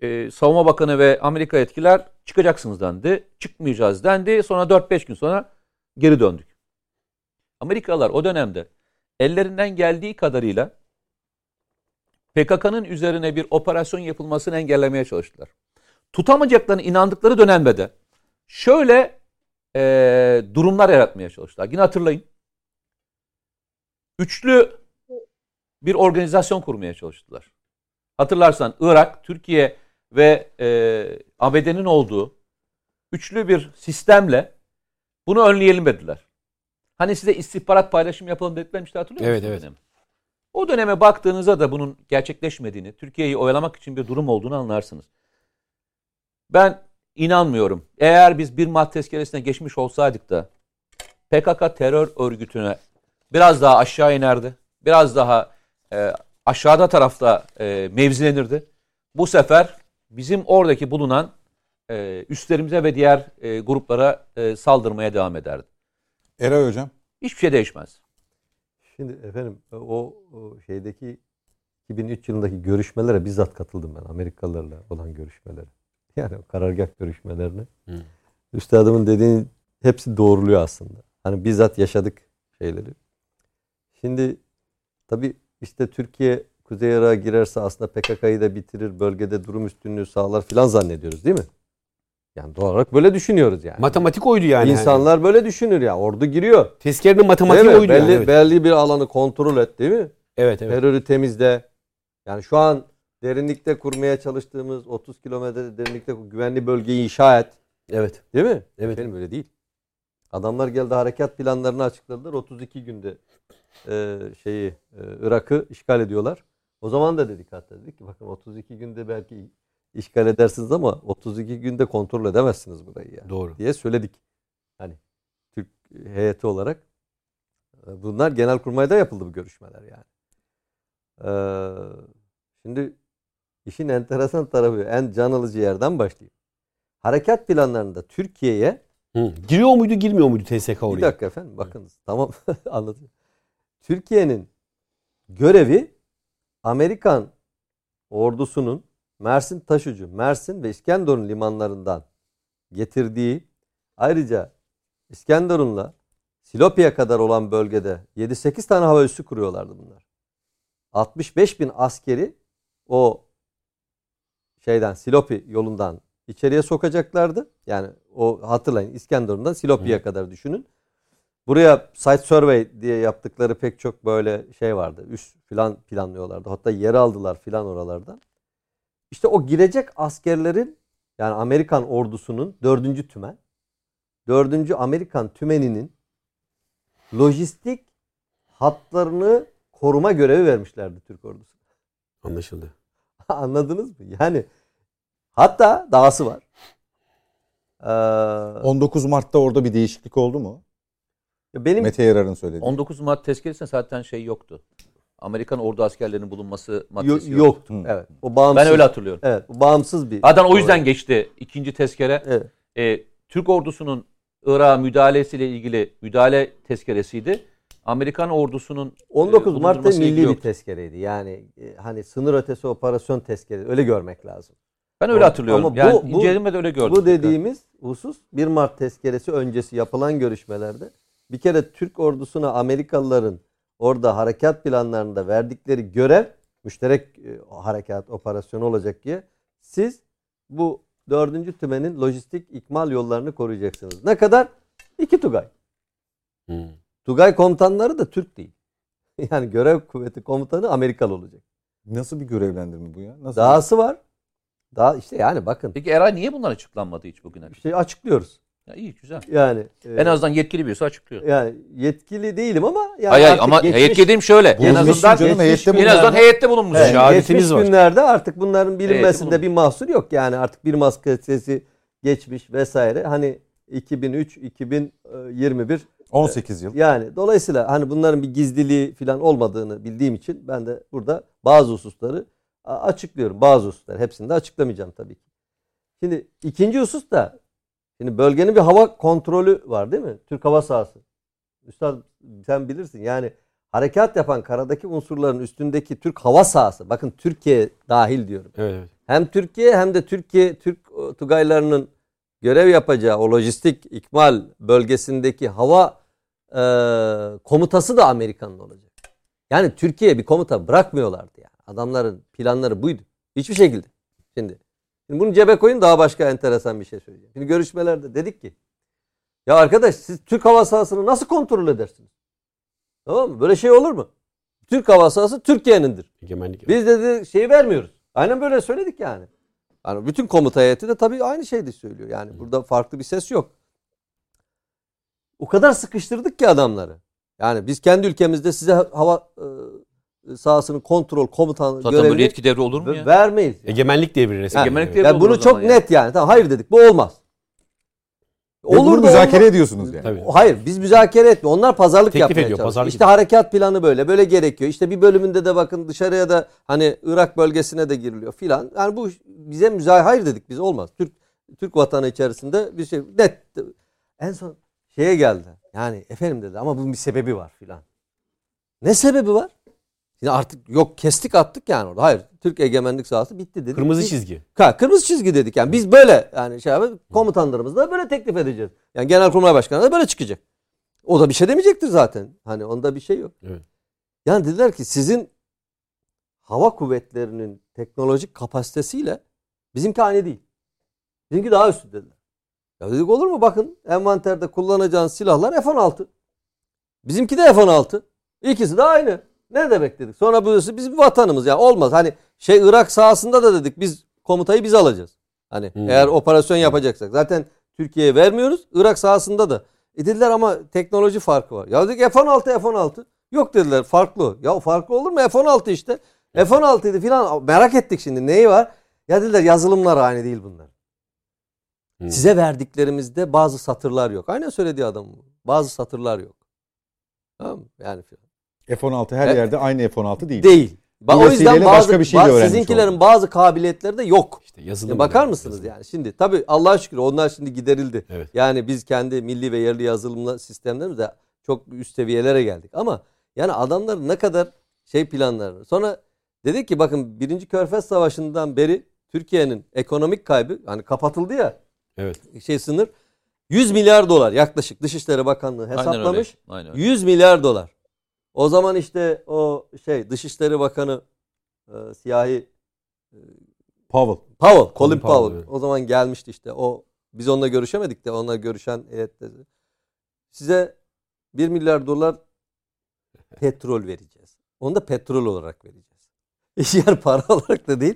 e, savunma bakanı ve Amerika etkiler çıkacaksınız dendi. Çıkmayacağız dendi. Sonra 4-5 gün sonra geri döndük. Amerikalılar o dönemde ellerinden geldiği kadarıyla PKK'nın üzerine bir operasyon yapılmasını engellemeye çalıştılar. Tutamayacaklarına inandıkları dönemde de şöyle e, durumlar yaratmaya çalıştılar. Yine hatırlayın. Üçlü bir organizasyon kurmaya çalıştılar. Hatırlarsan Irak, Türkiye ve e, ABD'nin olduğu üçlü bir sistemle bunu önleyelim dediler. Hani size istihbarat paylaşım yapalım dedikler işte hatırlıyor Evet, musunuz evet. dönemi? O döneme baktığınızda da bunun gerçekleşmediğini, Türkiye'yi oyalamak için bir durum olduğunu anlarsınız. Ben inanmıyorum. Eğer biz bir Mart tezkeresine geçmiş olsaydık da PKK terör örgütüne biraz daha aşağı inerdi. Biraz daha e, aşağıda tarafta e, mevzilenirdi. Bu sefer bizim oradaki bulunan e, üstlerimize ve diğer e, gruplara e, saldırmaya devam ederdi. Eray Hocam. Hiçbir şey değişmez. Şimdi efendim o, o şeydeki 2003 yılındaki görüşmelere bizzat katıldım ben Amerikalılarla olan görüşmelere. Yani karargah görüşmelerine. Hı. Üstadımın dediğini hepsi doğruluyor aslında. Hani bizzat yaşadık şeyleri. Şimdi tabii işte Türkiye Kuzey Irak'a girerse aslında PKK'yı da bitirir, bölgede durum üstünlüğü sağlar filan zannediyoruz değil mi? Yani doğal olarak böyle düşünüyoruz yani. Matematik oydu yani. İnsanlar böyle düşünür ya. Ordu giriyor. Tezkerenin matematiği oydu belli, yani. Evet. belli bir alanı kontrol et değil mi? evet, evet. Terörü temizle. Yani şu an derinlikte kurmaya çalıştığımız 30 kilometre derinlikte güvenli bölgeyi inşa et. Evet. Değil mi? Evet. Benim öyle değil. Adamlar geldi harekat planlarını açıkladılar. 32 günde e, şeyi e, Irak'ı işgal ediyorlar. O zaman da dedik hatta dedik ki bakın 32 günde belki işgal edersiniz ama 32 günde kontrol edemezsiniz burayı yani Doğru. diye söyledik. Hani Türk heyeti olarak. E, Bunlar Genelkurmay'da yapıldı bu görüşmeler yani. Ee, şimdi işin enteresan tarafı en can alıcı yerden başlayayım. Harekat planlarında Türkiye'ye Hı. Giriyor muydu girmiyor muydu TSK oraya? bir dakika efendim bakınız tamam anlatıyorum. Türkiye'nin görevi Amerikan ordusunun Mersin Taşucu, Mersin ve İskenderun limanlarından getirdiği ayrıca İskenderun'la Silopi'ye kadar olan bölgede 7-8 tane hava üssü kuruyorlardı bunlar. 65 bin askeri o şeyden Silopi yolundan içeriye sokacaklardı. Yani o hatırlayın İskenderun'dan Silopi'ye kadar düşünün. Buraya site survey diye yaptıkları pek çok böyle şey vardı. Üst filan planlıyorlardı. Hatta yer aldılar filan oralardan. İşte o girecek askerlerin yani Amerikan ordusunun dördüncü tümen, dördüncü Amerikan tümeninin lojistik hatlarını koruma görevi vermişlerdi Türk ordusu. Anlaşıldı. Anladınız mı? Yani hatta dahası var. Ee, 19 Mart'ta orada bir değişiklik oldu mu? benim Mete Yarar'ın söylediği. 19 Mart tezkeresinde zaten şey yoktu. Amerikan ordu askerlerinin bulunması yo- maddesi yok. yoktu. Evet. O bağımsız. Ben öyle hatırlıyorum. Evet. Bu bağımsız bir. Zaten o yüzden geçti ikinci tezkere. Evet. E, Türk ordusunun Irak'a müdahalesiyle ilgili müdahale tezkeresiydi. Amerikan ordusunun 19 e, Mart'ta milli bir yoktu. tezkereydi. Yani e, hani sınır ötesi operasyon tezkeresi. Öyle görmek lazım. Ben öyle Ama hatırlıyorum. bu- yani bu- incelemede öyle gördüm. Bu dediğimiz husus 1 Mart tezkeresi öncesi yapılan görüşmelerde bir kere Türk ordusuna Amerikalıların orada harekat planlarında verdikleri görev müşterek e, harekat operasyonu olacak diye siz bu dördüncü tümenin lojistik ikmal yollarını koruyacaksınız. Ne kadar? İki Tugay. Hı. Tugay komutanları da Türk değil. Yani görev kuvveti komutanı Amerikalı olacak. Nasıl bir görevlendirme bu ya? Nasıl? Dahası var. Daha işte yani bakın Peki Eray niye bunlar açıklanmadı hiç bugüne? işte açıklıyoruz. Ya iyi güzel. Yani e, En azından yetkili birisi açıklıyor. yani yetkili değilim ama yani hayır hayır ama geçmiş- yetkili dediğim şöyle. En azından canım, heyette en azından heyette bulunmuş. Evet, geçmiş var. günlerde artık bunların bilinmesinde bir mahsur yok. Yani artık bir maskesi geçmiş vesaire. Hani 2003 2021 18 yıl. Yani dolayısıyla hani bunların bir gizliliği falan olmadığını bildiğim için ben de burada bazı hususları açıklıyorum. Bazı hususları hepsini de açıklamayacağım tabii ki. Şimdi ikinci husus da şimdi bölgenin bir hava kontrolü var değil mi? Türk hava sahası. Üstad sen bilirsin yani harekat yapan karadaki unsurların üstündeki Türk hava sahası. Bakın Türkiye dahil diyorum. Evet, evet. Hem Türkiye hem de Türkiye Türk Tugaylarının görev yapacağı o lojistik ikmal bölgesindeki hava e, komutası da Amerikan'ın olacak. Yani Türkiye bir komuta bırakmıyorlardı yani. Adamların planları buydu. Hiçbir şekilde. Şimdi, şimdi bunu cebe koyun daha başka enteresan bir şey söyleyeceğim. Şimdi görüşmelerde dedik ki ya arkadaş siz Türk hava sahasını nasıl kontrol edersiniz? Tamam mı? Böyle şey olur mu? Türk hava sahası Türkiye'nindir. Biz dedi şeyi vermiyoruz. Aynen böyle söyledik yani. Yani bütün komuta heyeti de tabii aynı şeyi de söylüyor. Yani burada farklı bir ses yok. O kadar sıkıştırdık ki adamları. Yani biz kendi ülkemizde size hava e, sahasının kontrol komutan Zaten böyle görevini yetki devri olur mu ya? vermeyiz. Egemenlik devri resmen. Egemenlik devri- Yani olur o bunu zaman çok yani. net yani. Tamam hayır dedik. Bu olmaz. Ve bunu müzakere olmaz. ediyorsunuz yani. Tabii. Hayır biz müzakere etmiyor. Onlar pazarlık Teklif yapmaya ediyor, çalışıyor. pazarlık işte harekat planı böyle. Böyle gerekiyor. İşte bir bölümünde de bakın dışarıya da hani Irak bölgesine de giriliyor filan. Yani bu bize müzakere hayır dedik biz olmaz. Türk Türk vatanı içerisinde bir şey net. En son şeye geldi. Yani efendim dedi ama bunun bir sebebi var filan. Ne sebebi var? Şimdi artık yok kestik attık yani orada. Hayır Türk egemenlik sahası bitti dedik. Kırmızı Biz- çizgi. Ha, kırmızı çizgi dedik yani. Biz böyle yani şey abi komutanlarımız da böyle teklif edeceğiz. Yani Genelkurmay Başkanı da böyle çıkacak. O da bir şey demeyecektir zaten. Hani onda bir şey yok. Evet. Yani dediler ki sizin hava kuvvetlerinin teknolojik kapasitesiyle bizimki aynı değil. Bizimki daha üstün dediler. Ya dedik olur mu bakın envanterde kullanacağınız silahlar F-16. Bizimki de F-16. İkisi de aynı. Ne demek dedik. Sonra burası bizim vatanımız ya olmaz. Hani şey Irak sahasında da dedik biz komutayı biz alacağız. Hani Hmm. eğer operasyon yapacaksak. Zaten Türkiye'ye vermiyoruz. Irak sahasında da. E dediler ama teknoloji farkı var. Ya dedik F-16 F-16. Yok dediler farklı. Ya farklı olur mu? F-16 işte. F-16 idi filan. Merak ettik şimdi neyi var? Ya dediler yazılımlar aynı değil bunlar. Hmm. Size verdiklerimizde bazı satırlar yok. Aynen söylediği adam bu. Bazı satırlar yok. Tamam mı? Yani filan. F-16 her Evet. yerde aynı F-16 değil. Değil. Ba- o yüzden bazı, başka bir şey de ba- öğrenmiş sizinkilerin olduk. bazı kabiliyetleri de yok. İşte yazılım. Ya bakar yani, mısınız yazılım. yani? Şimdi tabii Allah'a şükür onlar şimdi giderildi. Evet. Yani biz kendi milli ve yerli yazılımla sistemlerimizde çok üst seviyelere geldik. Ama yani adamlar ne kadar şey planlarını. Sonra dedik ki bakın birinci Körfez Savaşı'ndan beri Türkiye'nin ekonomik kaybı hani kapatıldı ya Evet. şey sınır 100 milyar dolar yaklaşık Dışişleri Bakanlığı Aynen öyle. hesaplamış. Aynen öyle. 100 milyar dolar. O zaman işte o şey Dışişleri Bakanı e, siyahi Powell. Powell, Colin Powell. Powell, evet. O zaman gelmişti işte. O biz onunla görüşemedik de onunla görüşen heyette. Size 1 milyar dolar petrol vereceğiz. Onu da petrol olarak vereceğiz. Yani para olarak da değil.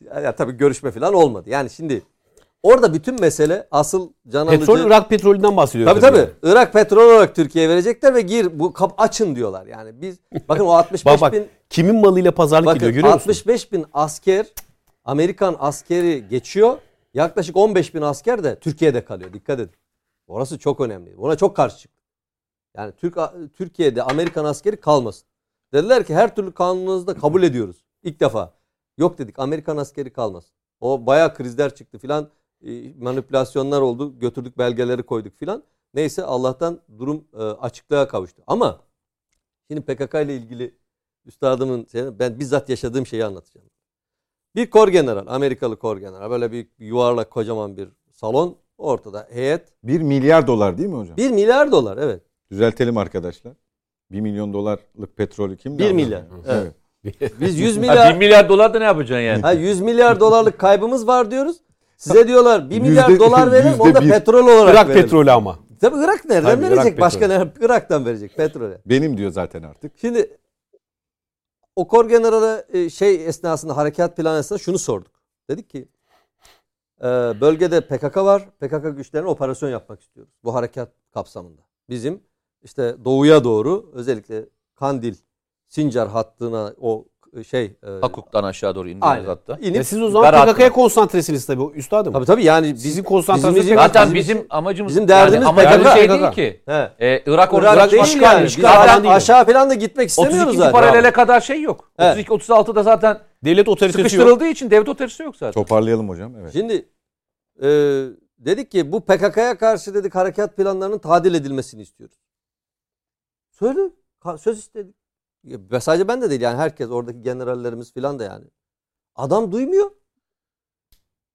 Ya, tabii görüşme falan olmadı. Yani şimdi orada bütün mesele asıl can alıcı. Petrol Irak petrolünden bahsediyor. Tabii tabii. Irak petrol olarak Türkiye'ye verecekler ve gir bu kap açın diyorlar. Yani biz bakın o 65 Bak bak bin kimin malıyla pazarlık Bakın ediyor görüyor musun? 65 bin asker Amerikan askeri geçiyor. Yaklaşık 15 bin asker de Türkiye'de kalıyor. Dikkat edin. Orası çok önemli. Ona çok karşı çıktı. Yani Türk Türkiye'de Amerikan askeri kalmasın. Dediler ki her türlü kanununuzda kabul ediyoruz. İlk defa. Yok dedik Amerikan askeri kalmasın. O bayağı krizler çıktı filan. E, manipülasyonlar oldu. Götürdük belgeleri koyduk filan. Neyse Allah'tan durum e, açıklığa kavuştu. Ama şimdi PKK ile ilgili üstadımın şey- ben bizzat yaşadığım şeyi anlatacağım. Bir kor general, Amerikalı kor general. Böyle büyük bir yuvarlak kocaman bir salon. Ortada heyet. 1 milyar dolar değil mi hocam? 1 milyar dolar evet. Düzeltelim arkadaşlar. 1 milyon dolarlık petrolü kim Bir aldı? milyar, evet. Biz 100 Ha, milyar 1 milyar dolar da ne yapacaksın yani? ha, 100 milyar dolarlık kaybımız var diyoruz. Size diyorlar 1 milyar Yüzde- dolar verelim onu da bir. petrol olarak Irak verelim. petrolü ama. Tabii Irak nereden Tabii, Irak verecek? petrolü. Başka ne? Irak'tan verecek petrole. Benim diyor zaten artık. Şimdi o kor generale e, şey esnasında harekat planı esnasında şunu sorduk. Dedik ki e, bölgede PKK var. PKK güçlerine operasyon yapmak istiyoruz. Bu harekat kapsamında. Bizim işte doğuya doğru özellikle Kandil, Sincar hattına o şey e, Hakuk'tan aşağı doğru indiniz aynen. hatta. İnip, siz o zaman Berat PKK'ya var. konsantresiniz tabii üstadım. tabii tabii yani biz, Sizin konsantrasyon bizim- Zaten bizim- bizim amacımız bizim derdimiz yani amacımız PKK. şey değil ki. He. Ee, Irak orada Irak değil işgal, yani. Biz zaten aşağı falan da gitmek istemiyoruz 32. zaten. paralele kadar şey yok. Evet. 32 36'da zaten Devlet otoritesi yok. sıkıştırıldığı için devlet otoritesi yok zaten. Toparlayalım hocam. Evet. Şimdi e, dedik ki bu PKK'ya karşı dedik harekat planlarının tadil edilmesini istiyoruz. Söyle. Söz istedik. Ve sadece ben de değil yani herkes oradaki generallerimiz filan da yani. Adam duymuyor.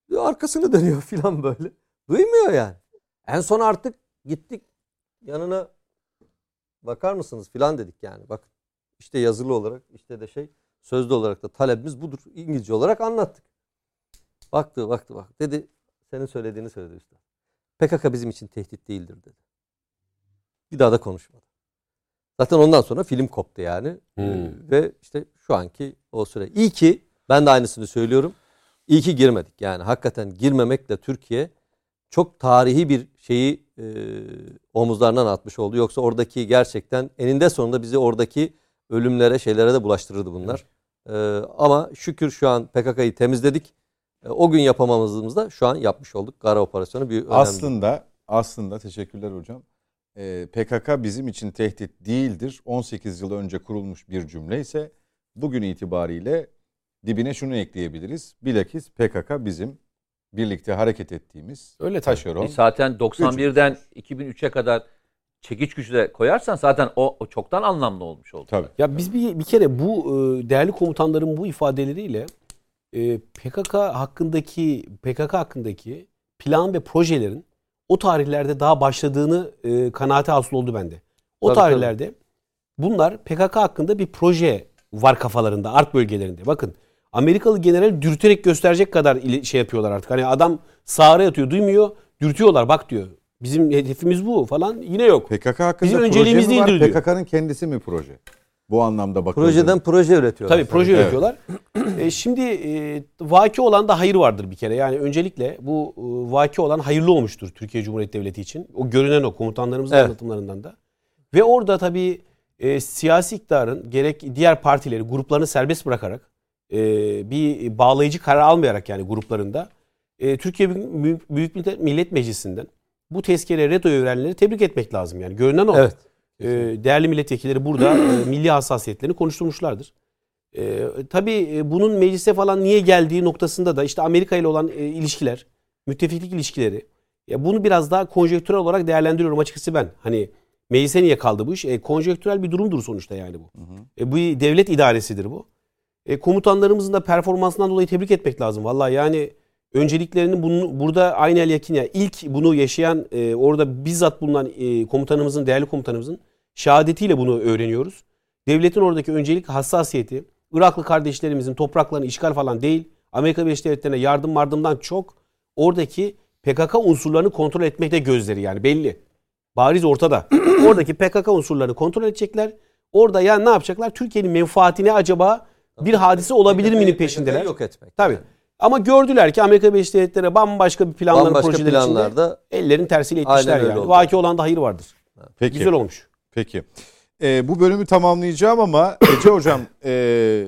Ya arkasını dönüyor filan böyle. Duymuyor yani. En son artık gittik yanına bakar mısınız filan dedik yani. Bak işte yazılı olarak işte de şey sözlü olarak da talebimiz budur. İngilizce olarak anlattık. Baktı baktı bak dedi senin söylediğini söyledi işte. PKK bizim için tehdit değildir dedi. Bir daha da konuşmadı. Zaten ondan sonra film koptu yani. Hmm. Ee, Ve işte şu anki o süre. İyi ki ben de aynısını söylüyorum. İyi ki girmedik. Yani hakikaten girmemekle Türkiye çok tarihi bir şeyi e, omuzlarından atmış oldu. Yoksa oradaki gerçekten eninde sonunda bizi oradaki ölümlere şeylere de bulaştırırdı bunlar. Ee, ama şükür şu an PKK'yı temizledik. E, o gün yapamamızda şu an yapmış olduk. Kara operasyonu bir önemli. Aslında aslında teşekkürler hocam. Ee, PKK bizim için tehdit değildir. 18 yıl önce kurulmuş bir cümle ise bugün itibariyle dibine şunu ekleyebiliriz. Bilakis PKK bizim birlikte hareket ettiğimiz Öyle taşeron. E zaten 91'den 2003'e kadar çekiç gücü de koyarsan zaten o, o çoktan anlamlı olmuş oldu. Tabii. Ya biz bir, bir kere bu e, değerli komutanların bu ifadeleriyle e, PKK hakkındaki PKK hakkındaki plan ve projelerin o tarihlerde daha başladığını e, kanaate hasıl oldu bende. O Tabii, tarihlerde bunlar PKK hakkında bir proje var kafalarında, art bölgelerinde. Bakın Amerikalı general dürterek gösterecek kadar şey yapıyorlar artık. Hani adam sağıra yatıyor, duymuyor, dürtüyorlar. Bak diyor. Bizim hedefimiz bu falan. Yine yok. PKK hakkında Bizim proje önceliğimiz mi var? değildir diyor. PKK'nın kendisi mi proje? Bu anlamda bakıldığında. Projeden proje üretiyorlar. Tabii proje Evet. üretiyorlar. E, şimdi e, vaki olan da hayır vardır bir kere. Yani öncelikle bu e, vaki olan hayırlı olmuştur Türkiye Cumhuriyeti Devleti için. O görünen o komutanlarımızın Evet. anlatımlarından da. Ve orada tabii e, siyasi iktidarın gerek diğer partileri gruplarını serbest bırakarak e, bir bağlayıcı karar almayarak yani gruplarında e, Türkiye Büyük, Millet, Meclisi'nden bu tezkere retoyu verenleri tebrik etmek lazım yani. Görünen o. Evet. E, değerli milletvekilleri burada e, milli hassasiyetlerini konuşturmuşlardır. E, tabii bunun meclise falan niye geldiği noktasında da işte Amerika ile olan e, ilişkiler, müttefiklik ilişkileri. Ya bunu biraz daha konjektürel olarak değerlendiriyorum açıkçası ben. Hani meclise niye kaldı bu iş? E, konjektürel bir durumdur sonuçta yani bu. E, bu devlet idaresidir bu. E, komutanlarımızın da performansından dolayı tebrik etmek lazım. Vallahi yani önceliklerini bunu, burada aynı el yakın ya. İlk bunu yaşayan e, orada bizzat bulunan e, komutanımızın, değerli komutanımızın şehadetiyle bunu öğreniyoruz. Devletin oradaki öncelik hassasiyeti, Iraklı kardeşlerimizin topraklarını işgal falan değil, Amerika Birleşik Devletleri'ne yardım mardımdan çok oradaki PKK unsurlarını kontrol etmekte gözleri yani belli. Bariz ortada. Oradaki PKK unsurlarını kontrol edecekler. Orada yani ne yapacaklar? Türkiye'nin menfaatine acaba bir hadise olabilir minin peşindeler. Yok etmek. Tabii. yani. Ama gördüler ki Amerika Birleşik Devletleri bambaşka bir planların Bambaşka projeleri planlarda içinde ellerin tersiyle etmişler yani. Vaki olan da hayır vardır. Peki. Güzel olmuş. Peki. Ee, bu bölümü tamamlayacağım ama Ece Hocam e,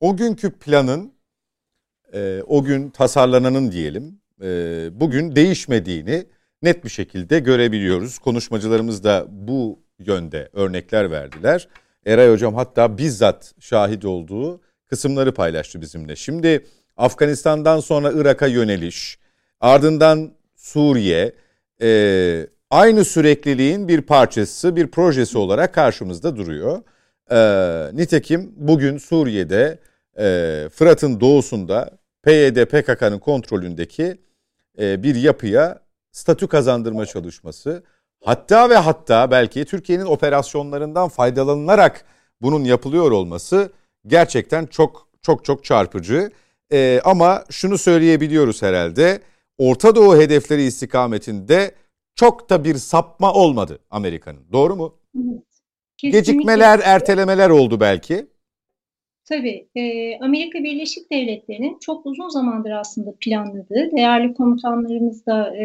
o günkü planın e, o gün tasarlananın diyelim e, bugün değişmediğini net bir şekilde görebiliyoruz. Konuşmacılarımız da bu yönde örnekler verdiler. Eray Hocam hatta bizzat şahit olduğu kısımları paylaştı bizimle. Şimdi Afganistan'dan sonra Irak'a yöneliş, ardından Suriye, e, aynı sürekliliğin bir parçası, bir projesi olarak karşımızda duruyor. E, nitekim bugün Suriye'de e, Fırat'ın doğusunda PYD PKK'nın kontrolündeki e, bir yapıya statü kazandırma çalışması. Hatta ve hatta belki Türkiye'nin operasyonlarından faydalanılarak bunun yapılıyor olması gerçekten çok çok çok çarpıcı. E, ama şunu söyleyebiliyoruz herhalde. Orta Doğu hedefleri istikametinde çok da bir sapma olmadı Amerika'nın. Doğru mu? Evet. Kesinlikle. Gecikmeler, ertelemeler oldu belki. Tabii. Amerika Birleşik Devletleri'nin çok uzun zamandır aslında planladığı, değerli komutanlarımız da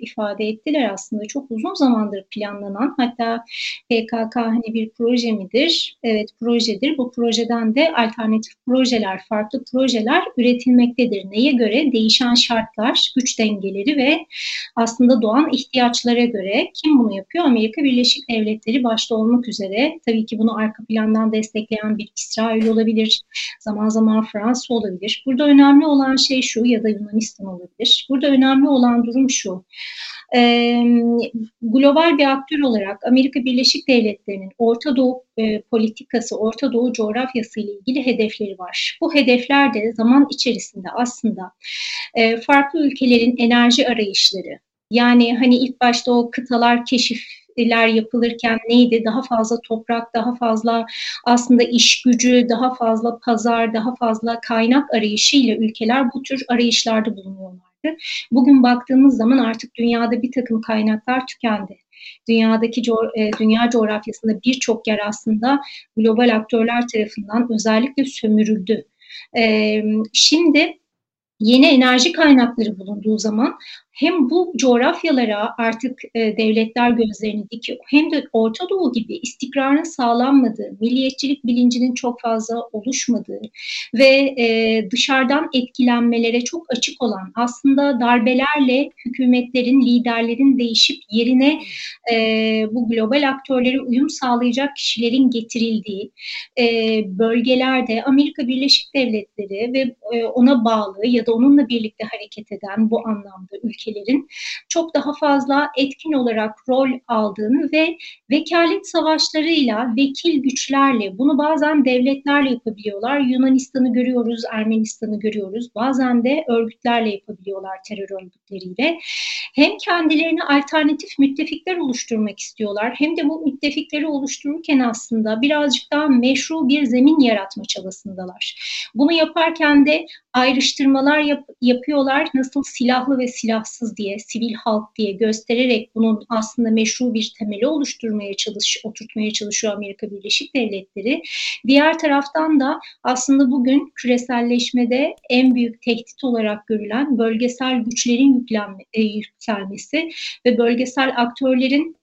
ifade ettiler aslında çok uzun zamandır planlanan, hatta PKK hani bir proje midir? Evet projedir. Bu projeden de alternatif projeler, farklı projeler üretilmektedir. Neye göre? Değişen şartlar, güç dengeleri ve aslında doğan ihtiyaçlara göre kim bunu yapıyor? Amerika Birleşik Devletleri başta olmak üzere. Tabii ki bunu arka plandan destekleyen bir İsrail olabilir, olabilir, zaman zaman Fransa olabilir. Burada önemli olan şey şu ya da Yunanistan olabilir. Burada önemli olan durum şu. E, global bir aktör olarak Amerika Birleşik Devletleri'nin Orta Doğu e, politikası, Orta Doğu coğrafyası ile ilgili hedefleri var. Bu hedefler de zaman içerisinde aslında e, farklı ülkelerin enerji arayışları, yani hani ilk başta o kıtalar keşif ler yapılırken neydi? Daha fazla toprak, daha fazla aslında iş gücü, daha fazla pazar, daha fazla kaynak arayışıyla ülkeler bu tür arayışlarda bulunuyorlardı. Bugün baktığımız zaman artık dünyada bir takım kaynaklar tükendi dünyadaki e, dünya coğrafyasında birçok yer aslında global aktörler tarafından özellikle sömürüldü. Şimdi yeni enerji kaynakları bulunduğu zaman hem bu coğrafyalara artık e, devletler gözlerini dikiyor hem de Orta Doğu gibi istikrarın sağlanmadığı, milliyetçilik bilincinin çok fazla oluşmadığı ve e, dışarıdan etkilenmelere çok açık olan aslında darbelerle hükümetlerin, liderlerin değişip yerine e, bu global aktörlere uyum sağlayacak kişilerin getirildiği e, bölgelerde Amerika Birleşik Devletleri ve e, ona bağlı ya da onunla birlikte hareket eden bu anlamda ülke ülkelerin çok daha fazla etkin olarak rol aldığını ve vekalet savaşlarıyla, vekil güçlerle, bunu bazen devletlerle yapabiliyorlar. Yunanistan'ı görüyoruz, Ermenistan'ı görüyoruz. Bazen de örgütlerle yapabiliyorlar terör örgütleriyle. Hem kendilerine alternatif müttefikler oluşturmak istiyorlar hem de bu müttefikleri oluştururken aslında birazcık daha meşru bir zemin yaratma çabasındalar. Bunu yaparken de ayrıştırmalar yap, yapıyorlar. Nasıl silahlı ve silahsız diye, sivil halk diye göstererek bunun aslında meşru bir temeli oluşturmaya çalış, oturtmaya çalışıyor Amerika Birleşik Devletleri. Diğer taraftan da aslında bugün küreselleşmede en büyük tehdit olarak görülen bölgesel güçlerin yüklenme, e, yükselmesi ve bölgesel aktörlerin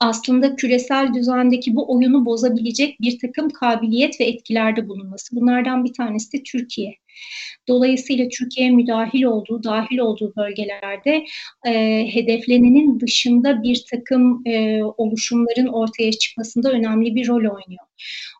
aslında küresel düzendeki bu oyunu bozabilecek bir takım kabiliyet ve etkilerde bulunması. Bunlardan bir tanesi de Türkiye. Dolayısıyla Türkiye müdahil olduğu, dahil olduğu bölgelerde e, hedeflenenin dışında bir takım e, oluşumların ortaya çıkmasında önemli bir rol oynuyor.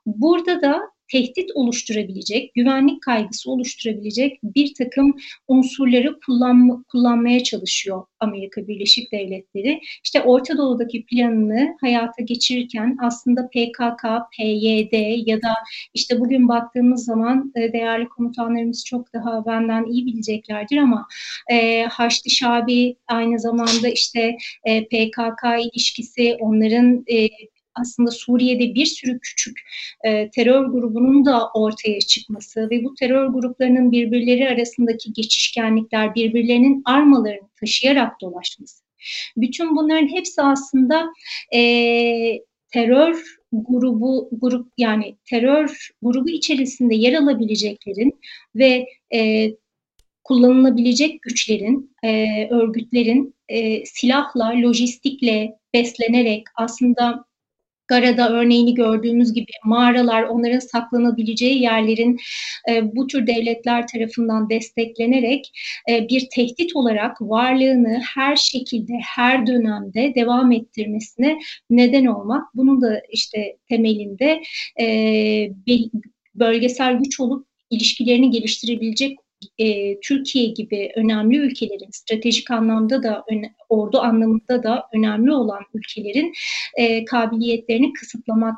Burada da tehdit oluşturabilecek, güvenlik kaygısı oluşturabilecek bir takım unsurları kullanma, kullanmaya çalışıyor Amerika Birleşik Devletleri. İşte Orta Doğu'daki planını hayata geçirirken aslında PKK, PYD ya da işte bugün baktığımız zaman e, değerli komutanlarımız çok daha benden iyi bileceklerdir ama e, Haçlı Şabi aynı zamanda işte e, PKK ilişkisi, onların e, aslında Suriye'de bir sürü küçük e, terör grubunun da ortaya çıkması ve bu terör gruplarının birbirleri arasındaki geçişkenlikler, birbirlerinin armalarını taşıyarak dolaşması. Bütün bunların hepsi aslında e, terör grubu grup yani terör grubu içerisinde yer alabileceklerin ve e, kullanılabilecek güçlerin, e, örgütlerin e, silahla, lojistikle beslenerek aslında Gara'da örneğini gördüğümüz gibi mağaralar, onların saklanabileceği yerlerin e, bu tür devletler tarafından desteklenerek e, bir tehdit olarak varlığını her şekilde, her dönemde devam ettirmesine neden olmak. Bunun da işte temelinde e, bölgesel güç olup ilişkilerini geliştirebilecek e, Türkiye gibi önemli ülkelerin stratejik anlamda da ordu anlamında da önemli olan ülkelerin e, kabiliyetlerini kısıtlamak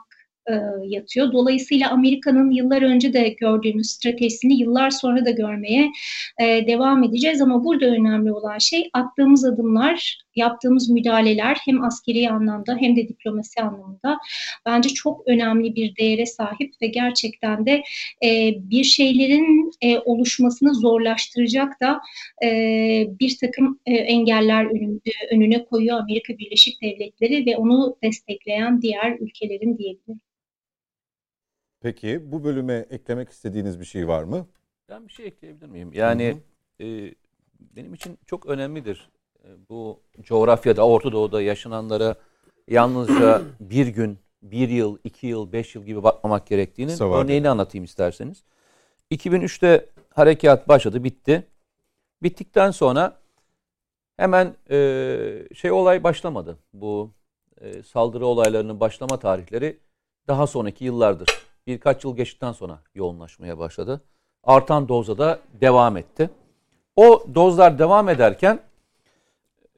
e, yatıyor. Dolayısıyla Amerika'nın yıllar önce de gördüğümüz stratejisini yıllar sonra da görmeye e, devam edeceğiz. Ama burada önemli olan şey attığımız adımlar, yaptığımız müdahaleler hem askeri anlamda hem de diplomasi anlamında bence çok önemli bir değere sahip ve gerçekten de e, bir şeylerin e, oluşmasını zorlaştıracak da e, bir takım e, engeller önünde, önüne koyuyor Amerika Birleşik Devletleri ve onu destekleyen diğer ülkelerin diyebilirim. Peki bu bölüme eklemek istediğiniz bir şey var mı? Ben bir şey ekleyebilir miyim? Yani e, benim için çok önemlidir. E, bu coğrafyada, Orta Doğu'da yaşananlara yalnızca bir gün, bir yıl, iki yıl, beş yıl gibi bakmamak gerektiğinin Kısa vadeli. örneğini anlatayım isterseniz. 2003'te harekat başladı, bitti. Bittikten sonra hemen e, şey olay başlamadı. Bu e, saldırı olaylarının başlama tarihleri daha sonraki yıllardır. Birkaç yıl geçtikten sonra yoğunlaşmaya başladı. Artan dozda da devam etti. O dozlar devam ederken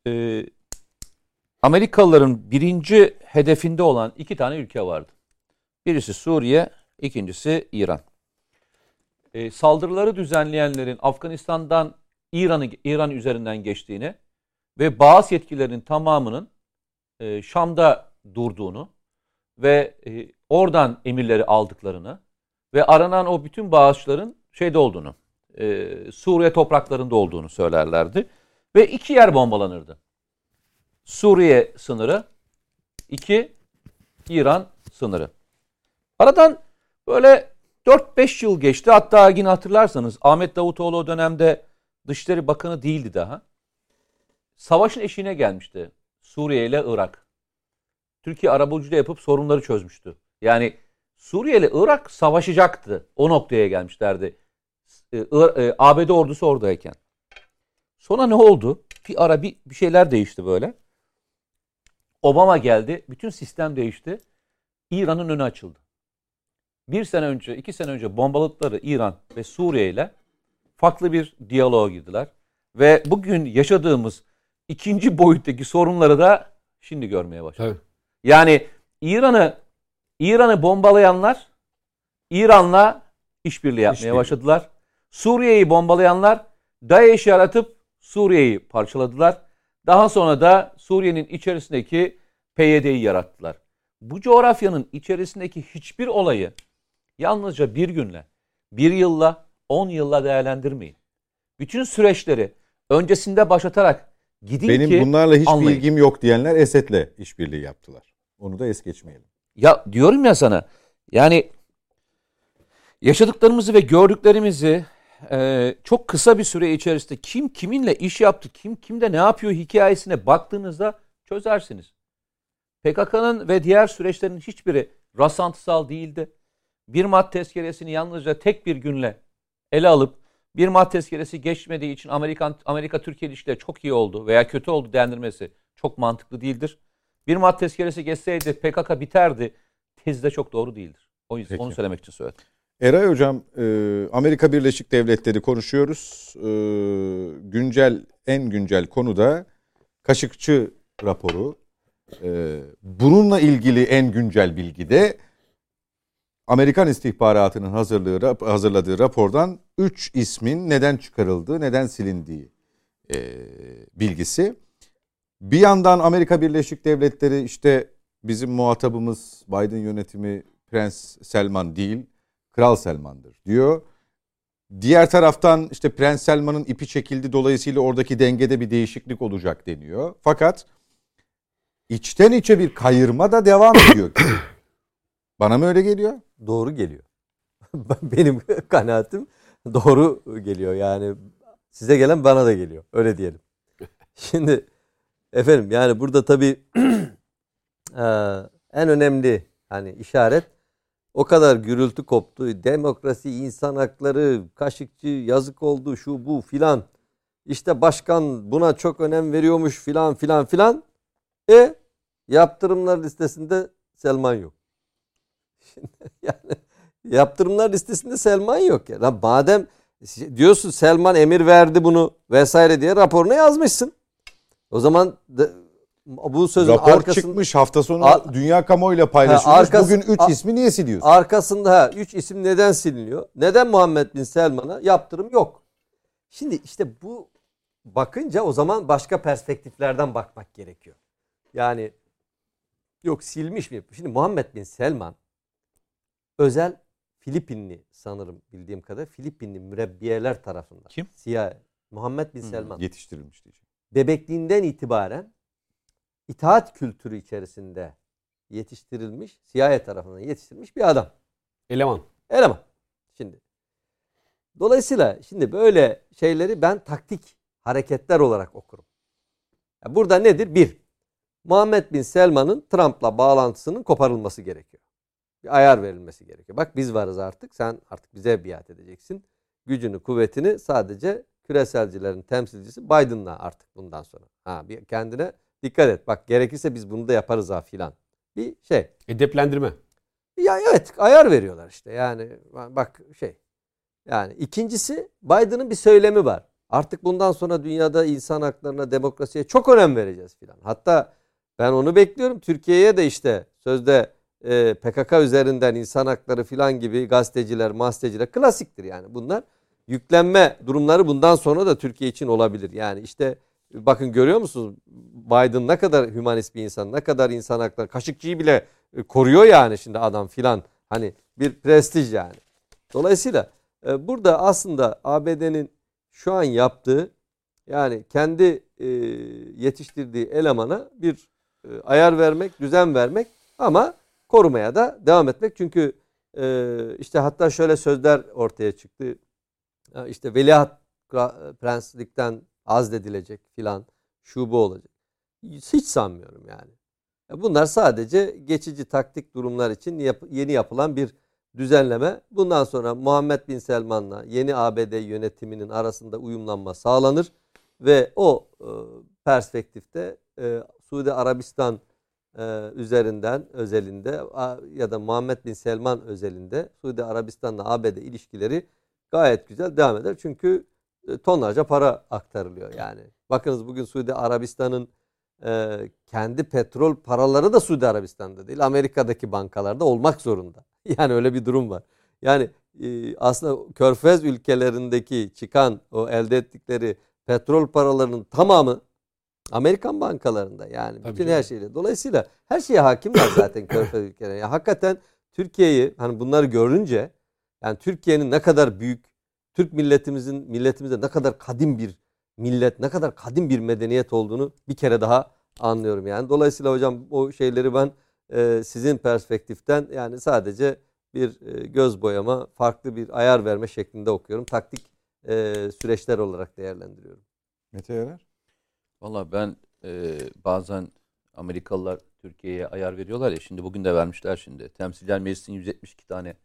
e, Amerikalıların birinci hedefinde olan iki tane ülke vardı. Birisi Suriye, ikincisi İran. E, saldırıları düzenleyenlerin Afganistan'dan İran'ı İran üzerinden geçtiğini ve bazı yetkililerin tamamının e, Şam'da durduğunu ve e, oradan emirleri aldıklarını ve aranan o bütün bağışların şeyde olduğunu, e, Suriye topraklarında olduğunu söylerlerdi. Ve iki yer bombalanırdı. Suriye sınırı, iki İran sınırı. Aradan böyle 4-5 yıl geçti. Hatta yine hatırlarsanız Ahmet Davutoğlu o dönemde Dışişleri Bakanı değildi daha. Savaşın eşiğine gelmişti Suriye ile Irak. Türkiye arabuluculuğu yapıp sorunları çözmüştü. Yani Suriye ile Irak savaşacaktı. O noktaya gelmişlerdi. ABD ordusu oradayken. Sonra ne oldu? Bir ara bir, bir şeyler değişti böyle. Obama geldi. Bütün sistem değişti. İran'ın önü açıldı. Bir sene önce, iki sene önce bombaladıkları İran ve Suriye ile farklı bir diyaloğa girdiler. Ve bugün yaşadığımız ikinci boyuttaki sorunları da şimdi görmeye başladık. Tabii. Yani İran'ı İran'ı bombalayanlar İran'la işbirliği yapmaya İşbirliği. başladılar. Suriye'yi bombalayanlar DAEŞ'i yaratıp Suriye'yi parçaladılar. Daha sonra da Suriye'nin içerisindeki PYD'yi yarattılar. Bu coğrafyanın içerisindeki hiçbir olayı yalnızca bir günle, bir yılla, on yılla değerlendirmeyin. Bütün süreçleri öncesinde başlatarak gidin Benim ki bunlarla hiç anlayın. bilgim yok diyenler Esed'le işbirliği yaptılar. Onu da es geçmeyelim. Ya diyorum ya sana yani yaşadıklarımızı ve gördüklerimizi e, çok kısa bir süre içerisinde kim kiminle iş yaptı, kim kimde ne yapıyor hikayesine baktığınızda çözersiniz. PKK'nın ve diğer süreçlerin hiçbiri rasantısal değildi. Bir Mart tezkeresini yalnızca tek bir günle ele alıp bir Mart tezkeresi geçmediği için Amerikan Amerika Türkiye ilişkileri çok iyi oldu veya kötü oldu dendirmesi çok mantıklı değildir. Bir Mart tezkeresi geçseydi PKK biterdi. Tezi de çok doğru değildir. O yüzden Peki. onu söylemek için söyledim. Eray Hocam, e, Amerika Birleşik Devletleri konuşuyoruz. E, güncel, en güncel konu da Kaşıkçı raporu. E, bununla ilgili en güncel bilgi de Amerikan istihbaratının hazırlığı, hazırladığı rapordan 3 ismin neden çıkarıldığı, neden silindiği bilgisi. Bir yandan Amerika Birleşik Devletleri işte bizim muhatabımız Biden yönetimi Prens Selman değil, Kral Selman'dır diyor. Diğer taraftan işte Prens Selman'ın ipi çekildi dolayısıyla oradaki dengede bir değişiklik olacak deniyor. Fakat içten içe bir kayırma da devam ediyor. Bana mı öyle geliyor? doğru geliyor. Benim kanaatim doğru geliyor. Yani size gelen bana da geliyor. Öyle diyelim. Şimdi efendim yani burada tabii en önemli hani işaret o kadar gürültü koptu. Demokrasi, insan hakları, kaşıkçı, yazık oldu, şu bu filan. İşte başkan buna çok önem veriyormuş filan filan filan. E yaptırımlar listesinde Selman yok. Yani yaptırımlar listesinde Selman yok ya. Lan madem diyorsun Selman emir verdi bunu vesaire diye raporuna yazmışsın. O zaman bu sözün Rapor arkasında çıkmış hafta sonu Ar- dünya kamuoyuyla paylaşılmış. Arkası- Bugün 3 A- ismi niye siliyorsun? arkasında ha, üç isim neden siliniyor? Neden Muhammed Bin Selman'a yaptırım yok? Şimdi işte bu bakınca o zaman başka perspektiflerden bakmak gerekiyor. Yani yok silmiş mi? Şimdi Muhammed Bin Selman özel Filipinli sanırım bildiğim kadar Filipinli mürebbiyeler tarafından. Kim? Siyah. Muhammed Bin Hmm, Selman. Yetiştirilmiş diyeceğim. Bebekliğinden itibaren itaat kültürü içerisinde yetiştirilmiş, CIA tarafından yetiştirilmiş bir adam. Eleman. Eleman. Şimdi. Dolayısıyla şimdi böyle şeyleri ben taktik hareketler olarak okurum. Burada nedir? Bir, Muhammed Bin Selman'ın Trump'la bağlantısının koparılması gerekiyor. Bir ayar verilmesi gerekiyor. Bak biz varız artık. Sen artık bize biat edeceksin. Gücünü, kuvvetini sadece küreselcilerin temsilcisi Biden'la artık bundan sonra. Ha bir kendine dikkat et. Bak gerekirse biz bunu da yaparız ha filan. Bir şey. Edeplendirme. Ya evet ayar veriyorlar işte. Yani bak şey. Yani ikincisi Biden'ın bir söylemi var. Artık bundan sonra dünyada insan haklarına, demokrasiye çok önem vereceğiz filan. Hatta ben onu bekliyorum. Türkiye'ye de işte sözde e, PKK üzerinden insan hakları filan gibi gazeteciler, masteciler klasiktir yani bunlar. Yüklenme durumları bundan sonra da Türkiye için olabilir. Yani işte bakın görüyor musunuz Biden ne kadar hümanist bir insan, ne kadar insan hakları, Kaşıkçı'yı bile e, koruyor yani şimdi adam filan. Hani bir prestij yani. Dolayısıyla e, burada aslında ABD'nin şu an yaptığı yani kendi e, yetiştirdiği elemana bir ayar vermek, düzen vermek ama korumaya da devam etmek. Çünkü işte hatta şöyle sözler ortaya çıktı. İşte veliaht prenslikten azledilecek filan şu bu olacak. Hiç sanmıyorum yani. E, bunlar sadece geçici taktik durumlar için yap, yeni yapılan bir düzenleme. Bundan sonra Muhammed Bin Selman'la yeni ABD yönetiminin arasında uyumlanma sağlanır ve o e, perspektifte e, Suudi Arabistan e, üzerinden özelinde ya da Muhammed Bin Selman özelinde Suudi Arabistan'la ABD ilişkileri gayet güzel devam eder. Çünkü tonlarca para aktarılıyor yani. Bakınız bugün Suudi Arabistan'ın e, kendi petrol paraları da Suudi Arabistan'da değil Amerika'daki bankalarda olmak zorunda. Yani öyle bir durum var. Yani e, aslında körfez ülkelerindeki çıkan o elde ettikleri petrol paralarının tamamı Amerikan bankalarında yani Tabii bütün canım. her şeyle. Dolayısıyla her şeye hakimler zaten körfez ülkelerine. Yani hakikaten Türkiye'yi hani bunları görünce yani Türkiye'nin ne kadar büyük Türk milletimizin milletimizde ne kadar kadim bir millet, ne kadar kadim bir medeniyet olduğunu bir kere daha anlıyorum yani. Dolayısıyla hocam o şeyleri ben e, sizin perspektiften yani sadece bir e, göz boyama, farklı bir ayar verme şeklinde okuyorum. Taktik e, süreçler olarak değerlendiriyorum. Mete Yarar? Valla ben e, bazen Amerikalılar Türkiye'ye ayar veriyorlar ya şimdi bugün de vermişler şimdi. Temsilciler Meclisi'nin 172 tane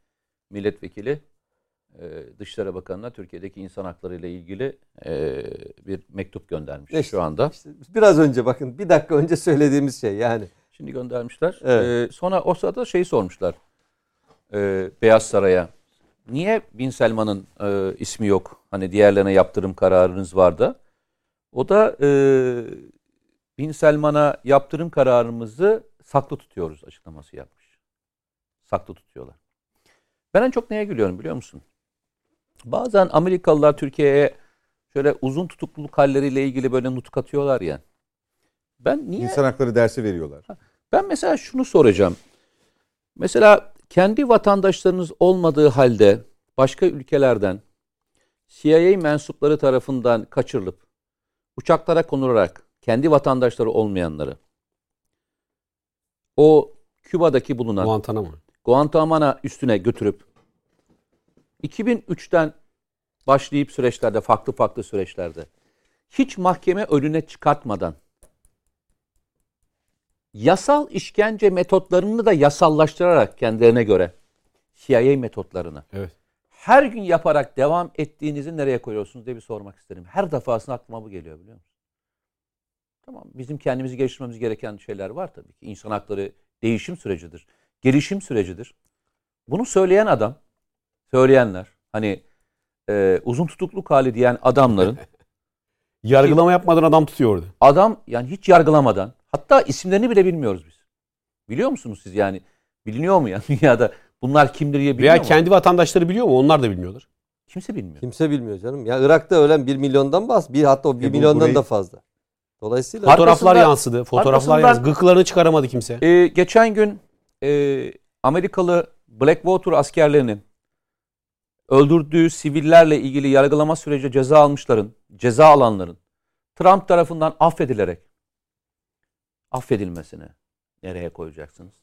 milletvekili e, Dışişleri Bakanı'na Türkiye'deki insan hakları ile ilgili e, bir mektup göndermiş işte, şu anda. Işte biraz önce bakın bir dakika önce söylediğimiz şey yani. Şimdi göndermişler. Evet. E, sonra o sırada şeyi sormuşlar e, Beyaz Saray'a. Niye Bin Selman'ın e, ismi yok? Hani diğerlerine yaptırım kararınız vardı. O da e, Bin Selman'a yaptırım kararımızı saklı tutuyoruz açıklaması yapmış. Saklı tutuyorlar. Ben en çok neye gülüyorum biliyor musun? Bazen Amerikalılar Türkiye'ye şöyle uzun tutukluluk halleriyle ilgili böyle nutuk atıyorlar ya. Ben niye? İnsan hakları dersi veriyorlar. Ben mesela şunu soracağım. Mesela kendi vatandaşlarınız olmadığı halde başka ülkelerden CIA mensupları tarafından kaçırılıp uçaklara konularak kendi vatandaşları olmayanları o Küba'daki bulunan Guantanamo. Guantanamo üstüne götürüp 2003'ten başlayıp süreçlerde farklı farklı süreçlerde hiç mahkeme önüne çıkartmadan yasal işkence metotlarını da yasallaştırarak kendilerine göre CIA metotlarını evet. her gün yaparak devam ettiğinizi nereye koyuyorsunuz diye bir sormak isterim. Her defasında aklıma bu geliyor biliyor musun? Tamam bizim kendimizi geliştirmemiz gereken şeyler var tabii ki. İnsan hakları değişim sürecidir. Gelişim sürecidir. Bunu söyleyen adam, söyleyenler hani e, uzun tutukluk hali diyen adamların yargılama yapmadan adam tutuyordu. Adam yani hiç yargılamadan Hatta isimlerini bile bilmiyoruz biz. Biliyor musunuz siz yani? Biliniyor mu ya dünyada? Bunlar kimdir diye biliyor Veya mu? kendi vatandaşları biliyor mu? Onlar da bilmiyorlar. Kimse bilmiyor. Kimse bilmiyor canım. Ya Irak'ta ölen 1 milyondan bas. Bir hatta o 1 e milyondan burayı... da fazla. Dolayısıyla fotoğraflar yansıdı. Fotoğraflar yansıdı. Gıklarını çıkaramadı kimse. E, geçen gün e, Amerikalı Blackwater askerlerinin öldürdüğü sivillerle ilgili yargılama süreci ceza almışların, ceza alanların Trump tarafından affedilerek affedilmesini nereye koyacaksınız?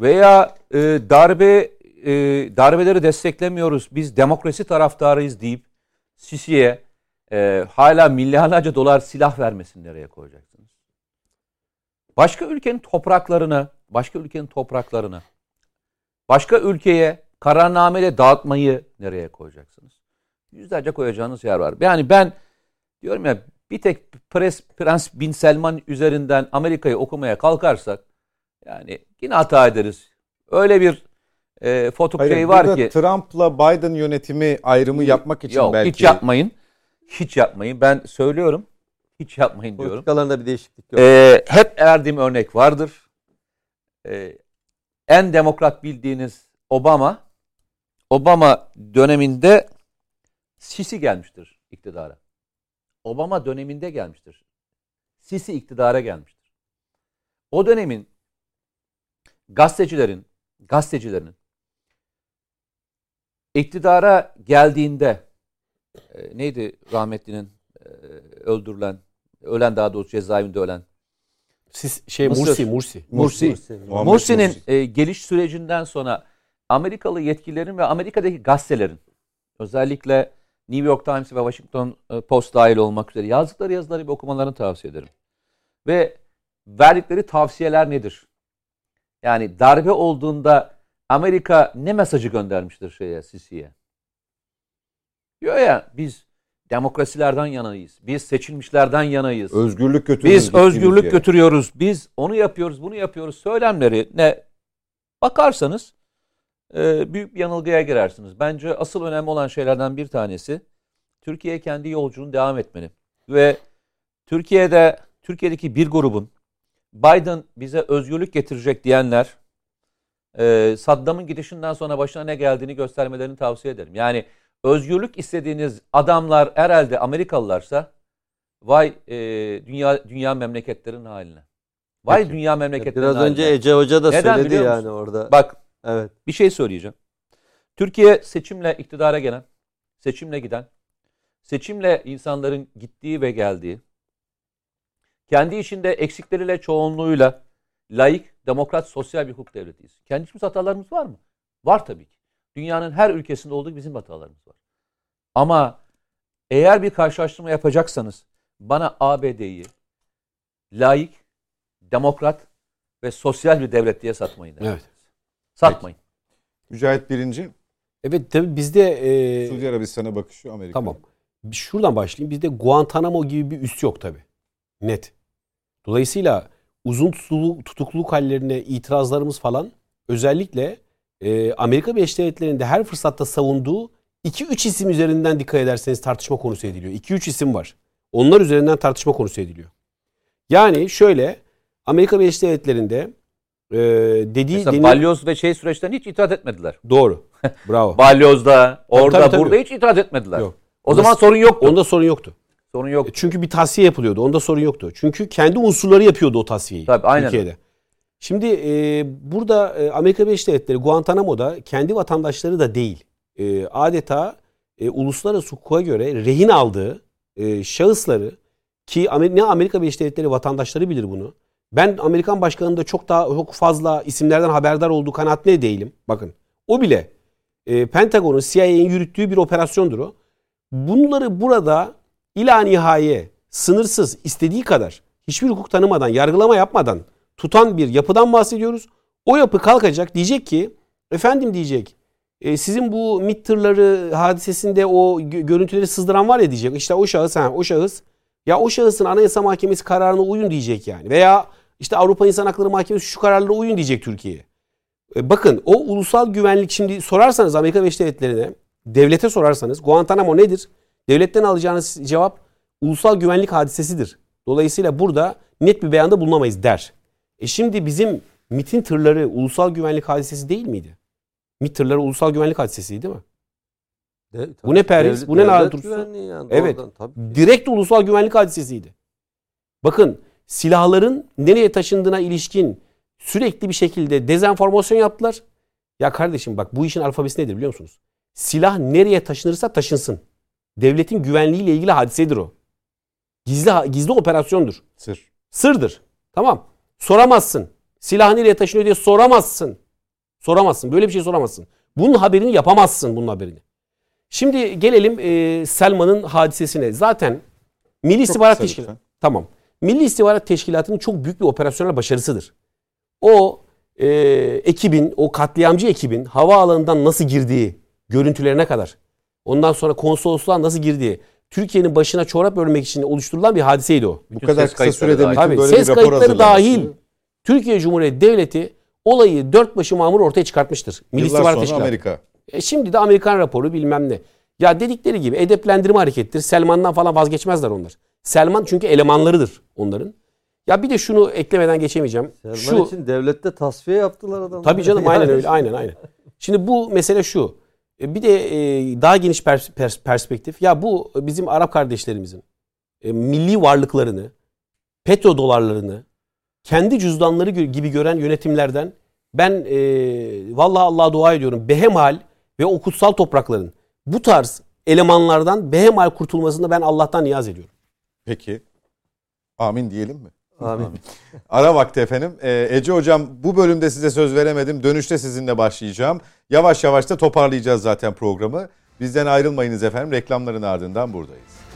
Veya e, darbe e, darbeleri desteklemiyoruz, biz demokrasi taraftarıyız deyip Sisi'ye e, hala milyarlarca dolar silah vermesini nereye koyacaksınız? Başka ülkenin topraklarını, başka ülkenin topraklarını, başka ülkeye kararnameyle dağıtmayı nereye koyacaksınız? Yüzlerce koyacağınız yer var. Yani ben diyorum ya bir tek Pres, Prens Bin Selman üzerinden Amerika'yı okumaya kalkarsak yani yine hata ederiz. Öyle bir e, foto Hayır, şey var ki Trump'la Biden yönetimi ayrımı yapmak için yok belki. hiç yapmayın. Hiç yapmayın. Ben söylüyorum. Hiç yapmayın diyorum. Politikalarında bir değişiklik yok. Ee, hep verdiğim örnek vardır. Ee, en demokrat bildiğiniz Obama, Obama döneminde Sisi gelmiştir iktidara. Obama döneminde gelmiştir. Sisi iktidara gelmiştir. O dönemin gazetecilerin, gazetecilerin iktidara geldiğinde e, neydi rahmetlinin e, öldürülen, ölen daha doğrusu cezaevinde ölen Siz şey Mısır. Mursi, Mursi. Mursi. Mursi'nin Mursi. e, geliş sürecinden sonra Amerikalı yetkililerin ve Amerika'daki gazetelerin özellikle New York Times ve Washington e, Post dahil olmak üzere yazdıkları yazıları bir okumalarını tavsiye ederim. Ve verdikleri tavsiyeler nedir? Yani darbe olduğunda Amerika ne mesajı göndermiştir şeye Sisi'ye? Diyor ya biz demokrasilerden yanayız. Biz seçilmişlerden yanayız. Özgürlük götürüyoruz. Biz özgürlük yere. götürüyoruz. Biz onu yapıyoruz, bunu yapıyoruz. Söylemleri ne bakarsanız e, büyük bir yanılgıya girersiniz. Bence asıl önemli olan şeylerden bir tanesi Türkiye kendi yolculuğunu devam etmeli. Ve Türkiye'de Türkiye'deki bir grubun Biden bize özgürlük getirecek diyenler e, Saddam'ın gidişinden sonra başına ne geldiğini göstermelerini tavsiye ederim. Yani özgürlük istediğiniz adamlar herhalde Amerikalılarsa Vay e, dünya dünya memleketlerin haline. Vay Peki. dünya memleketlerin Biraz haline. önce Ece Hoca da Neden söyledi yani orada. Bak Evet. bir şey söyleyeceğim. Türkiye seçimle iktidara gelen, seçimle giden, seçimle insanların gittiği ve geldiği, kendi içinde eksikleriyle çoğunluğuyla layık, demokrat, sosyal bir hukuk devletiyiz. Kendi içimiz hatalarımız var mı? Var tabii ki. Dünyanın her ülkesinde olduğu gibi bizim hatalarımız var. Ama eğer bir karşılaştırma yapacaksanız bana ABD'yi layık, demokrat ve sosyal bir devlet diye satmayın. Evet. Satmayın. Mücahit birinci. Evet tabii bizde e, Suudi Arabistan'a bakışı Amerika. Tamam. Şuradan başlayayım. Bizde Guantanamo gibi bir üs yok tabii. Net. Dolayısıyla uzun tutukluluk, tutukluluk hallerine itirazlarımız falan özellikle e, Amerika Birleşik Devletleri'nde her fırsatta savunduğu 2-3 isim üzerinden dikkat ederseniz tartışma konusu ediliyor. 2-3 isim var. Onlar üzerinden tartışma konusu ediliyor. Yani şöyle Amerika Birleşik Devletleri'nde e, dediği Mesela deni- balyoz ve şey süreçten hiç itaat etmediler. doğru. Bravo. Balyozda, orada, tabii, tabii. burada hiç itaat etmediler. Yok. O zaman sorun yoktu. Onda sorun yoktu. sorun yok. E, Çünkü bir tasfiye yapılıyordu. Onda sorun yoktu. Çünkü kendi unsurları yapıyordu o tasfiyeyi. Tabii, aynen Türkiye'de. Şimdi e, burada e, Amerika Birleşik Devletleri Guantanamo'da kendi vatandaşları da değil. E, adeta e, uluslararası hukuka göre rehin aldığı e, şahısları ki ne Amerika Birleşik Devletleri vatandaşları bilir bunu. Ben Amerikan başkanında çok daha çok fazla isimlerden haberdar olduğu kanaatinde değilim. Bakın o bile e, Pentagon'un CIA'nin yürüttüğü bir operasyondur o. Bunları burada ila nihaye sınırsız istediği kadar hiçbir hukuk tanımadan yargılama yapmadan tutan bir yapıdan bahsediyoruz. O yapı kalkacak diyecek ki efendim diyecek e, sizin bu MİT tırları hadisesinde o gö- görüntüleri sızdıran var ya diyecek. İşte o şahıs ha, o şahıs ya o şahısın Anayasa Mahkemesi kararına uyun diyecek yani. Veya işte Avrupa İnsan Hakları Mahkemesi şu kararlara uyun diyecek Türkiye'ye. E, bakın o ulusal güvenlik şimdi sorarsanız Amerika Birleşik Devletleri'ne devlete sorarsanız Guantanamo nedir? Devletten alacağınız cevap ulusal güvenlik hadisesidir. Dolayısıyla burada net bir beyanda bulunamayız der. E şimdi bizim MIT'in tırları ulusal güvenlik hadisesi değil miydi? MIT tırları ulusal güvenlik hadisesiydi değil mi? De- Bu ne Paris, devlet- bu ne güvenliği yani, Evet. tabii. Direkt ulusal güvenlik hadisesiydi. Bakın silahların nereye taşındığına ilişkin sürekli bir şekilde dezenformasyon yaptılar. Ya kardeşim bak bu işin alfabesi nedir biliyor musunuz? Silah nereye taşınırsa taşınsın. Devletin güvenliğiyle ilgili hadisedir o. Gizli gizli operasyondur. Sır. Sırdır. Tamam. Soramazsın. Silah nereye taşınıyor diye soramazsın. Soramazsın. Böyle bir şey soramazsın. Bunun haberini yapamazsın bunun haberini. Şimdi gelelim e, Selman'ın hadisesine. Zaten Milli İstihbarat Teşkilatı. Tamam. Milli İstihbarat Teşkilatı'nın çok büyük bir operasyonel başarısıdır. O e, ekibin, o katliamcı ekibin hava alanından nasıl girdiği görüntülerine kadar. Ondan sonra konsolosluğa nasıl girdiği. Türkiye'nin başına çorap örmek için oluşturulan bir hadiseydi o. Bu kadar kısa sürede bütün Tabii, böyle ses bir rapor kayıtları dahil Türkiye Cumhuriyeti Devleti olayı dört başı mamur ortaya çıkartmıştır. Milli Yıllar İstihbarat sonra Teşkilatı. Amerika. E şimdi de Amerikan raporu bilmem ne. Ya dedikleri gibi edeplendirme harekettir. Selman'dan falan vazgeçmezler onlar. Selman çünkü elemanlarıdır onların. Ya bir de şunu eklemeden geçemeyeceğim. Selman şu için devlette tasfiye yaptılar adamlar. Tabii canım Yani aynen öyle aynen aynen. Şimdi bu mesele şu. E, Bir de e, daha geniş pers- pers- perspektif. Ya bu bizim Arap kardeşlerimizin e, milli varlıklarını, petrodolarlarını kendi cüzdanları gibi gören yönetimlerden ben e, vallahi Allah'a dua ediyorum. Behemal ve o kutsal toprakların bu tarz elemanlardan behemal kurtulmasını ben Allah'tan niyaz ediyorum. Peki. Amin diyelim mi? Amin. Ara vakti efendim. Ee, Ece Hocam bu bölümde size söz veremedim. Dönüşte sizinle başlayacağım. Yavaş yavaş da toparlayacağız zaten programı. Bizden ayrılmayınız efendim. Reklamların ardından buradayız.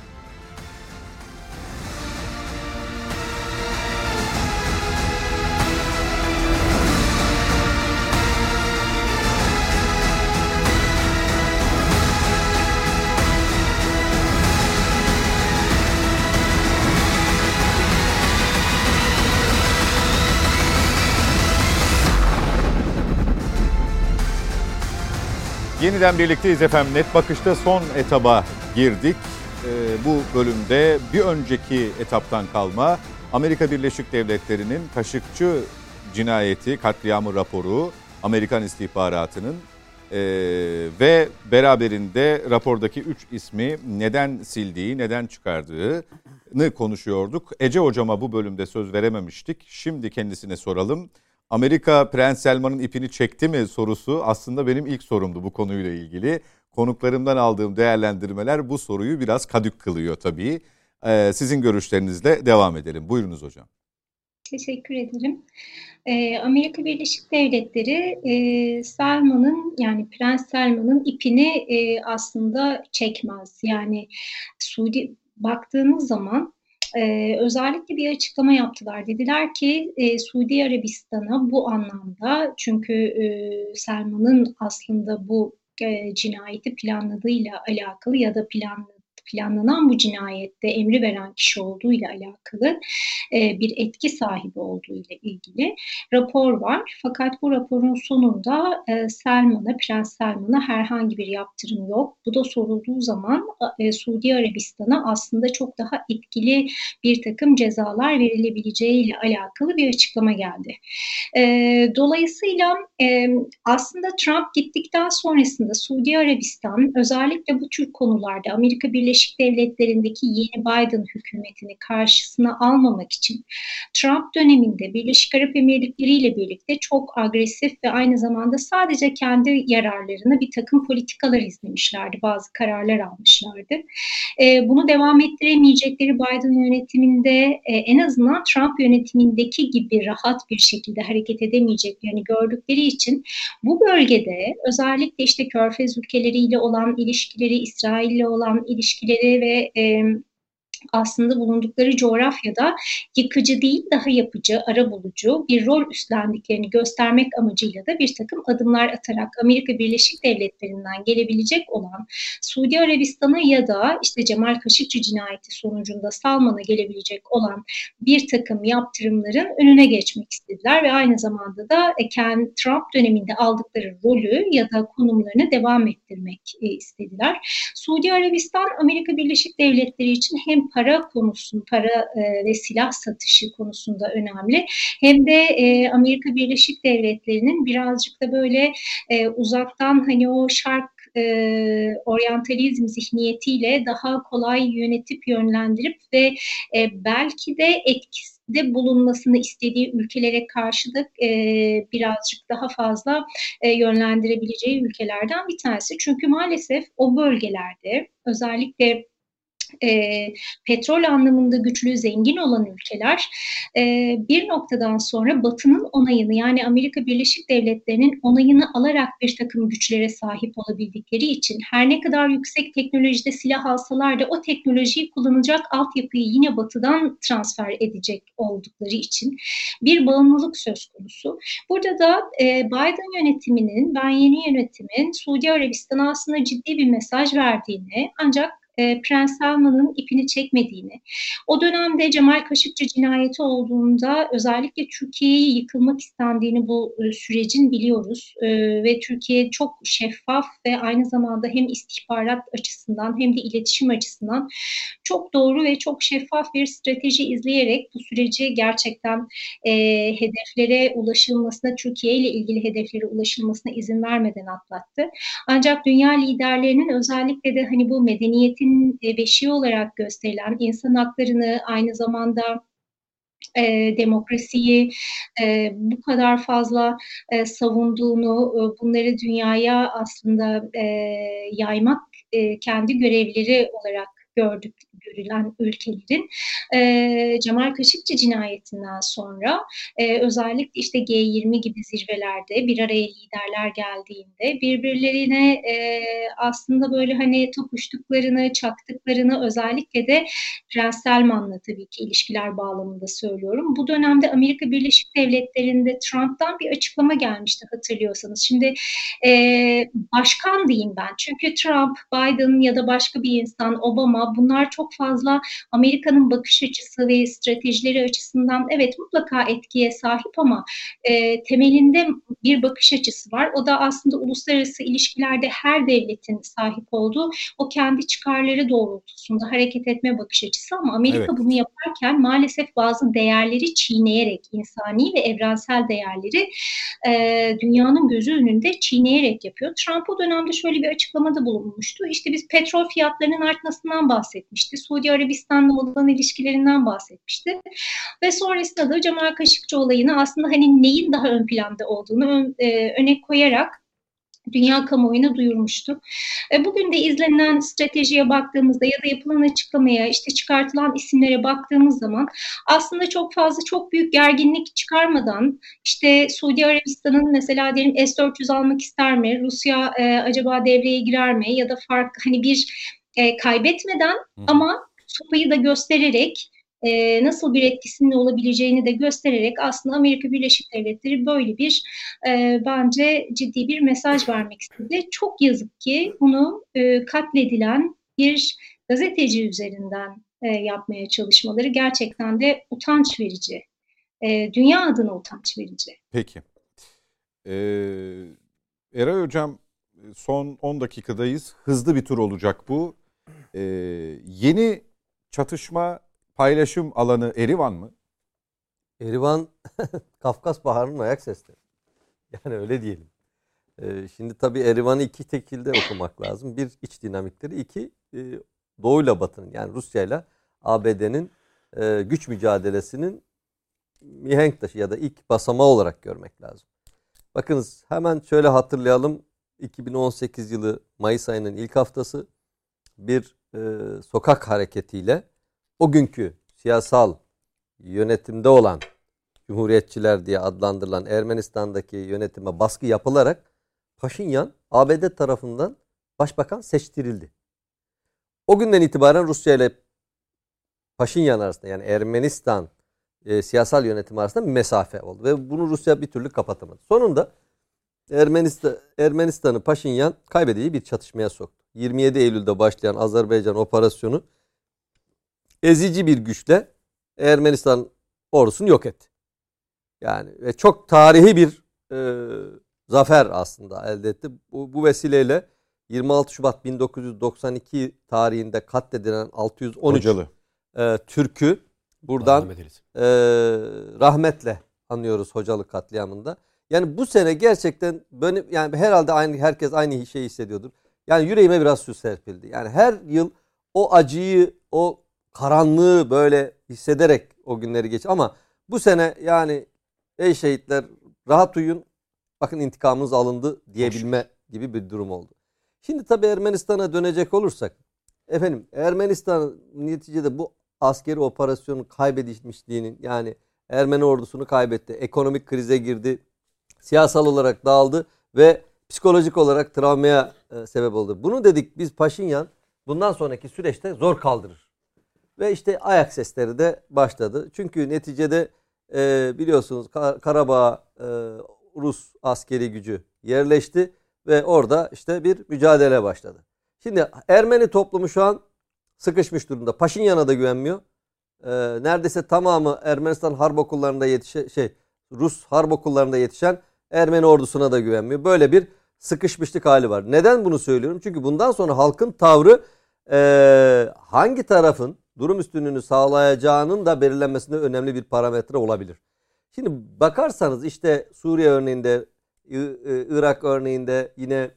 Yeniden birlikteyiz efendim. Net Bakış'ta son etaba girdik. Ee, bu bölümde bir önceki etaptan kalma Amerika Birleşik Devletleri'nin Kaşıkçı cinayeti, katliamı raporu, Amerikan istihbaratının ee, ve beraberinde rapordaki üç ismi neden sildiği, neden çıkardığını konuşuyorduk. Ece hocama bu bölümde söz verememiştik. Şimdi kendisine soralım. Amerika Prens Selman'ın ipini çekti mi sorusu aslında benim ilk sorumdu bu konuyla ilgili. Konuklarımdan aldığım değerlendirmeler bu soruyu biraz kadük kılıyor tabii. Ee, sizin görüşlerinizle devam edelim. Buyurunuz hocam. Teşekkür ederim. Ee, Amerika Birleşik Devletleri e, Selman'ın yani Prens Selman'ın ipini e, aslında çekmez. Yani Suudi baktığınız zaman e, özellikle bir açıklama yaptılar. Dediler ki e, Suudi Arabistan'a bu anlamda çünkü e, Selman'ın aslında bu e, cinayeti planladığıyla alakalı ya da planladığı planlanan bu cinayette emri veren kişi olduğu ile alakalı e, bir etki sahibi olduğu ile ilgili rapor var. Fakat bu raporun sonunda e, Selman'a, Prens Selman'a herhangi bir yaptırım yok. Bu da sorulduğu zaman e, Suudi Arabistan'a aslında çok daha etkili bir takım cezalar verilebileceği ile alakalı bir açıklama geldi. E, dolayısıyla e, aslında Trump gittikten sonrasında Suudi Arabistan özellikle bu tür konularda Amerika Birleşik Devletleri'ndeki yeni Biden hükümetini karşısına almamak için Trump döneminde Birleşik Arap Emirlikleri ile birlikte çok agresif ve aynı zamanda sadece kendi yararlarına bir takım politikalar izlemişlerdi. Bazı kararlar almışlardı. E, bunu devam ettiremeyecekleri Biden yönetiminde e, en azından Trump yönetimindeki gibi rahat bir şekilde hareket edemeyeceklerini gördükleri için bu bölgede özellikle işte Körfez ülkeleriyle olan ilişkileri, İsrail'le olan ilişkileri ve e, aslında bulundukları coğrafyada yıkıcı değil daha yapıcı, arabulucu bir rol üstlendiklerini göstermek amacıyla da bir takım adımlar atarak Amerika Birleşik Devletleri'nden gelebilecek olan Suudi Arabistan'a ya da işte Cemal Kaşıkçı cinayeti sonucunda Salman'a gelebilecek olan bir takım yaptırımların önüne geçmek istediler ve aynı zamanda da Ken Trump döneminde aldıkları rolü ya da konumlarını devam ettirmek e, istediler. Suudi Arabistan Amerika Birleşik Devletleri için hem para konusu, para e, ve silah satışı konusunda önemli. Hem de e, Amerika Birleşik Devletleri'nin birazcık da böyle e, uzaktan hani o şark e, oryantalizm zihniyetiyle daha kolay yönetip yönlendirip ve e, belki de etkisi de bulunmasını istediği ülkelere karşı da e, birazcık daha fazla e, yönlendirebileceği ülkelerden bir tanesi. Çünkü maalesef o bölgelerde özellikle e, petrol anlamında güçlü, zengin olan ülkeler e, bir noktadan sonra Batı'nın onayını yani Amerika Birleşik Devletleri'nin onayını alarak bir takım güçlere sahip olabildikleri için her ne kadar yüksek teknolojide silah alsalar da o teknolojiyi kullanacak altyapıyı yine Batı'dan transfer edecek oldukları için bir bağımlılık söz konusu. Burada da e, Biden yönetiminin, ben yeni yönetimin Suudi Arabistan'a aslında ciddi bir mesaj verdiğini ancak e, Prens Salman'ın ipini çekmediğini, o dönemde Cemal Kaşıkçı cinayeti olduğunda özellikle Türkiye'yi yıkılmak istendiğini bu e, sürecin biliyoruz e, ve Türkiye çok şeffaf ve aynı zamanda hem istihbarat açısından hem de iletişim açısından çok doğru ve çok şeffaf bir strateji izleyerek bu süreci gerçekten e, hedeflere ulaşılmasına, Türkiye ile ilgili hedeflere ulaşılmasına izin vermeden atlattı. Ancak dünya liderlerinin özellikle de hani bu medeniyeti devletin e, beşiği olarak gösterilen insan haklarını aynı zamanda e, demokrasiyi e, bu kadar fazla e, savunduğunu, e, bunları dünyaya aslında e, yaymak e, kendi görevleri olarak gördük, görülen ülkelerin e, Cemal Kaşıkçı cinayetinden sonra e, özellikle işte G20 gibi zirvelerde bir araya liderler geldiğinde birbirlerine e, aslında böyle hani tokuştuklarını, çaktıklarını özellikle de Prens Selman'la tabii ki ilişkiler bağlamında söylüyorum. Bu dönemde Amerika Birleşik Devletleri'nde Trump'tan bir açıklama gelmişti hatırlıyorsanız. Şimdi e, başkan diyeyim ben. Çünkü Trump, Biden ya da başka bir insan, Obama bunlar çok fazla Amerika'nın bakış açısı ve stratejileri açısından evet mutlaka etkiye sahip ama e, temelinde bir bakış açısı var. O da aslında uluslararası ilişkilerde her devletin sahip olduğu o kendi çıkarları doğrultusunda hareket etme bakış açısı ama Amerika evet. bunu yaparken maalesef bazı değerleri çiğneyerek insani ve evrensel değerleri e, dünyanın gözü önünde çiğneyerek yapıyor. Trump o dönemde şöyle bir açıklamada bulunmuştu. İşte biz petrol fiyatlarının artmasından bahsetmişti. Suudi Arabistan'la olan ilişkilerinden bahsetmişti. Ve sonrasında da Cemal Kaşıkçı olayını aslında hani neyin daha ön planda olduğunu e, öne koyarak dünya kamuoyuna duyurmuştu. E, bugün de izlenen stratejiye baktığımızda ya da yapılan açıklamaya, işte çıkartılan isimlere baktığımız zaman aslında çok fazla çok büyük gerginlik çıkarmadan işte Suudi Arabistan'ın mesela diyelim S-400 almak ister mi? Rusya e, acaba devreye girer mi? Ya da farklı hani bir e, kaybetmeden Hı. ama sopayı da göstererek e, nasıl bir etkisinin olabileceğini de göstererek aslında Amerika Birleşik Devletleri böyle bir e, bence ciddi bir mesaj vermek istedi. Çok yazık ki bunu e, katledilen bir gazeteci üzerinden e, yapmaya çalışmaları gerçekten de utanç verici. E, dünya adına utanç verici. Peki. Ee, Eray Hocam son 10 dakikadayız. Hızlı bir tur olacak bu. Ee, yeni çatışma paylaşım alanı Erivan mı? Erivan Kafkas Baharı'nın ayak sesleri. Yani öyle diyelim. Ee, şimdi tabii Erivan'ı iki şekilde okumak lazım. Bir iç dinamikleri, iki e, Doğu'yla Batı'nın yani Rusya'yla ABD'nin e, güç mücadelesinin mihenk taşı ya da ilk basamağı olarak görmek lazım. Bakınız hemen şöyle hatırlayalım. 2018 yılı Mayıs ayının ilk haftası bir e, sokak hareketiyle o günkü siyasal yönetimde olan Cumhuriyetçiler diye adlandırılan Ermenistan'daki yönetime baskı yapılarak Paşinyan ABD tarafından başbakan seçtirildi. O günden itibaren Rusya ile Paşinyan arasında yani Ermenistan e, siyasal yönetim arasında bir mesafe oldu ve bunu Rusya bir türlü kapatamadı. Sonunda Ermenistan Ermenistan'ı Paşinyan kaybediği bir çatışmaya soktu. 27 Eylül'de başlayan Azerbaycan operasyonu ezici bir güçle Ermenistan ordusunu yok etti. Yani ve çok tarihi bir e, zafer aslında elde etti. Bu, bu vesileyle 26 Şubat 1992 tarihinde katledilen 613 Hocalı. e, Türk'ü buradan e, rahmetle anıyoruz Hocalı katliamında. Yani bu sene gerçekten böyle yani herhalde aynı herkes aynı şeyi hissediyordur. Yani yüreğime biraz su serpildi. Yani her yıl o acıyı, o karanlığı böyle hissederek o günleri geç. Ama bu sene yani ey şehitler rahat uyuyun. Bakın intikamınız alındı diyebilme gibi bir durum oldu. Şimdi tabii Ermenistan'a dönecek olursak efendim Ermenistan neticede bu askeri operasyonun kaybedilmişliğinin yani Ermeni ordusunu kaybetti. Ekonomik krize girdi. Siyasal olarak dağıldı ve psikolojik olarak travmaya e, sebep oldu. Bunu dedik biz Paşinyan bundan sonraki süreçte zor kaldırır. Ve işte ayak sesleri de başladı. Çünkü neticede e, biliyorsunuz Kar- Karabağ e, Rus askeri gücü yerleşti ve orada işte bir mücadele başladı. Şimdi Ermeni toplumu şu an sıkışmış durumda. Paşinyan'a da güvenmiyor. Ee, neredeyse tamamı Ermenistan harp okullarında yetişe şey Rus harp okullarında yetişen Ermeni ordusuna da güvenmiyor. Böyle bir sıkışmışlık hali var. Neden bunu söylüyorum? Çünkü bundan sonra halkın tavrı e, hangi tarafın durum üstünlüğünü sağlayacağının da belirlenmesinde önemli bir parametre olabilir. Şimdi bakarsanız işte Suriye örneğinde, İ- Irak örneğinde, yine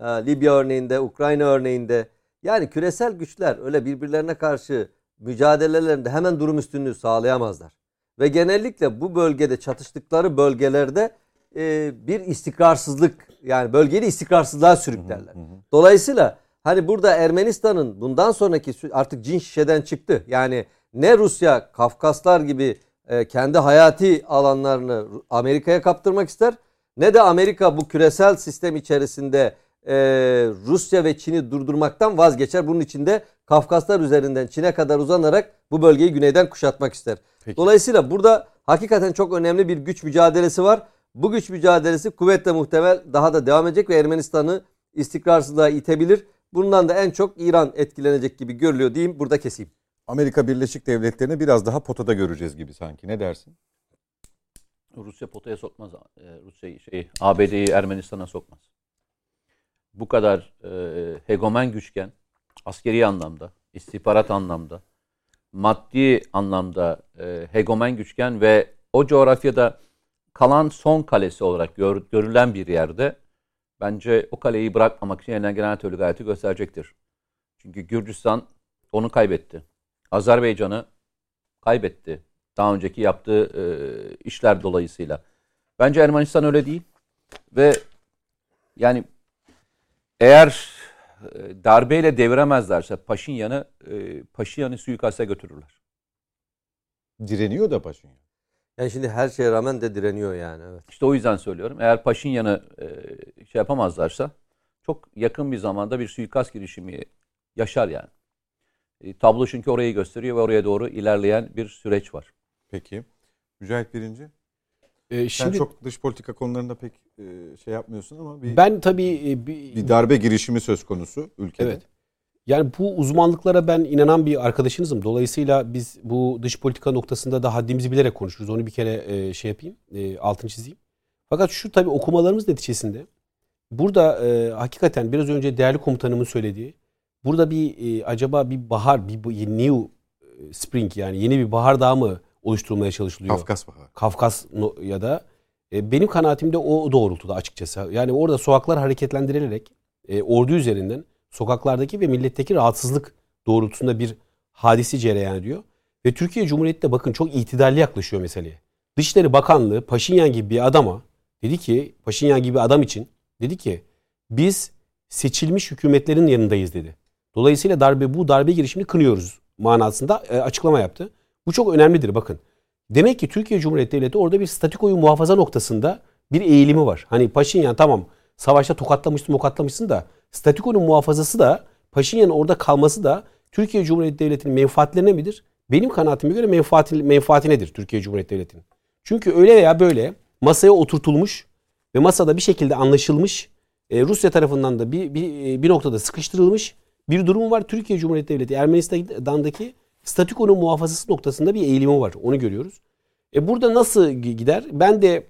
e, Libya örneğinde, Ukrayna örneğinde yani küresel güçler öyle birbirlerine karşı mücadelelerinde hemen durum üstünlüğü sağlayamazlar. Ve genellikle bu bölgede çatıştıkları bölgelerde e, bir istikrarsızlık yani bölgeyi istikrarsızlığa sürüklerler. Dolayısıyla hani burada Ermenistan'ın bundan sonraki artık cin şişeden çıktı. Yani ne Rusya Kafkaslar gibi e, kendi hayati alanlarını Amerika'ya kaptırmak ister ne de Amerika bu küresel sistem içerisinde e, Rusya ve Çin'i durdurmaktan vazgeçer. Bunun için de Kafkaslar üzerinden Çin'e kadar uzanarak bu bölgeyi güneyden kuşatmak ister. Peki. Dolayısıyla burada hakikaten çok önemli bir güç mücadelesi var. Bu güç mücadelesi kuvvetle muhtemel daha da devam edecek ve Ermenistan'ı istikrarsızlığa itebilir. Bundan da en çok İran etkilenecek gibi görülüyor diyeyim. Burada keseyim. Amerika Birleşik Devletleri'ni biraz daha potada göreceğiz gibi sanki. Ne dersin? Rusya potaya sokmaz. e, Rusya'yı şey ABD'yi Ermenistan'a sokmaz. Bu kadar e, hegemen güçken askeri anlamda, istihbarat anlamda, maddi anlamda e, hegemen güçken ve o coğrafyada kalan son kalesi olarak gör- görülen bir yerde bence o kaleyi bırakmamak için elinden gelen türlü gayreti gösterecektir. Çünkü Gürcistan onu kaybetti. Azerbaycan'ı kaybetti. Daha önceki yaptığı e, işler dolayısıyla. Bence Ermenistan öyle değil. Ve yani eğer e, darbeyle deviremezlerse Paşinyan'ı e, Paşinyan'ı suikaste götürürler. Direniyor da Paşinyan. Yani şimdi her şeye rağmen de direniyor yani. Evet. İşte o yüzden söylüyorum. Eğer Paşinyan'ı e, şey yapamazlarsa çok yakın bir zamanda bir suikast girişimi yaşar yani. E, tablo çünkü orayı gösteriyor ve oraya doğru ilerleyen bir süreç var. Peki. Mücahit Birinci. Ee, Sen şimdi çok dış politika konularında pek e, şey yapmıyorsun ama bir, ben tabii e, bir, bir darbe girişimi söz konusu ülkede. Evet. Yani bu uzmanlıklara ben inanan bir arkadaşınızım. Dolayısıyla biz bu dış politika noktasında da haddimizi bilerek konuşuruz. Onu bir kere e, şey yapayım, e, altını çizeyim. Fakat şu tabii okumalarımız neticesinde burada e, hakikaten biraz önce değerli komutanımın söylediği burada bir e, acaba bir bahar, bir bir new spring yani yeni bir bahar daha mı oluşturulmaya çalışılıyor? Kafkas Baharı. Kafkas no- ya da e, benim kanaatimde o doğrultuda açıkçası. Yani orada sokaklar hareketlendirilerek e, ordu üzerinden sokaklardaki ve milletteki rahatsızlık doğrultusunda bir hadisi cereyan ediyor. Ve Türkiye Cumhuriyeti de bakın çok itidalli yaklaşıyor meseleye. Dışişleri Bakanlığı Paşinyan gibi bir adama dedi ki Paşinyan gibi adam için dedi ki biz seçilmiş hükümetlerin yanındayız dedi. Dolayısıyla darbe bu darbe girişimini kınıyoruz manasında e, açıklama yaptı. Bu çok önemlidir bakın. Demek ki Türkiye Cumhuriyeti Devleti orada bir statikoyu muhafaza noktasında bir eğilimi var. Hani Paşinyan tamam savaşta tokatlamışsın mokatlamışsın da statikonun muhafazası da Paşinyan'ın orada kalması da Türkiye Cumhuriyeti Devleti'nin menfaatlerine midir? Benim kanaatime göre menfaati, menfaatinedir Türkiye Cumhuriyeti Devleti'nin. Çünkü öyle veya böyle masaya oturtulmuş ve masada bir şekilde anlaşılmış e, Rusya tarafından da bir, bir, e, bir noktada sıkıştırılmış bir durum var. Türkiye Cumhuriyeti Devleti Ermenistan'daki statikonun muhafazası noktasında bir eğilimi var. Onu görüyoruz. E burada nasıl gider? Ben de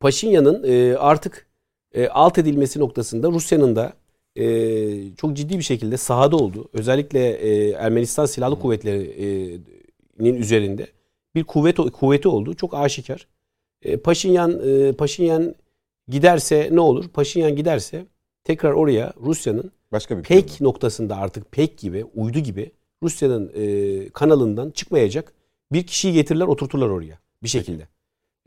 Paşinyan'ın e, artık e, alt edilmesi noktasında Rusya'nın da e, çok ciddi bir şekilde sahada olduğu, özellikle e, Ermenistan Silahlı Kuvvetleri'nin üzerinde bir kuvvet kuvveti olduğu çok aşikar. E, Paşinyan e, Paşinyan giderse ne olur? Paşinyan giderse tekrar oraya Rusya'nın Başka bir PEK konu. noktasında artık PEK gibi, uydu gibi Rusya'nın e, kanalından çıkmayacak bir kişiyi getirirler, oturturlar oraya bir şekilde.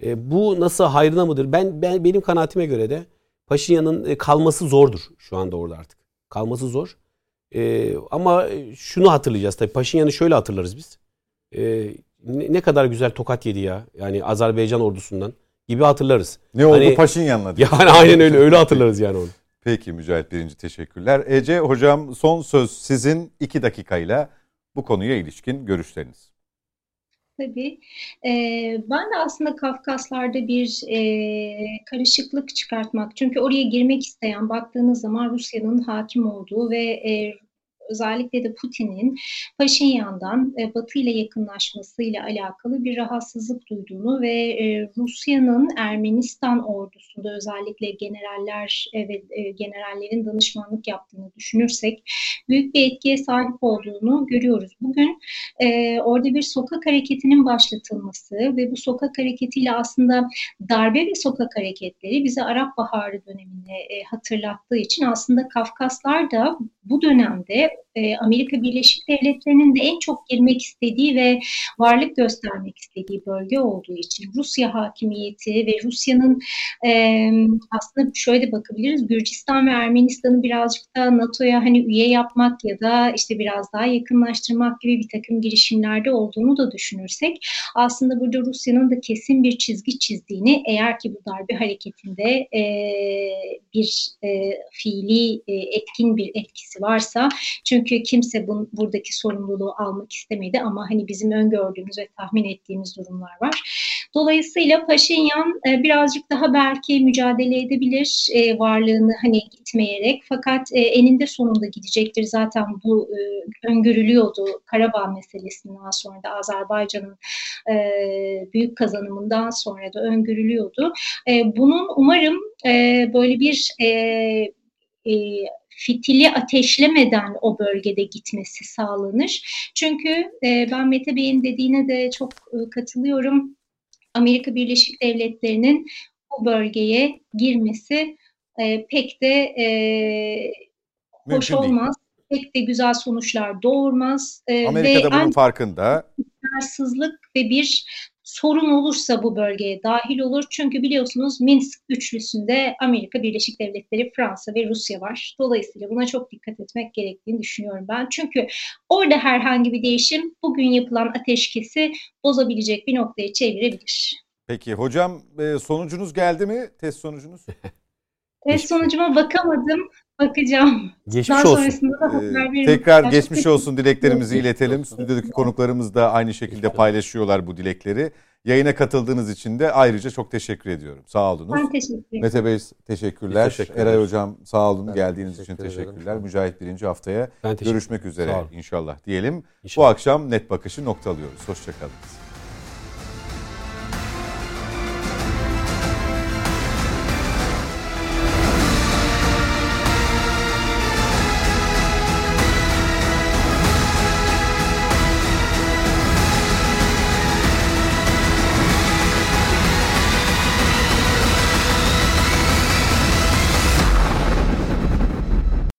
E, bu nasıl hayrına mıdır? Ben, ben benim kanaatime göre de Paşinyan'ın e, kalması zordur şu anda orada artık. Kalması zor. E, ama şunu hatırlayacağız tabii. Paşinyan'ı şöyle hatırlarız biz. E, ne, kadar güzel tokat yedi ya. Yani Azerbaycan ordusundan gibi hatırlarız. Ne oldu Hani- Paşinyan'la? diyor. Yani aynen öyle öyle hatırlarız yani onu. Peki Mücahit Birinci teşekkürler. Ece hocam son söz sizin iki dakikayla bu konuya ilişkin görüşleriniz. Tabii. Ben de aslında Kafkaslar'da bir karışıklık çıkartmak. Çünkü oraya girmek isteyen baktığınız zaman Rusya'nın hakim olduğu ve özellikle de Putin'in Paşinyan'dan e, Batı ile yakınlaşmasıyla alakalı bir rahatsızlık duyduğunu ve e, Rusya'nın Ermenistan ordusunda özellikle generaller e, ve e, generallerin danışmanlık yaptığını düşünürsek büyük bir etkiye sahip olduğunu görüyoruz. Bugün e, orada bir sokak hareketinin başlatılması ve bu sokak hareketiyle aslında darbe ve sokak hareketleri bize Arap Baharı dönemini e, hatırlattığı için aslında Kafkaslar da bu dönemde e, Amerika Birleşik Devletleri'nin de en çok girmek istediği ve varlık göstermek istediği bölge olduğu için Rusya hakimiyeti ve Rusya'nın e, aslında şöyle de bakabiliriz Gürcistan ve Ermenistan'ı birazcık da NATO'ya hani üye yapmak ya da işte biraz daha yakınlaştırmak gibi bir takım girişimlerde olduğunu da düşünürsek aslında burada Rusya'nın da kesin bir çizgi çizdiğini eğer ki bu darbe hareketinde e, bir fiili etkin bir etkisi varsa çünkü kimse bun, buradaki sorumluluğu almak istemedi ama hani bizim öngördüğümüz ve tahmin ettiğimiz durumlar var. Dolayısıyla Paşinyan e, birazcık daha belki mücadele edebilir e, varlığını hani gitmeyerek fakat e, eninde sonunda gidecektir. Zaten bu e, öngörülüyordu Karabağ meselesinden sonra da Azerbaycan'ın e, büyük kazanımından sonra da öngörülüyordu. E, bunun umarım e, böyle bir e, e, fitili ateşlemeden o bölgede gitmesi sağlanır. Çünkü e, ben Mete Bey'in dediğine de çok e, katılıyorum. Amerika Birleşik Devletleri'nin bu bölgeye girmesi e, pek de e, hoş Mümkün değil. olmaz. Pek de güzel sonuçlar doğurmaz. E, Amerika ve da bunun farkında. istikrarsızlık ve bir sorun olursa bu bölgeye dahil olur. Çünkü biliyorsunuz Minsk üçlüsünde Amerika Birleşik Devletleri, Fransa ve Rusya var. Dolayısıyla buna çok dikkat etmek gerektiğini düşünüyorum ben. Çünkü orada herhangi bir değişim bugün yapılan ateşkesi bozabilecek bir noktaya çevirebilir. Peki hocam e, sonucunuz geldi mi? Test sonucunuz? Test sonucuma bakamadım. Bakacağım. Geçmiş Daha olsun. Ee, tekrar geçmiş olsun dileklerimizi iletelim. Stüdyodaki konuklarımız da aynı şekilde paylaşıyorlar bu dilekleri. Yayına katıldığınız için de ayrıca çok teşekkür ediyorum. Sağ olunuz. Ben teşekkür ederim. Mete Bey teşekkürler. Biz teşekkür Eray. Hocam sağ olun Ben geldiğiniz için teşekkür ederim. teşekkürler. Olun. Mücahit birinci haftaya Ben görüşmek üzere inşallah diyelim. Bu İnşallah. akşam net bakışı noktalıyoruz. Hoşçakalın.